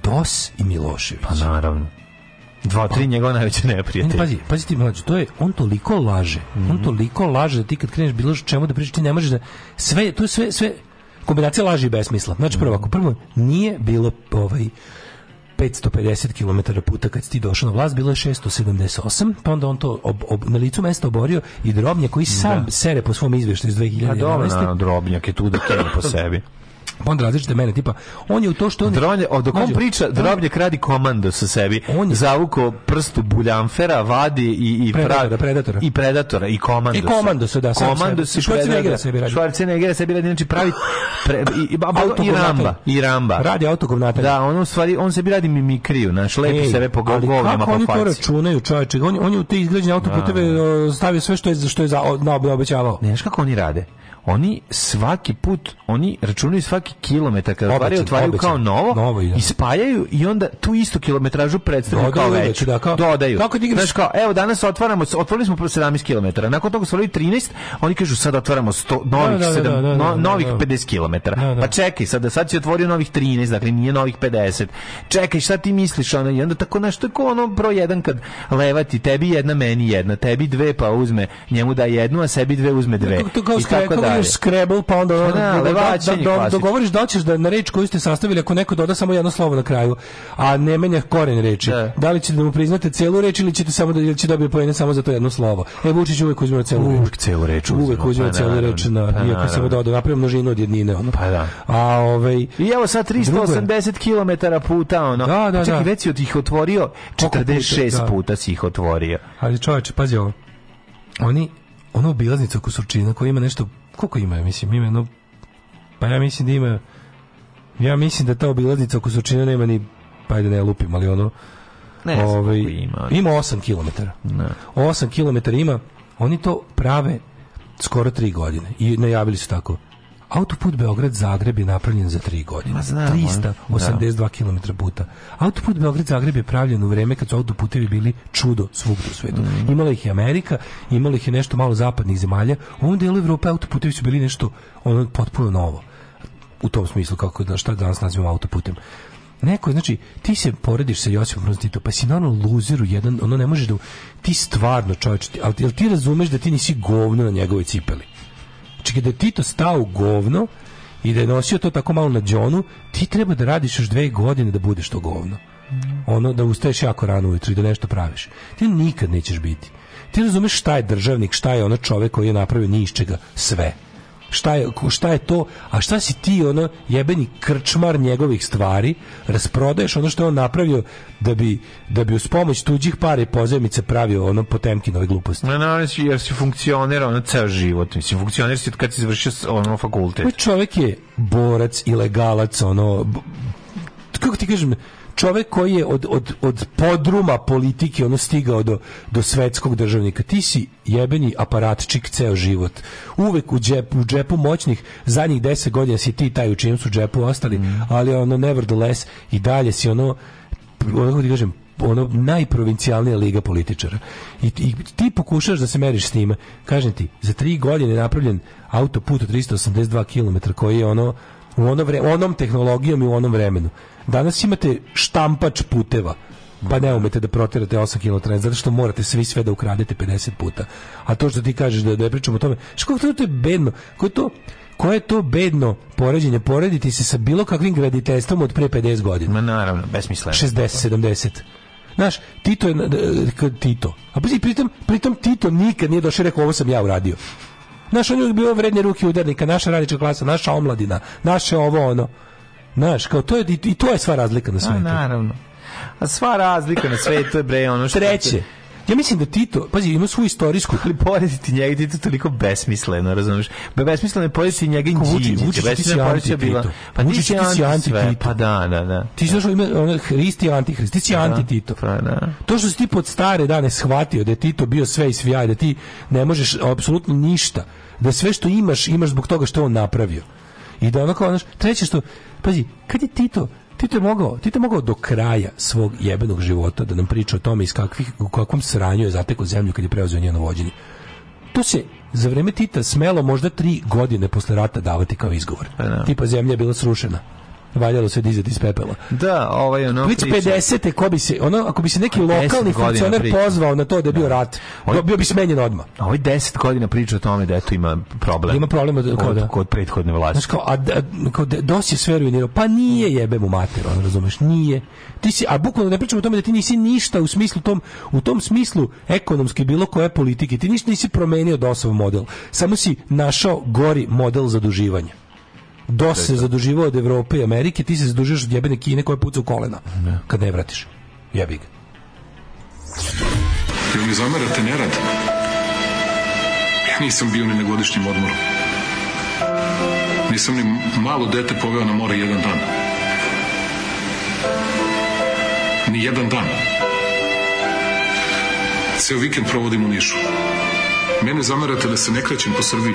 DOS i Milošević. Pa naravno. Dva, tri njegova najveća neprijatelja. Pazi, pazi ti mlađe, to je, on toliko laže. Mm -hmm. On mhm. toliko laže da ti kad kreneš bilo čemu da pričaš, ti ne možeš da... Sve, to je sve, sve kombinacija laži i besmisla. Znači, prvo, mhm. ako prvo, nije bilo ovaj, 550 km puta kad si ti došao na vlast, bilo je 678, pa onda on to ob, ob, na licu mesta oborio i drobnjak koji sam da. sere po svom izvještaju iz 2011. A pa dobro, drobnjak je tu da po sebi onda različite mene, tipa, on je u to što on... Dronje, dok on priča, Drobnje kradi komando sa sebi, on je zavuko prstu buljanfera, vadi i, i predatora, predatora. I predatora, i komando. I komando se da, sam komando se Schwarzenegger sebi radi. Schwarzenegger sebi radi, znači pravi pre, i, i, i, ramba, i ramba. Radi autogovnatar. Da, on u stvari, on sebi radi mimikriju, naš lepi Ej, sebe po govnjama po faci. oni to računaju, čoveče, on, on je u te izgrađene autoputeve da, da, da. stavio sve što je, što je za, na, obećavao. Ne, kako oni rade? oni svaki put, oni računaju svaki kilometar kada obaraju, otvaraju kao novo, novo i da. spaljaju i onda tu istu kilometražu predstavljaju kao veću. Da, kao, dodaju. Kako ti Znaš kao, evo danas otvaramo, otvorili smo 17 km, nakon toga stvorili 13, oni kažu sad otvaramo 100, da, novih, 7, da, novih 50 km. Pa čekaj, sad, sad si otvorio novih 13, dakle nije novih 50. Čekaj, šta ti misliš? Ono, I onda tako nešto kao ono broj jedan kad levati, tebi jedna, meni jedna, tebi dve pa uzme, njemu da jednu, a sebi dve uzme dve. I tako da igraju Scrabble, pa onda ono, da, da, da, da, dogovoriš da ćeš da na reč koju ste sastavili, ako neko doda samo jedno slovo na kraju, a ne menja koren reči, da, da li ćete da mu priznate celu reč ili ćete samo da, ili će dobiti pojene samo za to jedno slovo. E, Vučić uvek uzima celu reč. Uvek celu reč uzima. Uvek uzima celu reč, na, pa, iako samo doda, napravim množinu od jednine. Ono. Pa da. A, ovaj, I evo sad 380 km puta, ono. Da, da, Čekaj, već si ih otvorio, 46 puta si ih otvorio. Ali čoveče, pazi ovo. Oni, ono obilaznica Kusurčina koja ima nešto koliko ima, mislim, ima no, pa ja mislim da ima, ja mislim da ta obilaznica oko Sočine nema ni, pa ajde ne lupim, ali ono, ne ovaj, ima. Ima 8 km. Ne. 8 km ima, oni to prave skoro 3 godine i najavili su tako. Autoput Beograd-Zagreb je napravljen za tri godine. Ma znam, 382 da. km puta. Autoput Beograd-Zagreb je pravljen u vreme kad su autoputevi bili čudo svugdje u svetu. Mm. Imala ih i Amerika, imala ih i nešto malo zapadnih zemalja. U ovom delu Evrope autoputevi su bili nešto ono potpuno novo. U tom smislu kako da šta danas nazivamo autoputem. Neko, znači, ti se porediš sa Josipom Brozom pa si naravno luzeru jedan, ono ne možeš da... Ti stvarno, čovječ, ali, ali ti razumeš da ti nisi govno na njegovoj cipeli čekaj, da je Tito stao u govno i da je nosio to tako malo na džonu, ti treba da radiš još dve godine da budeš to govno. Ono, da ustaješ jako rano ujutru i da nešto praviš. Ti nikad nećeš biti. Ti razumeš šta je državnik, šta je ono čovek koji je napravio ni iz čega sve šta je, šta je to, a šta si ti ono jebeni krčmar njegovih stvari, rasprodaješ ono što je on napravio da bi, da bi uz pomoć tuđih para i pozemice pravio ono Potemkinove gluposti. Na, na, jer si funkcioner ono ceo život, mislim, funkcioner si kad si završio ono fakultet. Ovaj čovjek je borac, ilegalac, ono, kako ti kažem, čovek koji je od, od, od podruma politike ono stigao do, do svetskog državnika. Ti si jebeni aparatčik ceo život. Uvek u džepu, u džepu moćnih, zadnjih deset godina si ti taj u čijem su džepu ostali, mm. ali ono nevertheless i dalje si ono, ono ti kažem, ono najprovincijalnija liga političara. I, I, ti pokušaš da se meriš s njima. Kažem ti, za tri godine je napravljen autoput od 382 km koji je ono u ono vre, onom tehnologijom i u onom vremenu. Danas imate štampač puteva pa ne umete da proterate 8 km zato što morate svi sve da ukradete 50 puta. A to što ti kažeš da, da ne pričamo o tome, što to je bedno, ko je to koje je to bedno poređenje porediti se sa bilo kakvim graditeljstvom od pre 50 godina. Ma naravno, besmisleno. 60, 70. Znaš, Tito je... Da, Tito. A pritom, pritom Tito nikad nije došao i rekao ovo sam ja uradio. Naš on je bio vredne ruke udarnika, naša radička klasa, naša omladina, naše ovo ono. Znaš, kao to je, i to je sva razlika na svijetu. A, naravno. A sva razlika na svetu je bre ono što... Treće. Te, Ja mislim da Tito, pazi, ima svoju istorijsku, ali porediti njega Tito toliko besmisleno, razumeš? Be besmisleno je porediti njega i Vučić, Vučić ti si anti bila. Pa Vučić ti si anti Tito. Pa da, da, da. Ti znaš ima ona Hristi anti Hrist, ti si da, anti Tito. Pa da. To što si ti pod stare dane shvatio da je Tito bio sve i svija, da ti ne možeš apsolutno ništa, da sve što imaš imaš zbog toga što on napravio. I da onako, znaš, treće što, pazi, kad je Tito, Tito je mogao, Tito je mogao do kraja svog jebenog života da nam priča o tome iz kakvih, u kakvom sranju je zatekao zemlju kad je preuzeo njeno vođenje. To se za vreme Tita smelo možda tri godine posle rata davati kao izgovor. Pa da. Tipa zemlja je bila srušena valjalo se dizati iz pepela. Da, ovaj ono Već 50. ko bi se, ono, ako bi se neki lokalni funkcioner priča. pozvao na to da je bio da. rat, ovaj, bio bi smenjen odmah. A ovaj 10 godina priča o tome da eto ima problem. ima problem od, kod, da- kod prethodne vlasti. Znaš kao, a, a kao, DOS je sve ruinirao. Pa nije jebe mu mater, on razumeš, nije. Ti si, a bukvalno ne pričamo o tome da ti nisi ništa u smislu tom, u tom smislu ekonomski bilo koje politike. Ti ništa nisi promenio dos model. Samo si našao gori model zaduživanja do da, se da. zaduživao od Evrope i Amerike, ti se zadužuješ od jebene Kine koja puca u kolena ne. kad ne vratiš. Jebi ga. Jel mi zamerate nerad? Ja nisam bio ni na godišnjem odmoru. Nisam ni malo dete poveo na more jedan dan. Ni jedan dan. Ceo vikend provodim u Nišu. Mene zamerate da se ne krećem po Srbiji.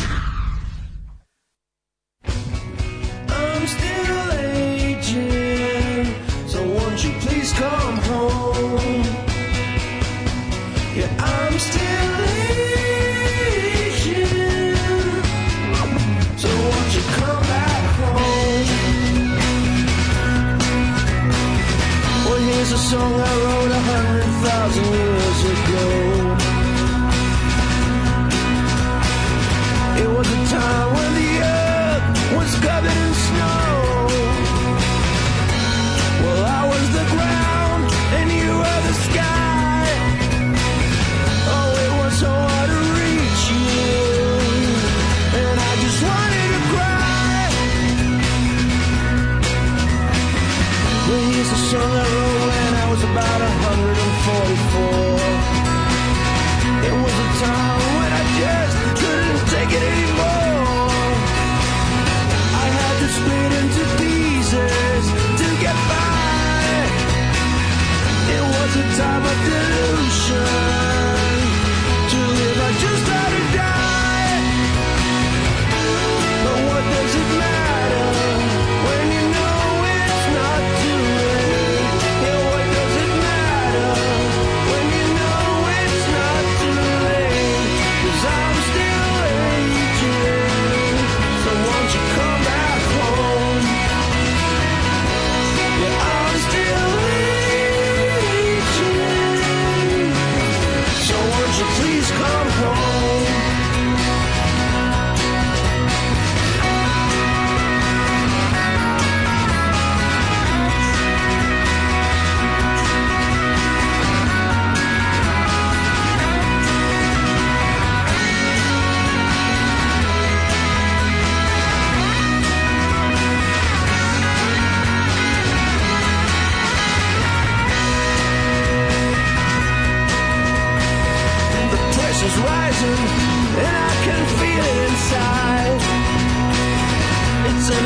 come home? Yeah, I'm still here. So won't you come back home? Well, here's a song I wrote a hundred thousand years ago. It was a time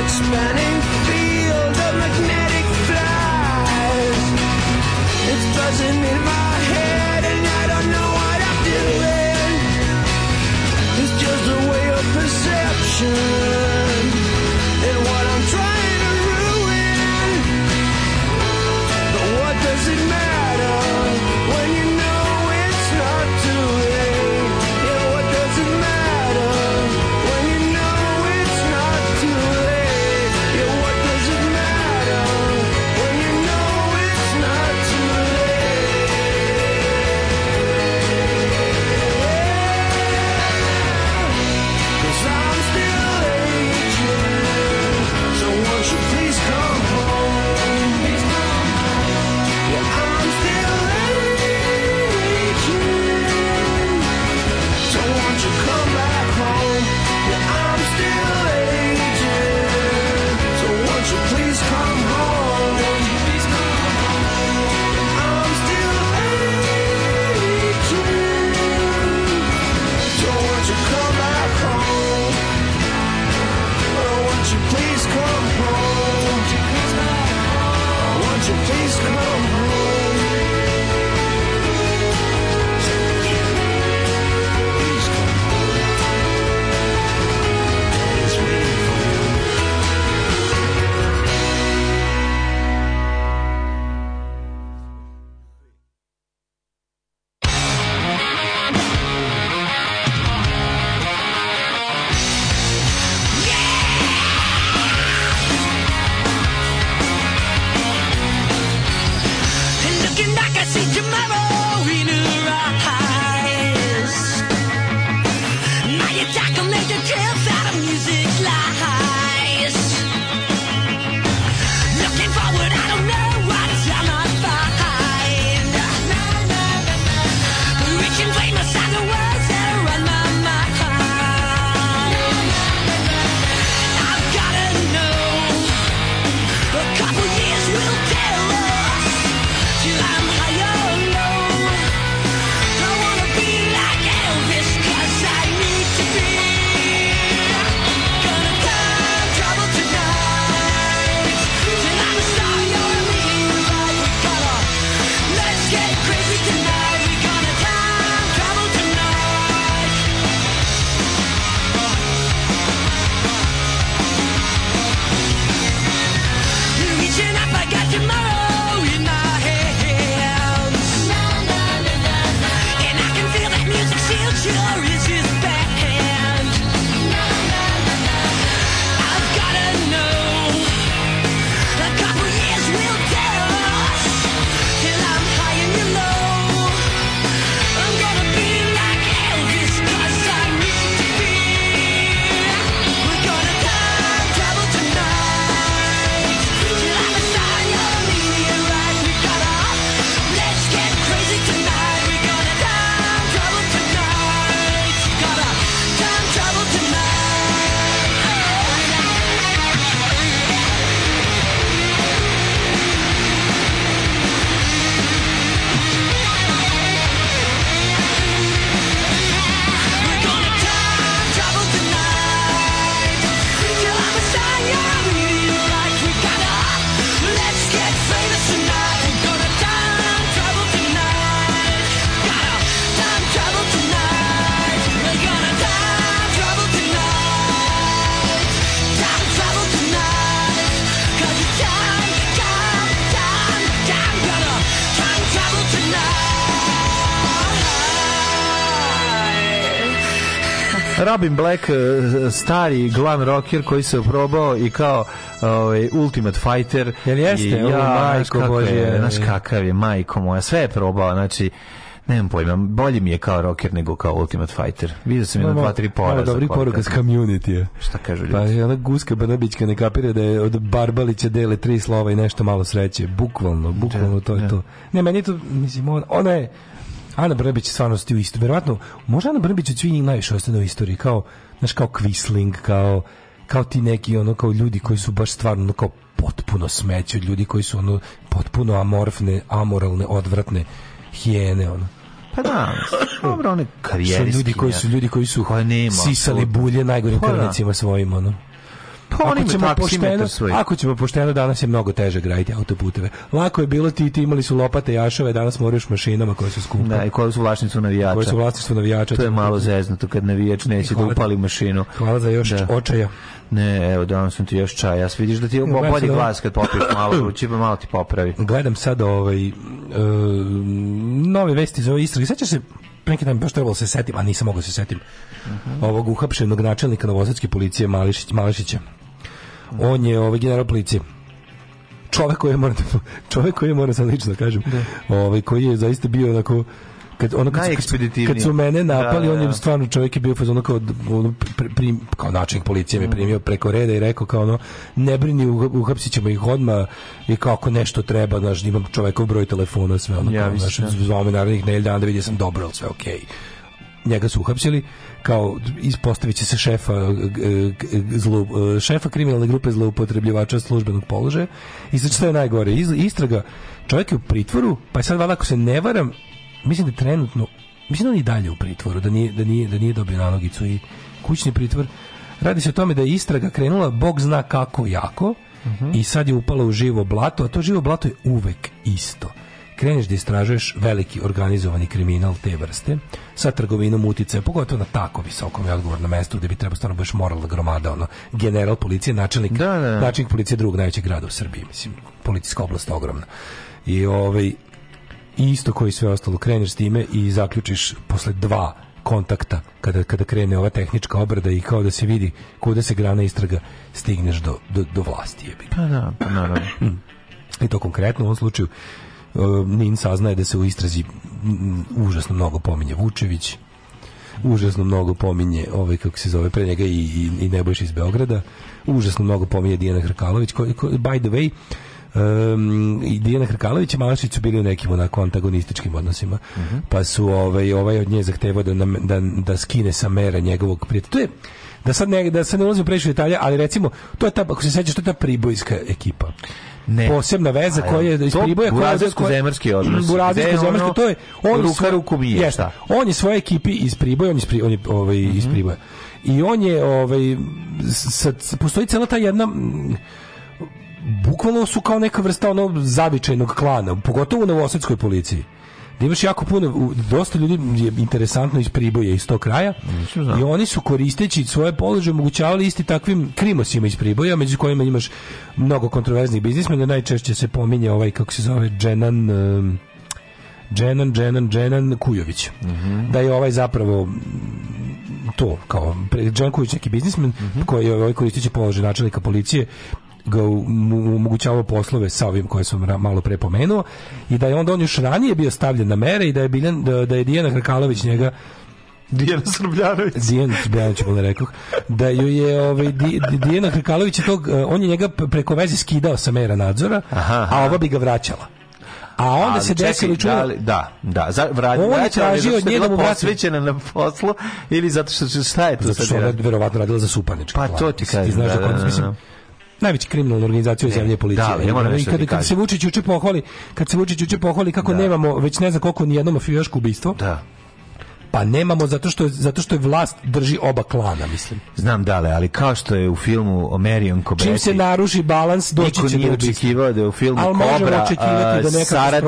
spinning Sabin Black, e, stari glam rocker koji se probao i kao ovaj, Ultimate Fighter. Jel jeste? I, ja, majko kako bože. Je, znaš kakav je, majko moja. Sve je probao, znači nemam pojma, bolje mi je kao rocker nego kao Ultimate Fighter. Vidio sam no, jedno, dva, tri poraza. Ovo dobri poruka s community Šta kažu pa ljudi? Pa je ona guska Banabićka ne kapira da je od Barbalića dele tri slova i nešto malo sreće. Bukvalno, bukvalno, ja, da, to je ja. Da. to. Ne, meni to, mislim, ona je, Ana Brbić stvarno sti u isto. Verovatno, možda Ana Brbić od svih najviše ostane u istoriji, kao, znaš, kao Quisling, kao, kao ti neki, ono, kao ljudi koji su baš stvarno, kao potpuno smeće ljudi koji su, ono, potpuno amorfne, amoralne, odvratne hijene, ono. Pa da, dobro, one karijeriski. Su ljudi koji su, ljudi koji su pa nema, sisali bulje najgorim pa da. krvnicima svojim, ono. Pa oni ako ćemo pošteno, svoj. ako ćemo pošteno danas je mnogo teže graditi autoputeve. Lako je bilo ti ti imali su lopate jašove, danas moraš mašinama koje su skupe. Da, i koje su vlasništvo navijača. Koje su vlasništvo navijača. To je malo zeznuto kad navijač neće da hvala, da upali mašinu. Hvala za još da. očaja. Ne, evo danas sam ti još čaj. Ja vidiš da ti je bolji glas kad popiješ malo ruči, pa malo ti popravi. Gledam sad ovaj uh, nove vesti iz ove istrage. Sećaš se neki dan baš trebalo da se setim, a nisam mogao da se setim, uh -huh. ovog uhapšenog načelnika novosadske policije Mališić, Mališića. On je ovaj general policije čovek koji je moram da čovek koji je moram sam lično kažem ovaj koji je zaista bio onako kad ono kad, kad su mene da, napali, da, da, on je da. stvarno čovjek je bio fazon kao ono, prim, kao načelnik policije me mm. primio preko reda i rekao kao ono ne brini uhapsićemo ih odmah i kako nešto treba, znaš, imam čovjekov broj telefona sve ono. Ja, znaš, da. zvao me narednih nedelja dana da vidio sam dobro, sve okej. Okay njega su uhapsili kao ispostavit će se šefa e, e, zlo, e, šefa kriminalne grupe zloupotrebljivača službenog položaja i sad što je najgore istraga čovjek je u pritvoru pa je sad valjda ako se ne varam mislim da trenutno, mislim da on i dalje u pritvoru, da nije, da nije, da nije dobio nanogicu i kućni pritvor. Radi se o tome da je istraga krenula, bog zna kako jako, uh -huh. i sad je upala u živo blato, a to živo blato je uvek isto kreneš da istražuješ veliki organizovani kriminal te vrste sa trgovinom utice, pogotovo na tako visokom i odgovornom mestu gde bi trebao stvarno baš moralna gromada, ono, general policije, načelnik, da, da. da. načelnik policije drugog najvećeg grada u Srbiji, mislim, policijska oblast ogromna. I ovaj, isto koji sve ostalo, kreneš s time i zaključiš posle dva kontakta kada kada krene ova tehnička obrada i kao da se vidi kuda se grana istraga stigneš do do, do vlasti je bi. Pa da, pa naravno. I to konkretno u ovom slučaju uh, Nin saznaje da se u istrazi užasno mnogo pominje Vučević, užasno mnogo pominje ovaj kako se zove pre njega i i, i Nebojša iz Beograda, užasno mnogo pominje Dijana Hrkalović koji, koji by the way um, i Dijana Hrkalović i Malašić su bili u nekim onako antagonističkim odnosima. Uh mhm. -huh. Pa su ovaj, ovaj od nje zahtevao da, da, da skine sa mera njegovog prijatelja. To je, da sad ne, da sad ne ulazim previše detalja, ali recimo, to je ta, ako se sećaš, to je ta pribojska ekipa. Ne. Posebna veza A, koja je iz Priboja koja je zemarski odnos. Mm, Burazersko zemerski to je on ruka ruku bije. Ješta, on je svoje ekipi iz Priboja, on je, on je ovaj, iz mhm. Priboja. I on je ovaj sad postoji cela ta jedna bukvalno su kao neka vrsta onog zavičajnog klana, pogotovo u novosadskoj policiji da imaš jako puno, dosta ljudi je interesantno iz Priboja, iz tog kraja i oni su koristeći svoje položaje omogućavali isti takvim krimosima iz Priboja, među kojima imaš mnogo kontroverznih biznismena, najčešće se pominje ovaj, kako se zove, Dženan Dženan, Dženan, Dženan Kujović. Mm -hmm. Da je ovaj zapravo to, kao Dženković neki biznismen mm -hmm. koji je ovaj koristići položaj načelika policije ga omogućavao poslove sa ovim koje sam malo pre pomenuo i da je onda on još ranije bio stavljen na mere i da je, Biljan, da, da je Dijana Hrkalović njega Dijana Srbljanović. Dijana Srbljanović, volim rekoh. Da ju je ovaj, Dijana Hrkalović, tog, eh, on je njega preko veze skidao sa mera nadzora, aha, aha. a ova bi ga vraćala. A onda ali, se desilo čudo. Da, li, da, da, za vrati. On je tražio od nje da na poslu ili zato što šta je to sad? Zato što je verovatno radila za suparnički. Pa to ti kažem. Ti znaš da, da, da, da, da najveća kriminalna organizacija u zemlji policije. Da, ne I kada, da kad se Vučić juče pohvali, kad se Vučić juče pohvali kako da. nemamo već ne znam koliko ni jedno mafijaško ubistvo. Da. Pa nemamo zato što zato što je vlast drži oba klana, mislim. Znam da le, ali kao što je u filmu Omerion Kobretti. Čim se naruši balans, doći će nije očekivao da je u filmu ali Kobra a, da sarad,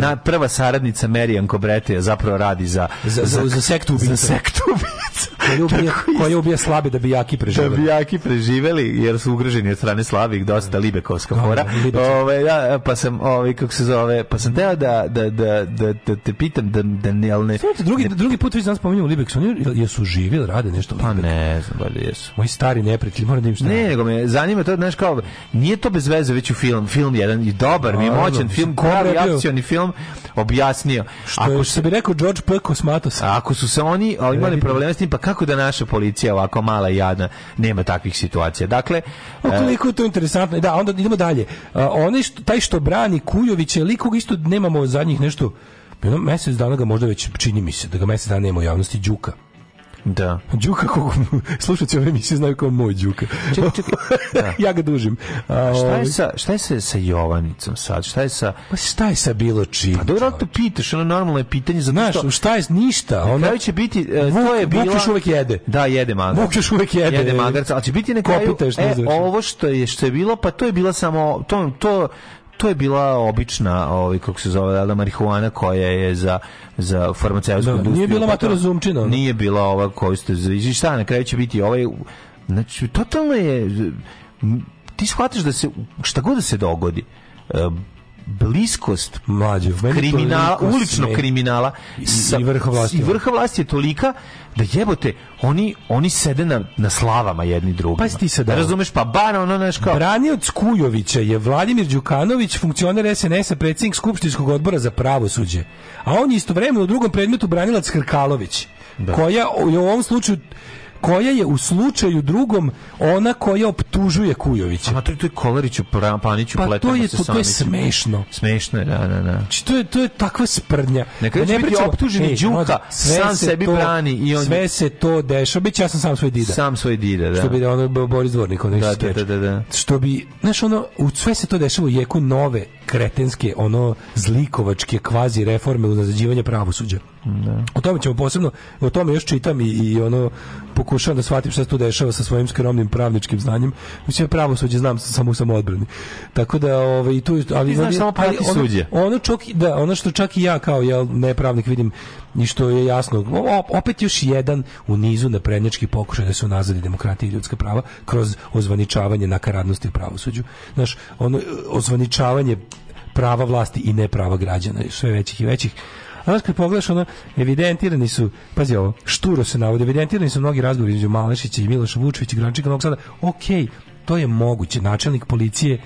na, prva saradnica Merijan Kobretti zapravo radi za za, za, za, za sektu koji Za sektu ubica. Koja da bi jaki preživeli. Da bi jaki preživeli, jer su ugroženi od strane slabih dosta libekovska fora. Da, da, ove, ja, pa sam, ove, kako se zove, pa sam teo da, da, da, da, da te pitam da, da ne, ali ne, drugi, drugi put već danas spominjamo Libex, oni jesu živi ili rade nešto? Pa ne znam, valjda jesu. Moji stari neprijatelji, moram da im šta. Ne, nego me zanima to, znaš kao, nije to bez veze već u film, film jedan i dobar, mi moćan film, koji akcioni film objasnio. Što ako je, se bi rekao George P. Kosmatos. Ako su se oni ali imali probleme s tim, pa kako da naša policija ovako mala i jadna nema takvih situacija? Dakle, pa e, koliko je to interesantno. Da, onda idemo dalje. Uh, oni što, taj što brani Kujovića, likog isto nemamo zadnjih nešto jedno mesec dana ga možda već čini mi se da ga mesec dana nema u javnosti Đuka. Da. Đuka kog slušaoci ove emisije znaju kao moj Đuka. Čekaj, čekaj. Da. ja ga dužim. A, šta je ovaj- sa šta je sa, sa Jovanicom sad? Šta je sa Pa šta je sa bilo čim? Pa dobro to pitaš, ono normalno je pitanje za znaš, što, šta je ništa. Ona će biti uh, Vuk, to je bila Vuk uvek jede. Da, jede magarca. Vuk još uvek jede. Jede magarca, al će biti neka e, ovo što je što je bilo, pa to je bila samo to to to je bila obična, ovaj kako se zove, da marihuana koja je za za farmaceutsku da, industriju. Nije bila pa matora Nije bila ova koju ste zviži. Šta, na kraju će biti ovaj... Znači, totalno je... Ti shvatiš da se, šta god da se dogodi, e, bliskost mlađe kriminala, uličnog kriminala sa, i vrha vlasti. I vrha vlasti je tolika da jebote, oni oni sede na, na slavama jedni drugima. Pa ti sad, da razumeš, pa bar ono naš kao... Branioc Kujovića je Vladimir Đukanović, funkcioner SNS-a, Skupštinskog odbora za pravosuđe. A on je istovremeno u drugom predmetu branilac Krkalović, da. koja u ovom slučaju koja je u slučaju drugom ona koja optužuje Kujovića. Ma to je to je Kolariću, Paniću, pa to je da to, to je smešno. Smešno je, da, da, da. Znači, to je to je takva sprdnja. Neka ne biti optuženi ej, Đuka, sam se sebi to, brani i on sve se to dešava. Biće ja sam sam svoj dida. Sam svoj dida, da. Što bi ono bio Boris Dvornik, ono da, da, da, da, da. Što bi, znaš, ono u sve se to dešava u jeku nove kretenske, ono zlikovačke kvazi reforme u unazađivanja pravosuđa. Da. O tome ćemo posebno, o tome još čitam i, i ono pokušavam da shvatim šta se tu dešava sa svojim skromnim pravničkim znanjem. Mislim ja pravo suđe znam samo u samoodbrani. Tako da ovaj tu ali Ti znaš ali, samo prati ali, suđe. Ono, ono čak, da, ono što čak i ja kao ja ne pravnik vidim i što je jasno, o, opet još jedan u nizu naprednjačkih pokušaja da se unazadi demokratija i ljudska prava kroz ozvaničavanje nakaradnosti u pravosuđu. Znaš, ono ozvaničavanje prava vlasti i ne prava građana, sve većih i većih Znaš, kad pogledaš, ono, evidentirani su, pazi ovo, šturo se navode, evidentirani su mnogi razgovori između Malešića i Miloša Vučevića i Grančika Novog Sada. Okej, okay, to je moguće. Načelnik policije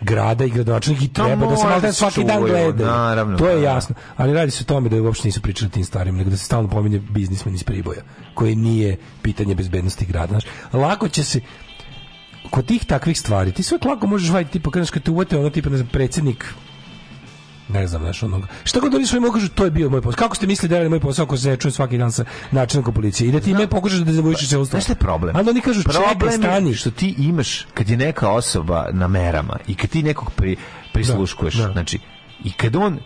grada i gradonačelnik i treba da se možda svaki dan gleda. to je da. jasno. Ali radi se o tome da uopšte nisu pričali tim starima, nego da se stalno pominje biznismen iz Priboja, koji nije pitanje bezbednosti grada. Znaš, lako će se kod tih takvih stvari, ti sve lako možeš vaditi, tipa, kad te uvate, ono, tipa, ne znam, predsednik ne znam, znaš, onog. Šta god oni svojim kažu, to je bio moj posao. Kako ste mislili da je ovaj moj posao ako se čuje svaki dan sa načelnikom policije? I da ti ime pokušaš da zavojiš pa, se usta. Šta je problem? A da oni kažu, problem čekaj, stani. što ti imaš kad je neka osoba na merama i kad ti nekog pri, prisluškuješ, da, da. znači, i kad on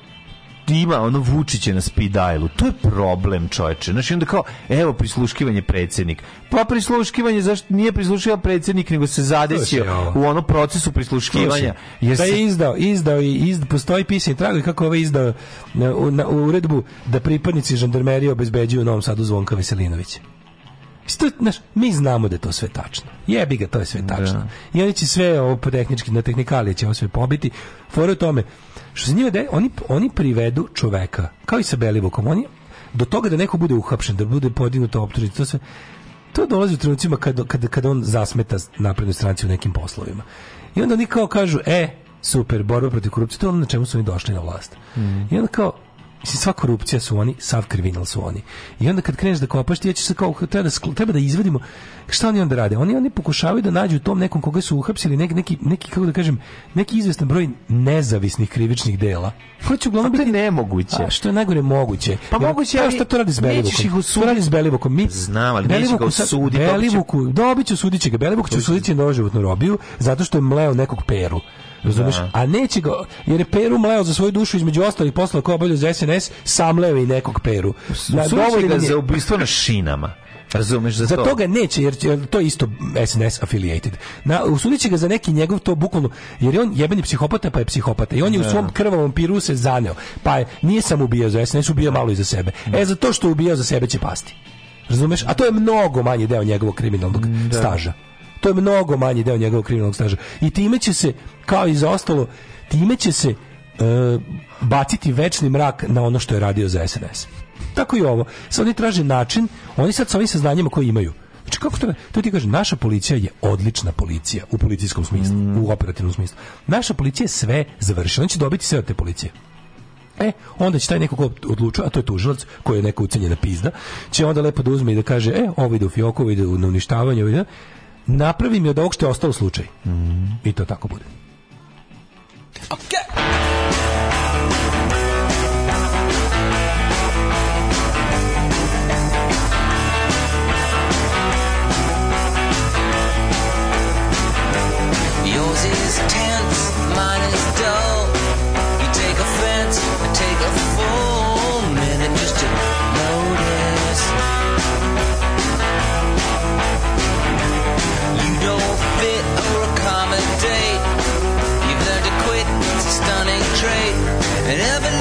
ima ono Vučiće na speed dialu. To je problem, čoveče. Znači onda kao, evo prisluškivanje predsednik. Pa prisluškivanje, zašto nije prisluškivao predsednik, nego se zadesio u ono procesu prisluškivanja. Jer da je izdao, izdao i izd, postoji pisanje trago i kako je ovaj izdao na, u, na, u uredbu da pripadnici žandarmerije obezbeđuju u Novom Sadu Zvonka Veselinovića. Sto, znaš, mi znamo da je to sve tačno. Jebi ga, to je sve da. tačno. Da. I oni će sve ovo tehnički, na tehnikalije će ovo sve pobiti. Fora u tome, Što se njima de, oni, oni privedu čoveka, kao i sa Belivukom, oni do toga da neko bude uhapšen, da bude podignuta optužnica, to se to dolazi u trenutcima kada, kad, kad on zasmeta naprednoj stranci u nekim poslovima. I onda oni kao kažu, e, super, borba protiv korupcije, to je ono na čemu su oni došli na vlast. Mm. I onda kao, Mislim, sva korupcija su oni, sav kriminal su oni. I onda kad kreneš da kopaš, ti ja ćeš se kao, treba da, treba da izvedimo, šta oni onda rade? Oni, oni pokušavaju da nađu tom nekom koga su uhapsili, neki, neki, neki kako da kažem, neki izvestan broj nezavisnih krivičnih dela. Koji će uglavnom pa biti... nemoguće. A, što je najgore moguće. Pa ja, moguće, ali... Šta to radi s Belivukom? Nećeš ih osuditi. To radi s Belivukom. Mi, Znam, ali neće ga osuditi. Belivuku, će... dobit će, sudit će ga. Belivuk će osuditi doživotnu robiju, zato što je mleo nekog peru. Razumeš? Da. A neće ga, jer je Peru mleo za svoju dušu između ostalih posla koja obavlja za SNS, sam leo i nekog Peru. Na, Da, ga za ubistvo na šinama. Razumeš za, za to? toga neće, jer, jer to je isto SNS affiliated. Na, usudit ga za neki njegov to bukvalno, jer je on jebeni psihopata pa je psihopata. I on je ne. u da. svom krvavom piru se zaneo. Pa je, nije sam ubijao za SNS, ubijao malo i za sebe. Ne. E, za to što ubijao za sebe će pasti. Razumeš? A to je mnogo manji deo njegovog kriminalnog ne. Da. staža to je mnogo manji deo njegovog kriminalnog staža. I time će se, kao i za ostalo, time će se uh, baciti večni mrak na ono što je radio za SNS. Tako i ovo. Sad oni traže način, oni sad sa ovim saznanjima koje imaju, Znači kako to, to ti kaže, naša policija je odlična policija u policijskom smislu, mm. u operativnom smislu. Naša policija je sve završila, on će dobiti sve od te policije. E, onda će taj neko ko odlučuje, a to je tužilac koji je neka ucenjena pizda, će onda lepo da uzme i da kaže, e, ovo ide u fioku, ovo ide u uništavanje, ovo ide, napravi mi od ovog što je ostao slučaj. Mm. I to tako bude. Okay. Whenever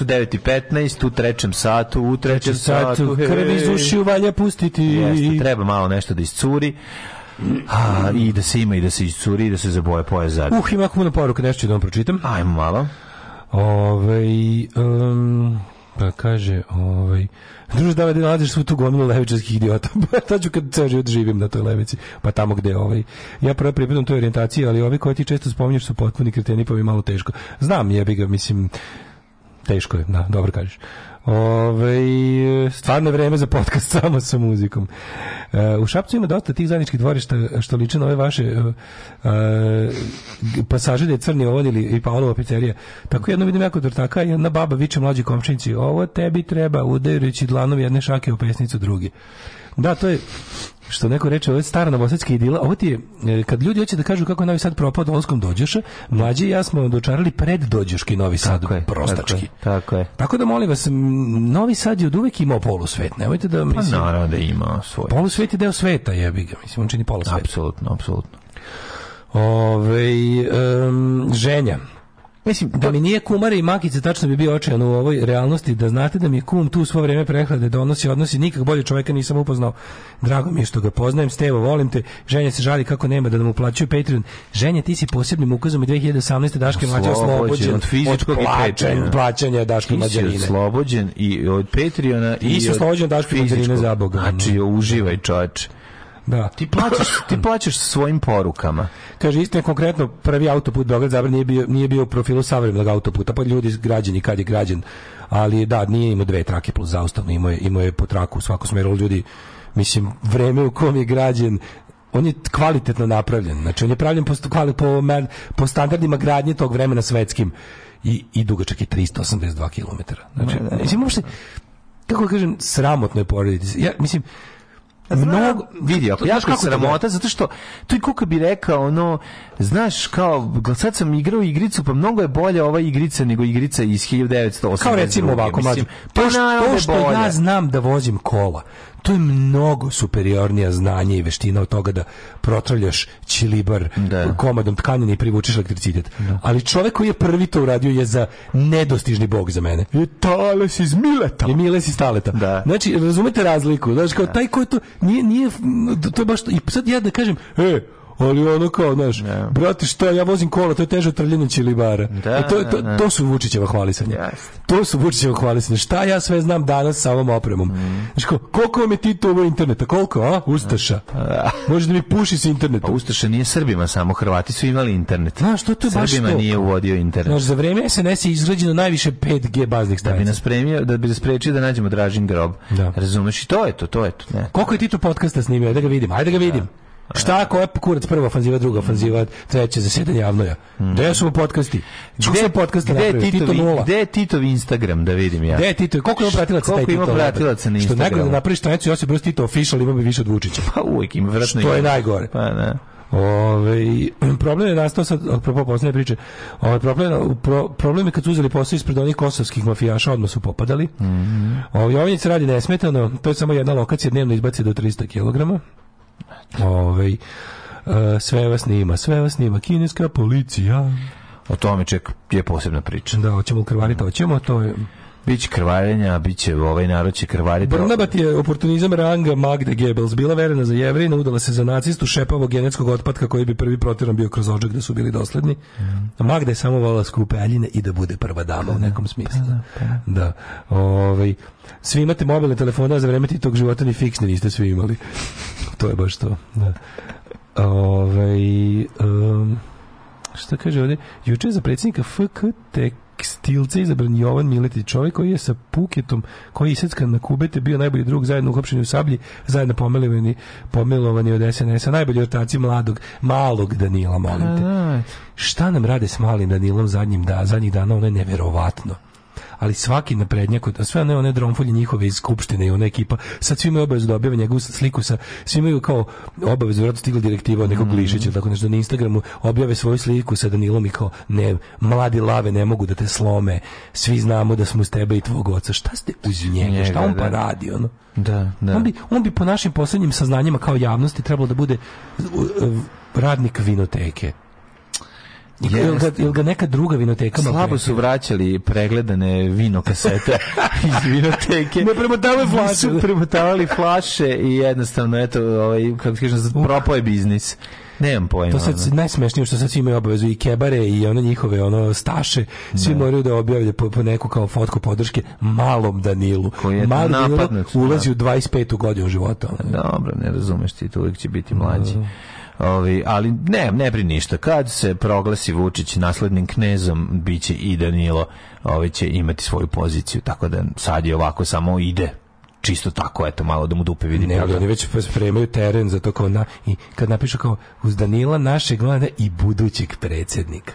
su 9.15, u trećem satu, u trećem satu, satu krv iz ušiju valja pustiti. Jeste, treba malo nešto da iscuri. A, I da se ima, i da se iscuri, i da se zaboje poje zabi. Uh, ima puno poruka, nešto ću da vam pročitam. Ajmo malo. Ove, um, pa kaže, ovaj, druže da vedi nalaziš svu tu gomilu levičarskih idiota. to pa, ću kad ceo život živim na toj levici, pa tamo gde ovaj. Ja prvo pripadam toj orijentaciji, ali ovi koji ti često spominješ su potpuni kreteni, pa mi malo teško. Znam, jebi ga, mislim, Teško je, da, dobro kažeš. Ove, stvarno vreme za podcast samo sa muzikom. E, u Šapcu ima dosta tih zajedničkih dvorišta što liče na ove vaše e, e pasaže da je Crni ovod ili i Paolova pizzerija. Tako jedno vidim jako dortaka, jedna baba viče mlađi komšinici, ovo tebi treba udarajući dlanom jedne šake u pesnicu drugi. Da, to je što neko reče, ovo je stara novosadska idila, ovo ti je, e, kad ljudi hoće da kažu kako je Novi Sad propao dolaskom Dođoša, mlađi i ja smo dočarali pred Dođoški Novi Sad, tako je, prostački. Tako je, tako je, tako da molim vas, Novi Sad je od uvek imao polusvet, nemojte da... Pa mislim, pa naravno da ima svoj. Polusvet je deo sveta, jebi ga, mislim, on čini polusvet. Apsolutno, apsolutno. Ove, um, ženja. Mislim, da mi nije kumar i makice, tačno bi bio očajan u ovoj realnosti, da znate da mi je kum tu svo vrijeme prehlade donosi odnosi, nikak bolje čoveka nisam upoznao. Drago mi je što ga poznajem, Stevo, volim te, ženja se žali kako nema da nam uplaćuju Patreon. Ženja, ti si posebnim ukazom i 2018. Daške mlađe oslobođen od fizičkog od plaćanja, i plaćanja Daške mlađarine. Ti si oslobođen i od Patreona i, i od, od Daške mlađarine za Boga. Znači, uživaj čovječe. Da. Ti plaćaš, ti plaćaš svojim porukama. Kaže isto konkretno prvi autoput Beograd Zagreb nije bio nije bio u profilu savremenog autoputa, pa ljudi građani kad je građen, ali da nije imao dve trake plus zaustavno, imao je imao je po traku u svakom smeru ljudi mislim vreme u kom je građen on je kvalitetno napravljen. Znači on je pravljen po, po, po standardima gradnje tog vremena svetskim i, i dugačak je 382 km. Znači, da, da. mislim, uopšte, kako da kažem, sramotno je porediti. Ja, mislim, Mnogo, vidi, ako jako sramota, zato što tu i kuka bi rekao, ono, znaš, kao, sad sam igrao igricu, pa mnogo je bolja ova igrica nego igrica iz 1980. Kao recimo ovako, mlađo, pa to, pa što ja znam da vozim kola, to je mnogo superiornija znanje i veština od toga da protravljaš čilibar da. komadom tkanine i privučeš elektricitet. Da. Ali čovek koji je prvi to uradio je za nedostižni bog za mene. Je tales iz Mileta. Je Miles iz Taleta. Da. Znači, razumete razliku. Znači, kao da. taj koji to nije, nije, to je baš, i sad ja da kažem, e, ali ono kao, znaš, no. Da. brate, šta, ja vozim kola, to je teže od trljena Čilibara. Da, e to, to, da, da. to, su Vučićeva hvalisanja. Yes. To su Vučićeva hvalisanja. Šta ja sve znam danas sa ovom opremom? Mm. Znaš, koliko vam je Tito ovo interneta? Koliko, a? Ustaša. Može da mi puši sa interneta. Pa Ustaša nije Srbima samo, Hrvati su imali internet. Znaš, što to je baš Srbima nije uvodio internet. Znaš, za vreme SNS je izgrađeno najviše 5G baznih stanica. Da bi nas premio, da bi nas sprečio da nađemo Dražin grob. Da. Razumeš, i to je to, to je to. Ne. Koliko je Tito podcasta snimio? Ajde ga vidim, ajde ga vidim. Da. Šta je kurac prva ofanziva, druga ofanziva, treće zasedanje javno ja. Mm. Da su podcasti. Gde podcasti gde napravio? Tito nula. Gde je Titov Instagram da vidim ja? Gde je Tito? Koliko ima pratilaca taj Tito? Koliko ima pratilaca na Instagramu? Što najgore da napraviš stranicu se Broz Tito official ima bi više od Vučića. Pa uvijek ima vratno. Što je najgore. Pa ne. Da. Ove, problem je nastao sad, apropo posljednje priče, ove, problem, pro, problem je kad su uzeli posao ispred onih kosovskih mafijaša, odmah su popadali. Mm -hmm. Ove, ovdje radi nesmetano, to je samo jedna lokacija, dnevno izbaci do 300 kilograma. Ovaj, e, sve vas snima, sve vas snima, kineska policija. O tome ček je posebna priča. Da, hoćemo krvariti, hoćemo, to je... Biće krvarenja, biće ovaj narod će krvariti. Brnabat je oportunizam ranga Magde Goebbels. Bila verena za jevrina, udala se za nacistu šepavo genetskog otpadka koji bi prvi protiran bio kroz ođak da su bili dosledni. Mhm. A Magda je samo vola skupe aljine i da bude prva dama u pa da, nekom smislu. Pa da, pa da. da. Ovaj, svi imate mobilne telefone, a za vreme tog života ni fiksni niste svi imali. to je baš to. Da. Ove, ovaj, um, šta kaže ovdje? Juče za predsjednika FKTK stilce izabran Jovan Miletić, čovjek koji je sa Puketom, koji je iseckan na kubete, bio najbolji drug zajedno u u sablji, zajedno pomilovani, pomilovani od SNS-a, najbolji ortaci mladog, malog Danila, molim te. Da. Šta nam rade s malim Danilom zadnjim da, zadnjih dana, ono je neverovatno ali svaki naprednjak, sve one, one dromfolje njihove iz skupštine i ona ekipa, sa svi imaju obavezu da objave njegovu sliku sa, svi imaju kao obavezno vjerojatno stigla direktiva od nekog mm. Glišića, tako nešto na Instagramu, objave svoju sliku sa Danilom i kao, ne, mladi lave ne mogu da te slome, svi znamo da smo s tebe i tvog oca, šta ste uz njega, njega šta on pa da. pa radi, ono? Da, da. On bi, on bi po našim poslednjim saznanjima kao javnosti trebalo da bude radnik vinoteke Ili ga, il ga neka druga vinoteka Slabo su vraćali pregledane vino kasete iz vinoteke. Ne premotavali flaše. Su premotavali flaše i jednostavno, eto, ovaj, kako ti kažem, propao je biznis. Nemam pojma. To sad najsmešnije što sad svi imaju obavezu i kebare i one njihove ono staše, svi ne. Da. moraju da objavlje po, po, neku kao fotku podrške malom Danilu. Koji je Mali Danilu ulazi da. u 25. godinu života. Ono. Dobro, ne razumeš ti, to uvijek će biti mlađi. Da. Ovi, ali ne, ne pri ništa. Kad se proglasi Vučić naslednim knezom, biće i Danilo ovi će imati svoju poziciju. Tako da sad je ovako samo ide čisto tako, eto, malo da mu dupe vidi. Ne, ali oni već spremaju teren za to kao na, i kad napišu kao uz Danila našeg mlada i budućeg predsjednika.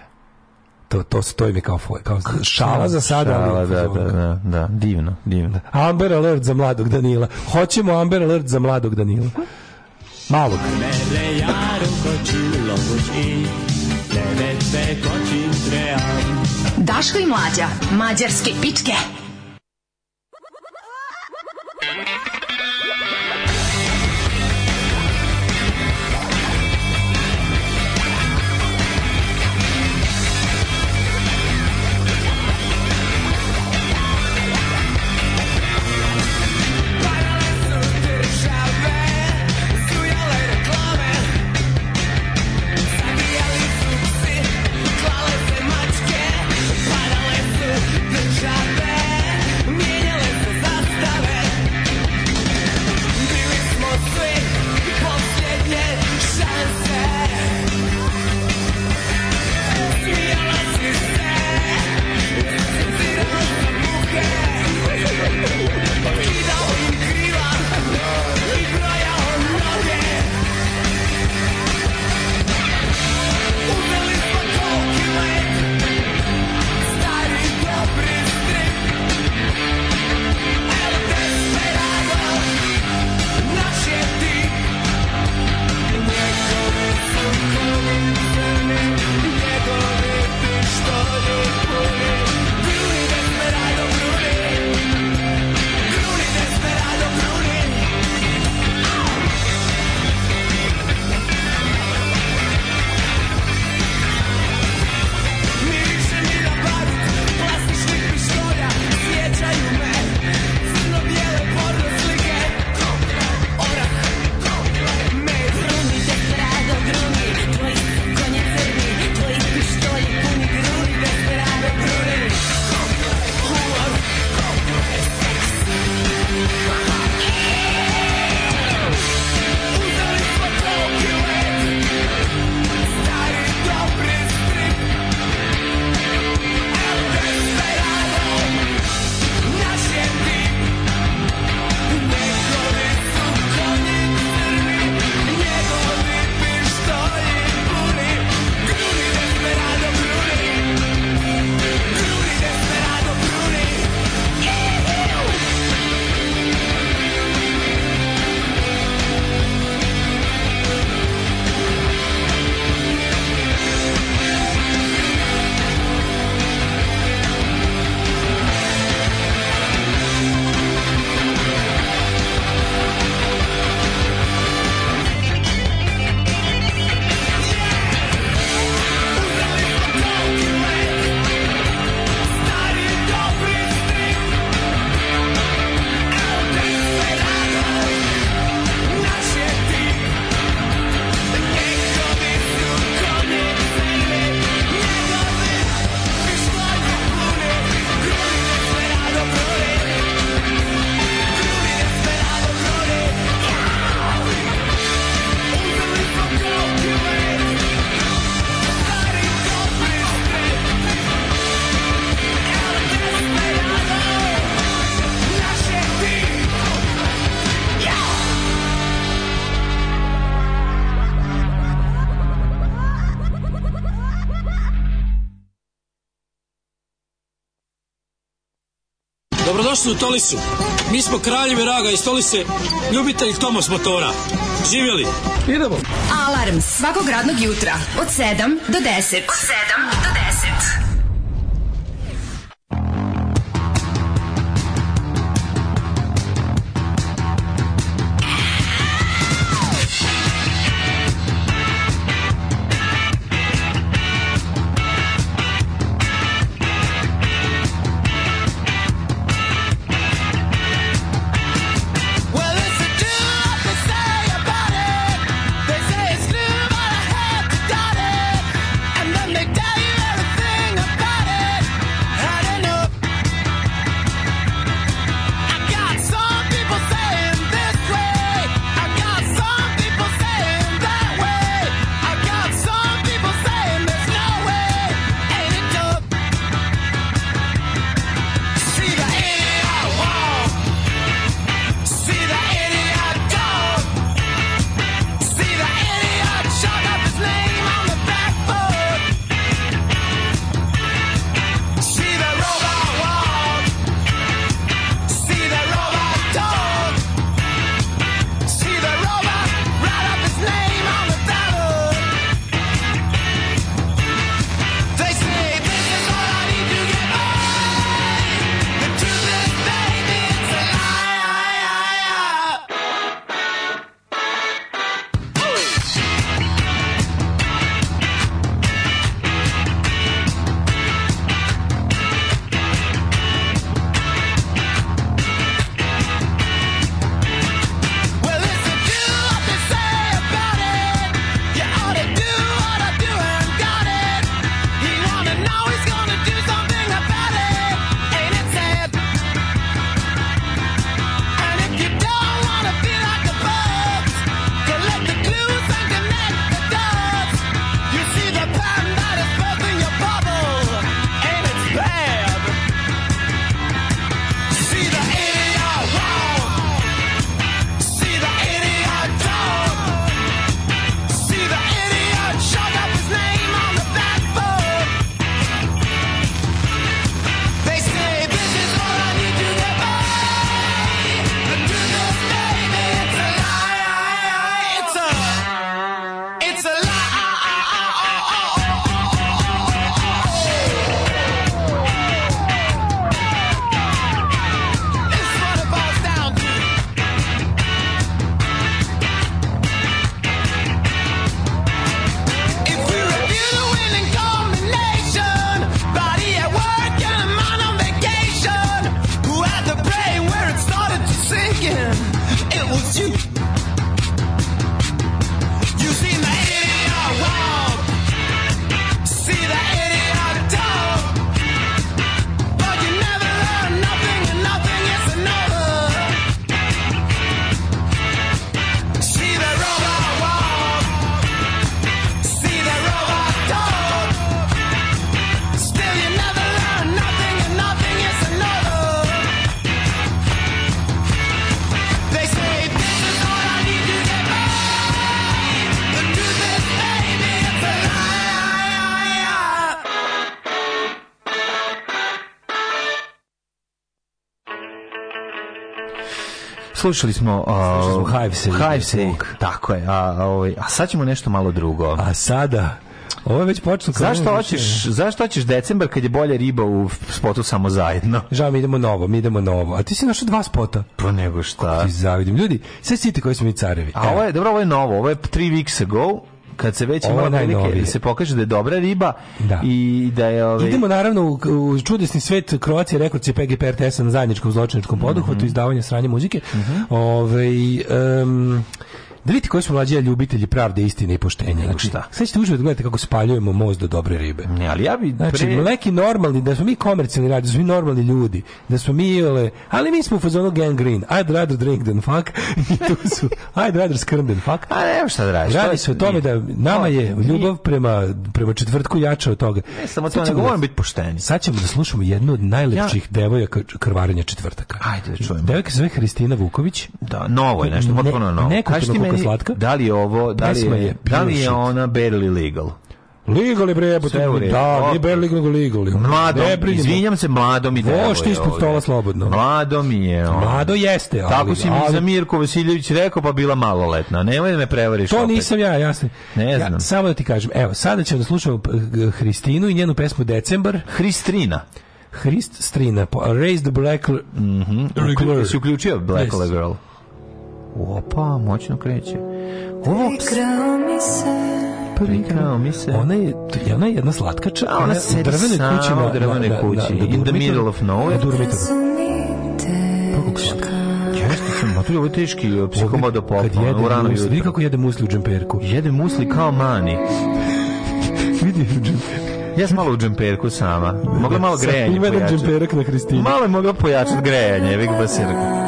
To, to, stoji mi kao, foj, kao šala za sada. Šala, ali, da, da, da, da, divno, divno. Amber alert za mladog Danila. Hoćemo Amber alert za mladog Danila malog. Daško i mlađa, mađarske pičke. Bosnu Tolisu. Mi smo kraljevi Raga iz Tolise, ljubitelj Tomos motora. Živjeli! Idemo! Alarm svakog radnog jutra od 7 do 10. Od 7 Slušali smo uh, Hives Tako je. A, ovaj, a sad ćemo nešto malo drugo. A sada... Ovo je već počelo. Zašto hoćeš, zašto hoćeš decembar kad je bolje riba u spotu samo zajedno? Žao mi idemo novo, mi idemo novo. A ti si našao dva spota. Pa nego šta? Kako ti zavidim. Ljudi, sve siti koji smo mi carevi. A Evo. ovo je, dobro, ovo je novo. Ovo je 3 weeks ago kad se već ima prilike da se pokaže da je dobra riba da. i da je ovaj Idemo naravno u, u čudesni svet Kroacije rekordci PGP RTS-a na zajedničkom zločinačkom poduhvatu mm -hmm. izdavanja sranje muzike. Mm -hmm. Ovaj um, Da vidite koji smo mlađi ljubitelji pravde, istine i poštenja. Znači, Sad ćete uživati gledati kako spaljujemo moz do dobre ribe. Ne, ali ja bi znači, pre... neki normalni, da smo mi komercijalni radi, da smo mi normalni ljudi, da smo mi ole, ali mi smo u fazonu gang green. I'd rather drink than fuck. I tu su, I'd rather skrm than fuck. A ne, šta da radiš? Radi se o tome da nama je ljubav prema, prema četvrtku jača od toga. Ne, samo to ne govorim da- biti pošteni. Sad ćemo da slušamo jednu od najlepših ja. devojaka krvarenja četvrtaka. Ajde, da čujemo. Devojka se zove Hristina Vuković. Da, novo je nešto, potpuno novo. Neko li, slatka. Da li je ovo, da li je, je da li je ona barely legal? Legal je bre, jebote, da, nije barely legal, legal. Mladom, ne, izvinjam se mladom i devoj. Vošti ispod stola slobodno. Mladom je. On. Mlado jeste, ali. Tako si mi ali, za Mirko Vasiljević rekao, pa bila maloletna. Nemoj da me prevariš To opet. nisam ja, jasno. Ne znam. samo da ti kažem, evo, sada ćemo da slušamo eh, Hristinu i njenu pesmu Decembar. Hristrina. Hrist Strina, Raise the Black... Mm -hmm. Uključio Black yes. Girl. Opa, moćno kreće. Ovo Prikrao mi se Prikrao mi se. Ona je, ona je jedna slatkača, a ona se drvene kuće na drvene da, Da, da, In the middle of nowhere. Durmitor. Pa, kako slatka? Ma tu je e, ovo teški psihomodo pop. Kad jede ono, musli, vidi kako jede musli u džemperku. Jede musli kao mani. vidi u džemperku. Ja sam malo u džemperku sama. Mogla malo grejanje pojačati. Ima jedan džemperak na Hristini. Malo je mogla pojačati grejanje, vik basirka.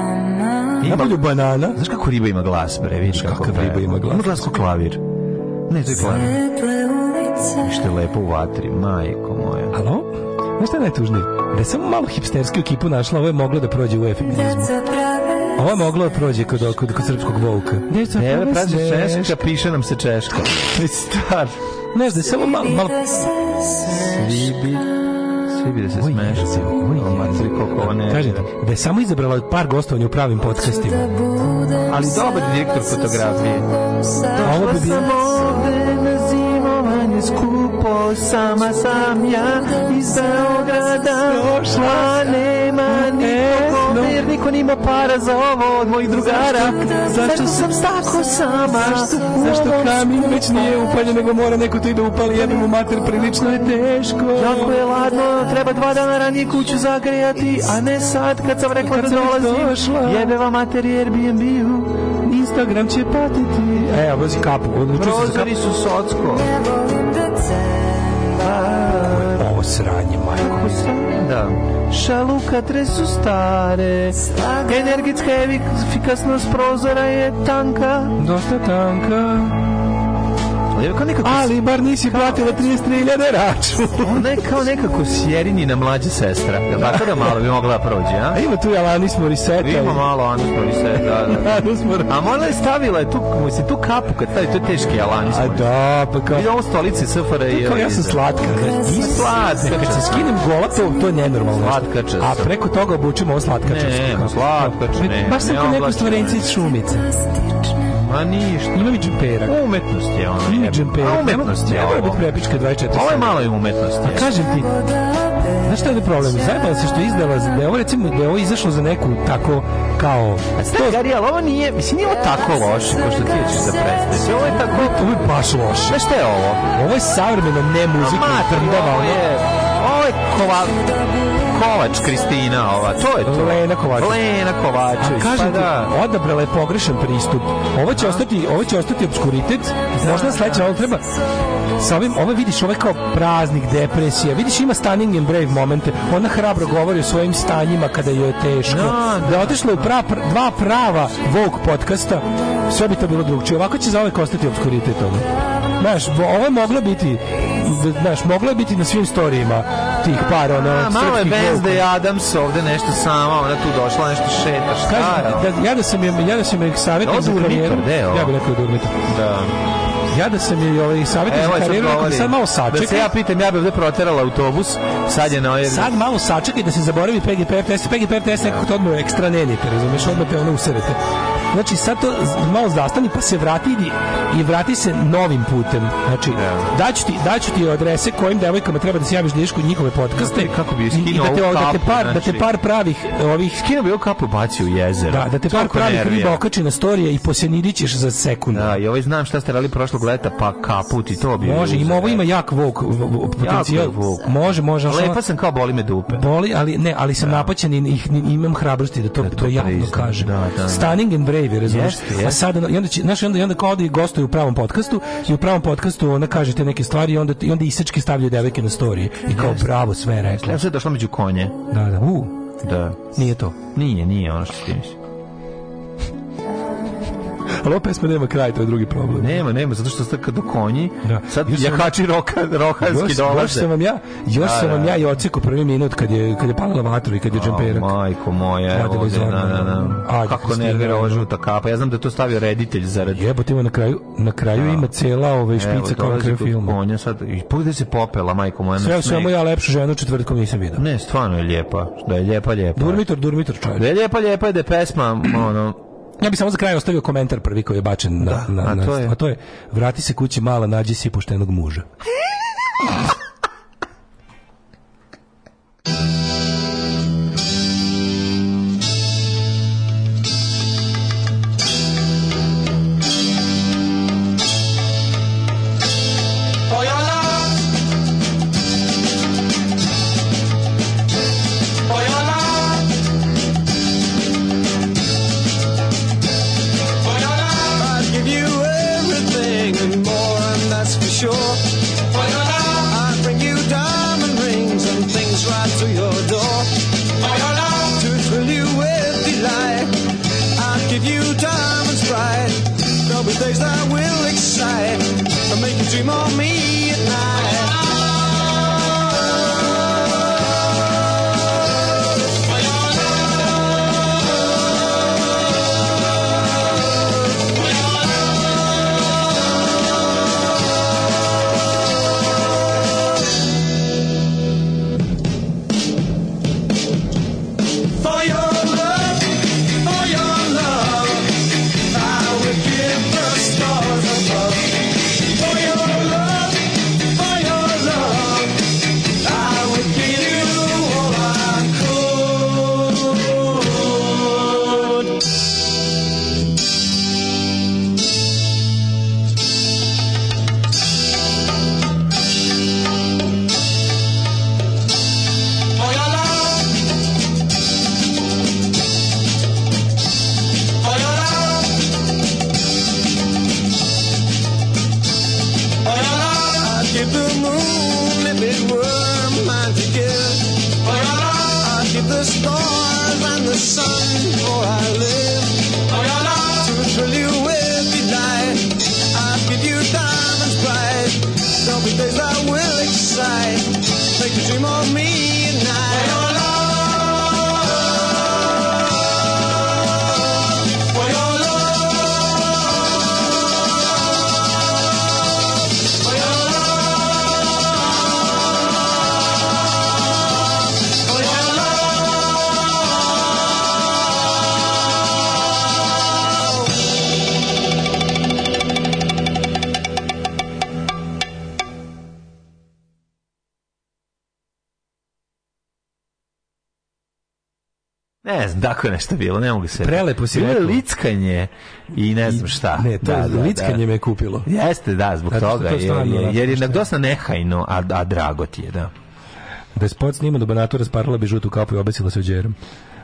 Ima Napolju banana. Znaš kako riba ima glas, bre, vidiš kako, kako riba ima glas. Ima glas ko klavir. Ne, to je klavir. Što je lepo u vatri, majko moja. Alo? Znaš šta je najtužnije? Da je samo malo hipsterski ekipu našla, ovo je moglo da prođe u efeminizmu. Ovo je moglo da prođe kod, kod, kod, srpskog volka. Djeca, ne, ne, prađe češka, piše nam se češko. Star. Ne, da je samo malo... malo... Svibi svi bi da se smešu. Matri koliko ne. Kažem ti, da je samo izabrala par gostovanja u pravim podcastima. Ali dobar direktor fotografije. Ovo bi bilo skupo sama sam ja iz Beograda a nema e, nikog jer niko nima para za ovo od mojih drugara zašto sam tako sama zašto kamin već nije upaljen nego mora neko to ide da upali jebim u mater prilično je teško jako je ladno treba dva dana ranije kuću zagrijati a ne sad kad sam rekla da dolazim jebe vam mater Airbnb-u Instagram će patiti. E, a obazi kapu. Prozori su socko. Da Ovo sranje, majko. Da. Šaluka tre su stare. Energetska efikasnost prozora je tanka. Dosta tanka je kao nekako... Ali bar nisi platila 33.000 račun. Onda je kao nekako sjerini mlađa sestra. Da. tako da malo bi mogla da prođe, a? a ima tu je Alanis Morissette. Ima malo Alanis Morissette, da, da. A ona je stavila tu, mu se tu kapu kad taj, to je teški Alanis A da, pa kao... Vidio ovo stolice SFRA i... Kao ja sam slatka. I slatka. Kad se skinem gola, to, to je nenormalno. Slatkača. A preko toga obučimo ovo slatkača. Ne, slatkača, ne. Baš sam kao neko stvarenci iz šumice. Ma ništa. Ima mi džemperak. Umetnost je ono. Ima mi džemperak. umetnost je ovo. Ne biti prepička 24. Ovo je malo i umetnost. A kažem ti, Znaš šta je problem? Zajebala se što je izdala, da je ovo recimo, da je ovo izašlo za neku tako kao... A sta, to... Gari, ali ovo nije, mislim, nije ovo tako loše ko što ti ćeš da predstaviš. Ovo je tako... Ovo je baš loše. Znaš šta je ovo? Ovo je savremeno, ne muzika, trndava, ovo je... Ovo je kova... Kovač Kristina, ova, to je to. Lena Kovač. Lena Kovačević. A kažem pa da. odabrala je pogrešan pristup. Ovo će ostati, ovo će ostati obskuritet. Da, Možda sledeće, ali treba sa ovim, ovo vidiš, ovo je kao praznik depresija. Vidiš, ima stunning and brave momente. Ona hrabro govori o svojim stanjima kada joj je teško. Da, da, da otišla u pra, dva prava Vogue podcasta, sve bi to bilo drugčije. Ovako će za uvek ostati obskuritet. Znaš, ovo je moglo biti znaš, moglo je biti na svim storijima tih par ona malo je Wednesday Adams ovde nešto sama ona tu došla nešto šeta šta da, ja da sam je ja da sam je savjetnik za karijeru ja bih rekao Durmita da ja da sam je ovaj savjetnik za karijeru, sad, sad malo sačekaj. Da se ja pitam, ja bih ovde proterala autobus, sad je na ovaj... Sad malo sačekaj da se zaboravi PGPR test, PGPR test nekako to odmah ekstra nelite, razumiješ, odmah te ono userete. Znači, sad to malo zastani, pa se vrati i, i vrati se novim putem. Znači, yeah. Da. daću, ti, daću ti adrese kojim devojkama treba da se javiš da ideš kod njihove podcaste. Znači, kako bi da skinuo i da te, kapu, da te par, znači, da te par pravih ovih... Skinuo bi ovu kapu bacio u jezero. Da, da te par pravih riba okači na storije i posenirićeš za sekundu. Da, i ovaj znam šta ste radili prošlog leta, pa kaput i to bi... Može, ima ovo ima jak vok, potencijal. vok Može, može. pa sam kao boli me dupe. Boli, ali ne, ali sam da. napaćen i, imam hrabrosti da to, to javno kažem. Stunning and brave live, razumiješ? A sad, i onda, će, znaš, onda, i onda kao odi gostuje u pravom podcastu i u pravom podcastu ona kaže te neke stvari i onda, i onda isečki stavljaju devojke na story i kao bravo, sve rekla. Ja sam došla među konje. Da, da, u. Da. Nije to. Nije, nije ono što ti misliš. Ali ova pesma nema kraj, to je drugi problem. Nema, nema, zato što ste do konji. Da. Sad još jakači sam, roka, rokanski još, dolaze. Još sam vam ja, još da, sam vam da. ja i oceku prvi minut kad je, kad je palila vatra i kad je džemperak. Majko moja, evo ovde, na, na, na. Ajde, Kako ne vjera ova žuta kapa. Ja znam da to stavio reditelj zarad... Jebote, ima na kraju, na kraju da. ima cela ove špica kao na kraju filma. Konja sad, i pogledaj se popela, majko moja. Sve, sve, ja lepšu ženu četvrtkom nisam vidio. Ne, stvarno je lijepa. Da je lijepa, lijepa. Durmitor, Durmitor čovjek. Da je lijepa, lijepa je da je pesma, ono, Ja bih samo za kraj ostavio komentar prvi koji je bačen na, da, na, a, to na, je. a to je vrati se kući mala, nađi si poštenog muža. tako je nešto bilo, ne mogu se. Prelepo si bilo rekao. lickanje i ne znam šta. Ne, to da, je, da, da, da. lickanje da. me kupilo. Jeste, da, zbog Zato toga. To je, jer, jer je ne. dosta nehajno, a, a drago ti je, da. Da je spod snima do Banatu rasparila bi žutu kapu i obesila se u džerom.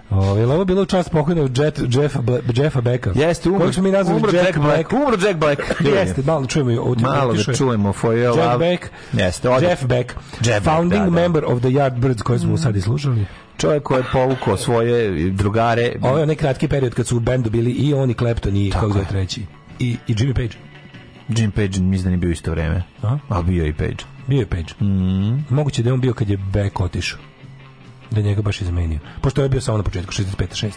Ovo ovaj, je ovo bilo u čast pokojnog Jet, Jeffa, Jeffa Becka. Jeste, umro, mi nazvali umro Jack, Jack Black. Black. Umro Jack Black. Jeste, malo čujemo. Od, malo da čujemo. For Jack love. Beck. Jeste, Jeff Beck. Jeff Founding da, da. member of the Yardbirds koje smo mm. sad i slušali čovjek koji je povukao svoje drugare. Ovo je onaj kratki period kad su u bendu bili i oni Clapton i kako je treći. I, i Jimmy Page. Jim Page mislim da nije bio isto vreme. A? A bio i Page. Bio je Page. Mm. Moguće da je on bio kad je Beck otišao da njega baš izmenio. Pošto je bio samo na početku 65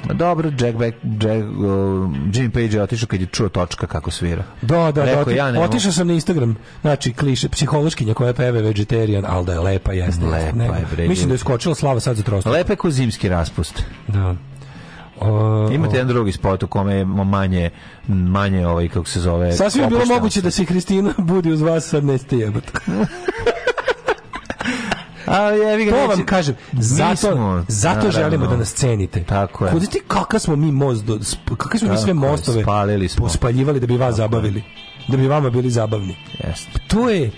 6. Dobro, Jack Beck, Jack, uh, Jimmy Page je otišao kad je čuo točka kako svira. Da, da, da Rekao, da. ja ne otišao sam na Instagram, znači kliše psihološkinja koja peve vegetarian, al da je lepa jeste. Lepa je, bre. Mislim da je skočila slava sad za trost. Lepa je ko zimski raspust. Da. O, Imate jedan drugi spot u kome manje, manje ovaj, kako se zove... Sasvim je bilo moguće da se Kristina budi uz vas, sad ne ste jebati. A je, vi ga to neći. vam kažem. Zato, smo, zato da, da, želimo da, da nas cenite. Tako je. Kudite kakva smo mi most, kakve smo mi sve mostove spalili smo. pospaljivali da bi vas zabavili. Da bi vama bili zabavni. Jeste. Pa to je,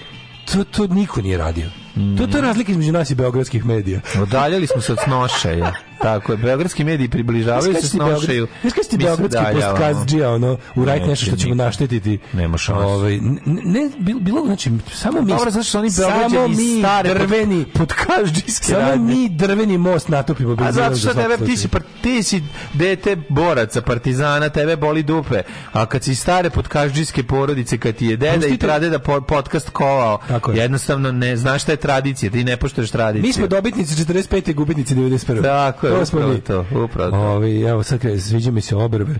to, to niko nije radio. Mm. To, to je mm. razlika između nas i beogradskih medija. Odaljali smo se od snošaja. Tako je, beogradski mediji približavaju se, snošaju. Znaš kada ti beogradski da, da, postkazđija, ono, urajte nešto što ćemo naštetiti? Nema šans. Ovaj, ne, bilo, znači, samo mi... Dobro, znaš, oni beograđani stare drveni, podkažđijski Samo mi drveni most natopimo. A zato što tebe, ti si, ti si dete boraca, partizana, tebe boli dupe. A kad si stare podkažđijske porodice, kad ti je deda i da podcast kovao, jednostavno ne znaš šta je tradicija, ti ne poštuješ tradiciju. Mi smo dobitnici 45. i gubitnici 91. Tako je, to smo mi. To, upravo. Ovi, ovaj, evo, sad kaj, sviđa mi se obrve.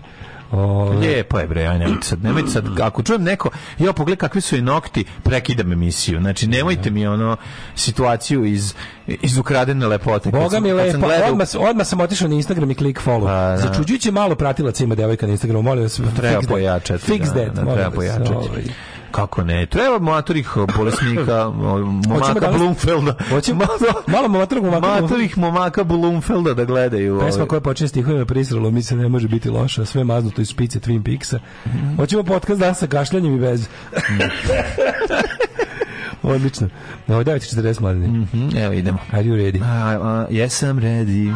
O... Ovaj. Lijepo je bre, aj nemojte sad, nemojte sad, ako čujem neko, ja pogledaj kakvi su i nokti, prekidam emisiju. Znači nemojte mi ono situaciju iz iz ukradene lepote. Boga sam, mi lepo, gledao... odmah, odmah sam otišao na Instagram i klik follow. Pa, da. Začuđujuće malo pratilaca ima devojka na Instagramu, molim vas. Pa, treba fix pojačati. Fix da, that, da, treba pojačati. Ovaj. Kako ne? Treba matorih bolesnika, momaka danas, Blumfelda. Da. malo matorih momaka. Matorih momaka Blumfelda da gledaju. Ovaj. Pesma koja počinje stihovima prisralo, mi se ne može biti loša, sve maznuto iz špice Twin Peaksa. Hoćemo podcast da sa kašljanjem i bez. Odlično. Na no, 9.40 mladine. Mm -hmm, evo idemo. Are you ready? Uh, uh, yes, I'm ready.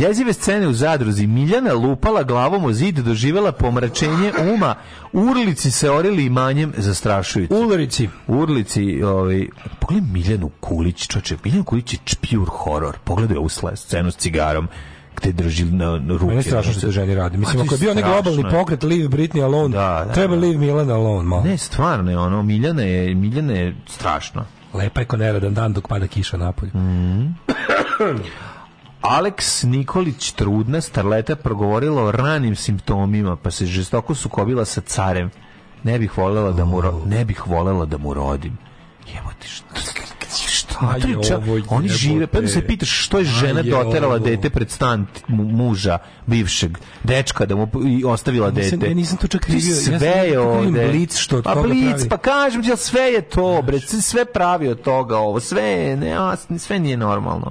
Jezive scene u zadruzi, Miljana lupala glavom o zid, doživela pomračenje uma, urlici se orili imanjem zastrašujući. Urlici. Urlici, ovaj, pogledaj Miljanu Kulić, čoče, Miljan Kulić je čpjur horor, pogledaj ovu scenu s cigarom te drži na, na ruke. Mene strašno što se želje radi. Mislim, ako je bio onaj globalni pokret Leave Britney Alone, da, da, treba da. Leave Milana Alone. Malo. Ne, stvarno je ono, Miljana je, Miljana je strašno. Lepa je ko neradan dan dok pada kiša napolju. Mm -hmm. Aleks Nikolić Trudna starleta progovorila o ranim simptomima, pa se žestoko sukobila sa carem. Ne bih volela da mu, ro... ne bih volela da mu rodim. Jebote, što šta je ovo Oni žive, pa se pitaš što je žena doterala dete pred stan muža, bivšeg, dečka, da mu i ostavila nisam, dete. Ja nisam to čak krivio. Sve je ovde. Blic što od pa blic, pravi. pa kažem ti, sve je to, bre, sve pravi od toga ovo, sve, ne, sve nije normalno.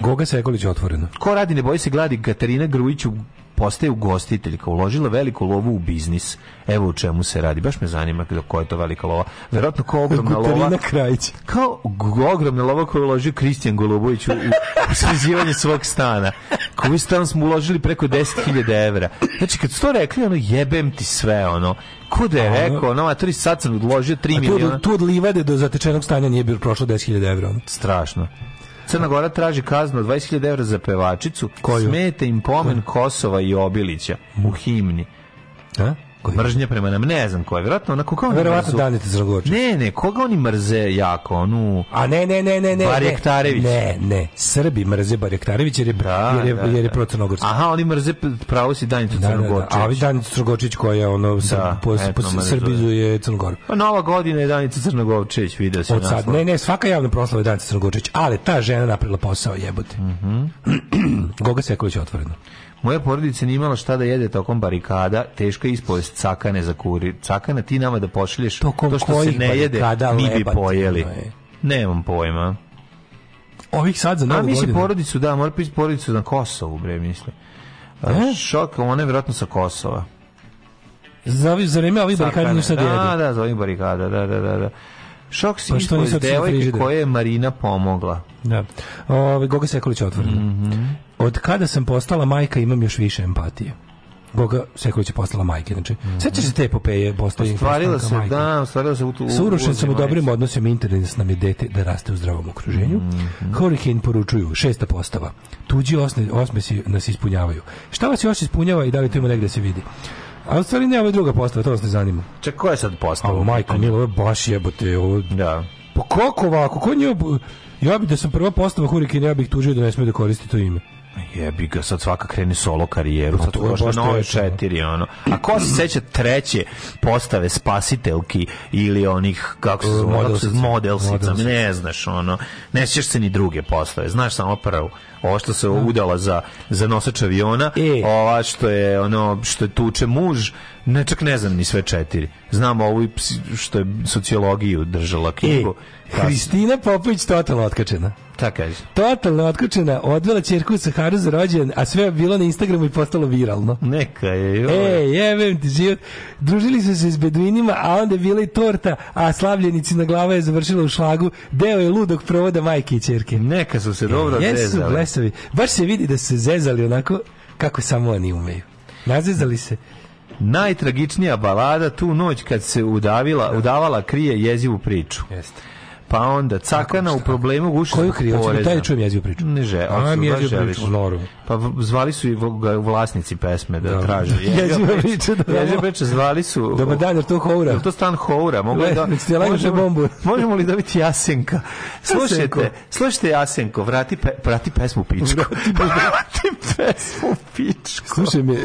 Goga Sekulić otvoreno. Ko radi ne boji se gladi Katarina Grujić u postaje ugostiteljka, uložila veliku lovu u biznis. Evo u čemu se radi. Baš me zanima do koja je to velika lova. Verovatno ko ogromna Guterina lova. Krajić. Kao ogromna lova koju uložio Kristijan Golubović u, u srezivanje svog stana. Koji stan smo uložili preko 10.000 evra. Znači, kad su to rekli, ono, jebem ti sve, ono, Ko da je rekao, no, a tri sad sam odložio 3 miliona. Tu od livade do zatečenog stanja nije bilo prošlo 10.000 evra. Strašno. Crna Gora traži kaznu od 20.000 evra za pevačicu. Koju? Smete im pomen Kosova i Obilića u himni. A? E? Koji? Mržnja prema nam, ne znam koja, vjerojatno onako kao Verovatno Danite Zrgočić. Ne, ne, koga oni mrze jako, onu... A ne, ne, ne, ne, ne. Barjektarević. Ne, ne, Srbi mrze Barjektarević jer je, da, jer je, da, da. jer je procenogorski. Aha, oni mrze pravo si Danicu da, Crnogorčić. Da, da, a Danicu Crnogorčić koja je ono, da, srb, da, po, po, po Srbizuje Pa nova godina je Danica Crnogorčić, video se Od sad, ne, ne, svaka javna proslava je Danica Crnogorčić, ali ta žena napravila posao jebote. Mhm. Mm Goga Sekulić je otvoreno. Moja porodica nije imala šta da jede tokom barikada, teška ispojest cakane za kurir. Cakana ti nama da pošalješ tokom to što se ne jede, mi bi pojeli. Nemam pojma. Ovih sad za novu godinu. A misli porodicu, da, mora pisati porodicu na Kosovu, bre, misli. E? Šok, ona je vjerojatno sa Kosova. Za, za vreme ovih barikada nisu da jedu. Da, da, za ovih barikada, da, da, da. da. Šok si pa iz devojke koje je Marina pomogla. Da. Ove, Goga Sekulić otvor. Mm -hmm. Od kada sam postala majka imam još više empatije. Boga Seković je postala majka, znači. Mm -hmm. Sećaš se te epopeje, postoji Ostvarila se, majka. da, ostvarila se u tu. Sa urušen sam u dobrim odnosima, interes nam je dete da raste u zdravom okruženju. Mm -hmm. Hurricane poručuju, šesta postava. Tuđi osme, osme si, nas ispunjavaju. Šta vas još ispunjava i da li to ima negde da se vidi? A u stvari ne, ovo je druga postava, to vas ne zanima. Ček, koja je sad postava? Ovo, majko, milo, ovo je baš jebote, ovo... Da. Pa kako ovako, ko nje... Ja bih da sam prva postava Hurricane, ja bih tužio da ne smije da koristi to ime. Jebi ga, sad svaka krene solo karijeru, pa sad to je nove četiri, ono. A ko se seća treće postave spasitelki ili onih, kako se zove, modelsica, ne znaš, ono, ne sjećaš se ni druge postave, znaš samo prvu. Ovo što se da. udala za, za nosač aviona, e. ova što je, ono, što je tuče muž, Ne, čak ne znam ni sve četiri. Znam ovu što je sociologiju držala e, knjigu. E, Hristina Popović totalno otkačena. Ta kaže. Totalno otkačena, odvela čerku sa Saharu za rođen, a sve je bilo na Instagramu i postalo viralno. Neka je. E, joj. E, jebem ti život. Družili su se s beduinima, a onda je bila i torta, a slavljenici na glava je završila u šlagu. Deo je ludog provoda majke i čerke. Neka su se e, dobro e, jesu, zezali. Blesavi. Baš se vidi da su se zezali onako kako samo oni umeju. Nazezali se. Najtragičnija balada tu noć kad se udavila, udavala krije jezivu priču. Jeste pa onda Cakana u problemu guši Koju krivu? Taj čujem jezivu priču. Ne žel, A, mi je priču, Loru. Pa zvali su i vlasnici pesme da, da. traže. Jeziva priča. Da, jeziva priča, zvali su... Dobar dan, je to Houra? Je to stan Houra? Mogu da da, možemo, bombu. možemo li dobiti Jasenka? Slušajte, slušajte Jasenko, vrati, pe, vrati pesmu pičko. vrati pesmu pičko. Slušaj me,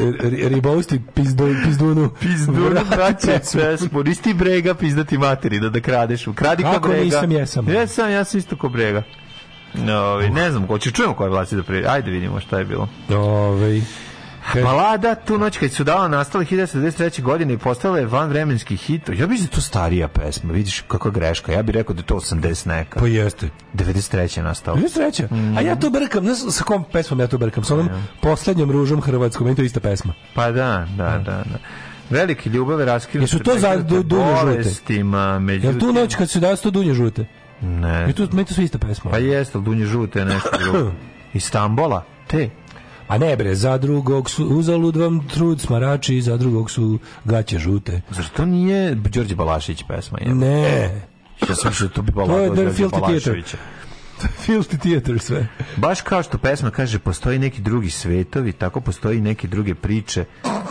ribovsti pizdu, pizdunu. Pizdunu, vrati pesmu. Nisti brega pizdati materi da da kradeš. Kradi ka brega. Kako nisam jesam. Jesam, ja sam isto ko brega. Ove, ovaj, ne znam, hoće čujemo koje vlasti da prije. Ajde vidimo šta je bilo. Ove, ovaj, pa Balada tu noć kad su dala nastala 1993. godine i postala je vanvremenski hit. Ja bih da to starija pesma, vidiš kakva greška. Ja bih rekao da to 80 neka. Pa jeste. 93. je nastala. 93. Mm. A ja mhm. to brkam, ne sa kom pesmom ja to brkam, sa onom ja. poslednjom ružom hrvatskom, meni to ista pesma. Pa da, da, da. da. da. Velike ljubave raskinute. Jesu to za du, dunje žute? Međutim... Jel tu noć kad se da to dunje žute? Ne. I tu, meni to su ista pesma. Pa jeste, ali dunje žute je nešto drugo. Istanbula, te. A ne bre, za drugog su uzalud vam trud smarači, za drugog su gaće žute. Zar to nije Đorđe Balašić pesma? Je? Ne. Ja sam što da to bi Balašić. To je Filthy theater sve. Baš kao što pesma kaže, postoji neki drugi svetovi, tako postoji neke druge priče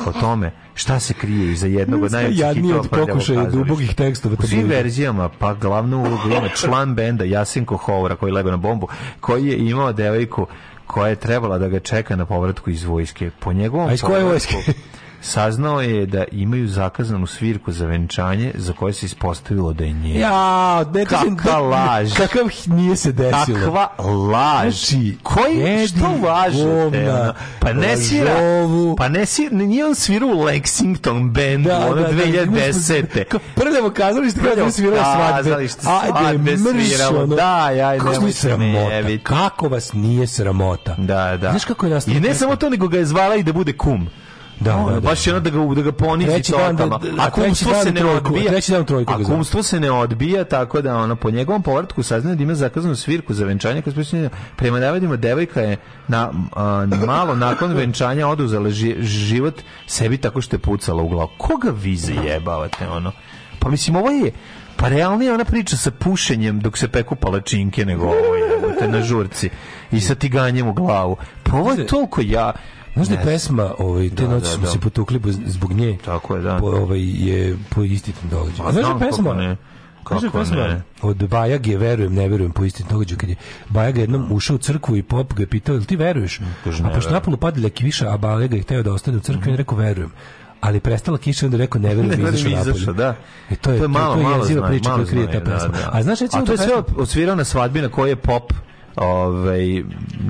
o tome šta se krije iza jednog od najvećih hitova od pokušaja dubokih tekstova. U svim verzijama, pa glavnu ulogu ima član benda Jasinko Hovra, koji lebe na bombu, koji je imao devojku koja je trebala da ga čeka na povratku iz vojske. Po njegovom... A iz koje vojske? saznao je da imaju zakazanu svirku za venčanje za koje se ispostavilo da je nje. Ja, ne Kakva da- laž. Kakav nije se desilo. Kakva laž. Znači, koji, Edi, što lažete? pa ne svira, pa ne svira, nije on svirao u Lexington bandu, da, ono da, 2010. Da, prljavo kazalište, prljavo svirao svadbe. Ajde, mršo. Da, ajde, nemoj se ne Kako vas nije sramota? Da, da. Znaš kako je nastalo? I ne samo to, nego ga je zvala i da bude kum. Da, da, da, baš je ono da ga, da ga ponizi tokama. Da- da- a kumstvo se da ne odbija. A kumstvo se ne odbija, tako da ono, po njegovom povratku saznaje da ima zakazanu svirku za venčanje. Kad prema navedima, devojka je na, a, malo nakon venčanja oduzela ži, život sebi tako što je pucala u glavu. Koga vi zajebavate, ono? Pa mislim, ovo je, pa realnije ona priča sa pušenjem dok se peku palačinke nego ovo je, na žurci. I sa tiganjem u glavu. Pa ovo je toliko ja Znaš da je pesma, ovaj, te da, noći da, smo da. se potukli zbog nje. Tako je, da. Po, ovaj, je po istitom događaju. Pa znaš da pesma? Ne. Da kako pesma? ne? Od Bajage, verujem, ne verujem, po istitom događaju, kad je Bajaga jednom ušao u crkvu i pop ga je pitao, ili ti veruješ? Kaže, a pošto napolu padila kiša, a Bajaga je hteo da ostane u crkvi, mm -hmm. on je rekao, verujem ali prestala kiša onda rekao ne verujem izašao napolje. Izašao, da. I e, to je to je malo to je malo znanje, priča malo krije ta pesma. Da, da. A znaš recimo da sve osvirao na svadbi na kojoj je pop ovaj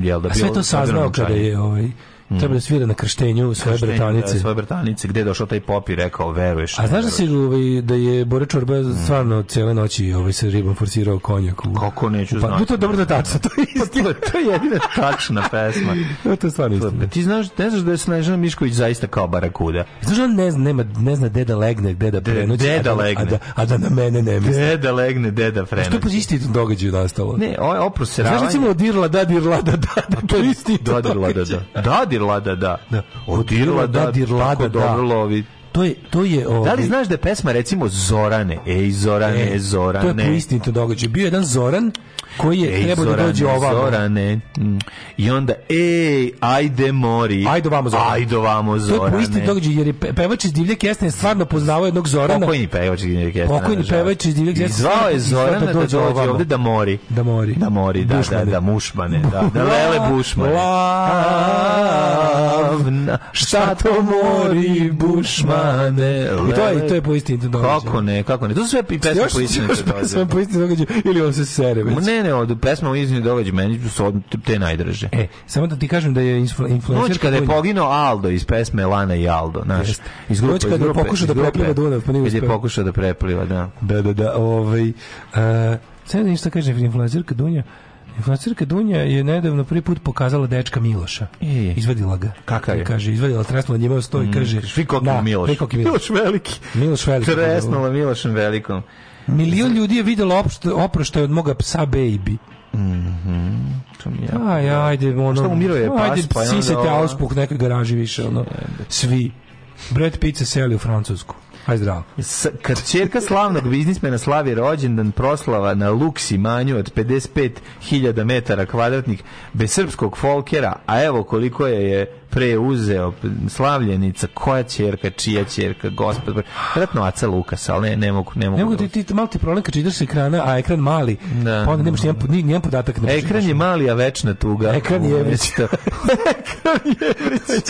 jel da bio. A sve to saznao kada je ovaj Mm. treba da svira na krštenju svoje Krštenju, da, bretanice. Da, svoje bretanice, gde je došao taj pop i rekao, veruješ. A ne znaš da si ovaj, da je Bore Čorba mm. stvarno cijele noći ovaj, se ribom forsirao konjak? U, Kako neću u pa- znati. to je dobro da je tačno, to je Pa to, istina. je- to je jedina tačna pesma. Evo, to je stvarno istina. Ti znaš, ne znaš da je Snežana Mišković zaista kao barakuda. Znaš, da on ne zna, nema, ne zna gde da legne, gde da prenoći, gde a da, da- legne. A da, a da na mene ne Gde da legne, deda Što frena. je po istitom događaju nastalo? Ne, ovo je oproseravanje. Znaš recimo od Dirla, da Dirla, da da, da, to je isti Da, da, da, da. Da, dirlada da da. Odirla da, dirla da, dobro lovi. To je, to je ovaj... Da li ovaj- znaš da je pesma recimo Zorane? Ej, Zorane, e, Zorane. To je po istinito događaj. Bio jedan Zoran koji je ej, trebao da dođe ovamo. Zorane. Mm. I onda, ej, ajde mori. Ajde ovamo Zorane. Ajde ovamo Zorane. To je po isti događaj, jer je pevač iz Divlje Kjestane stvarno poznavao jednog Zorana. Pokojni pevač iz Divlje Kjestane. Pokojni pevač iz Divlje Kjestane. Zvao je Zorana da dođe ovamo. ovde da mori. Da mori. Da mori, da, da, da bušmane. da, da, mušmane. Da, da lele bušmane. Lavna, šta to mori bušmane? I to je, to je po isti događaj. Kako ne, kako ne. To su sve pesme po istinu događaju. Kako pesme po istinu događaju. Ili on se sere već. Ne, mene od pesma o izini događa, meni su te najdraže. E, samo da ti kažem da je influencer... Noć kada je poginuo Aldo iz pesme Lana i Aldo, znaš. Iz grupe, Noć kada je pokušao da prepliva Dunav, pa nije uspeo. Kada je pokušao da prepliva, da. Da, da, da, ovaj... Uh, e, Sada ništa kaže influencerka Dunja. Influencerka Dunja je nedavno prvi put pokazala dečka Miloša. I, e, izvadila ga. Kakav je? Kaže, izvadila, tresnula njima sto i mm, kaže... Mm, Svi koliko da, Miloš. Miloš. Miloš veliki. Miloš veliki. Tresnula da, da. Milošem velikom. Milion ljudi je videlo oproštaj od moga psa baby. Mhm. Mm ja. Aj, ajde, ono. Šta mu miro je pas, ajde, pa je onda... Ajde, sisajte auspuh nekoj garaži više, ono. Svi. Brad Pitt se seli u Francusku. Aj zdravo. S, kad čerka slavnog biznismena slavi rođendan proslava na Luksi manju od 55.000 metara kvadratnih bez srpskog folkera, a evo koliko je je preuzeo slavljenica koja ćerka čija ćerka gospod vjerojatno Aca Lukas ali ne ne mogu ne mogu ne mogu da ti, ti malo ti problem kad čitaš ekrana a ekran mali da. pa onda nemaš da, ni nijedan, nijedan podatak ne da ekran je mali a večna tuga ekran je već ekran je već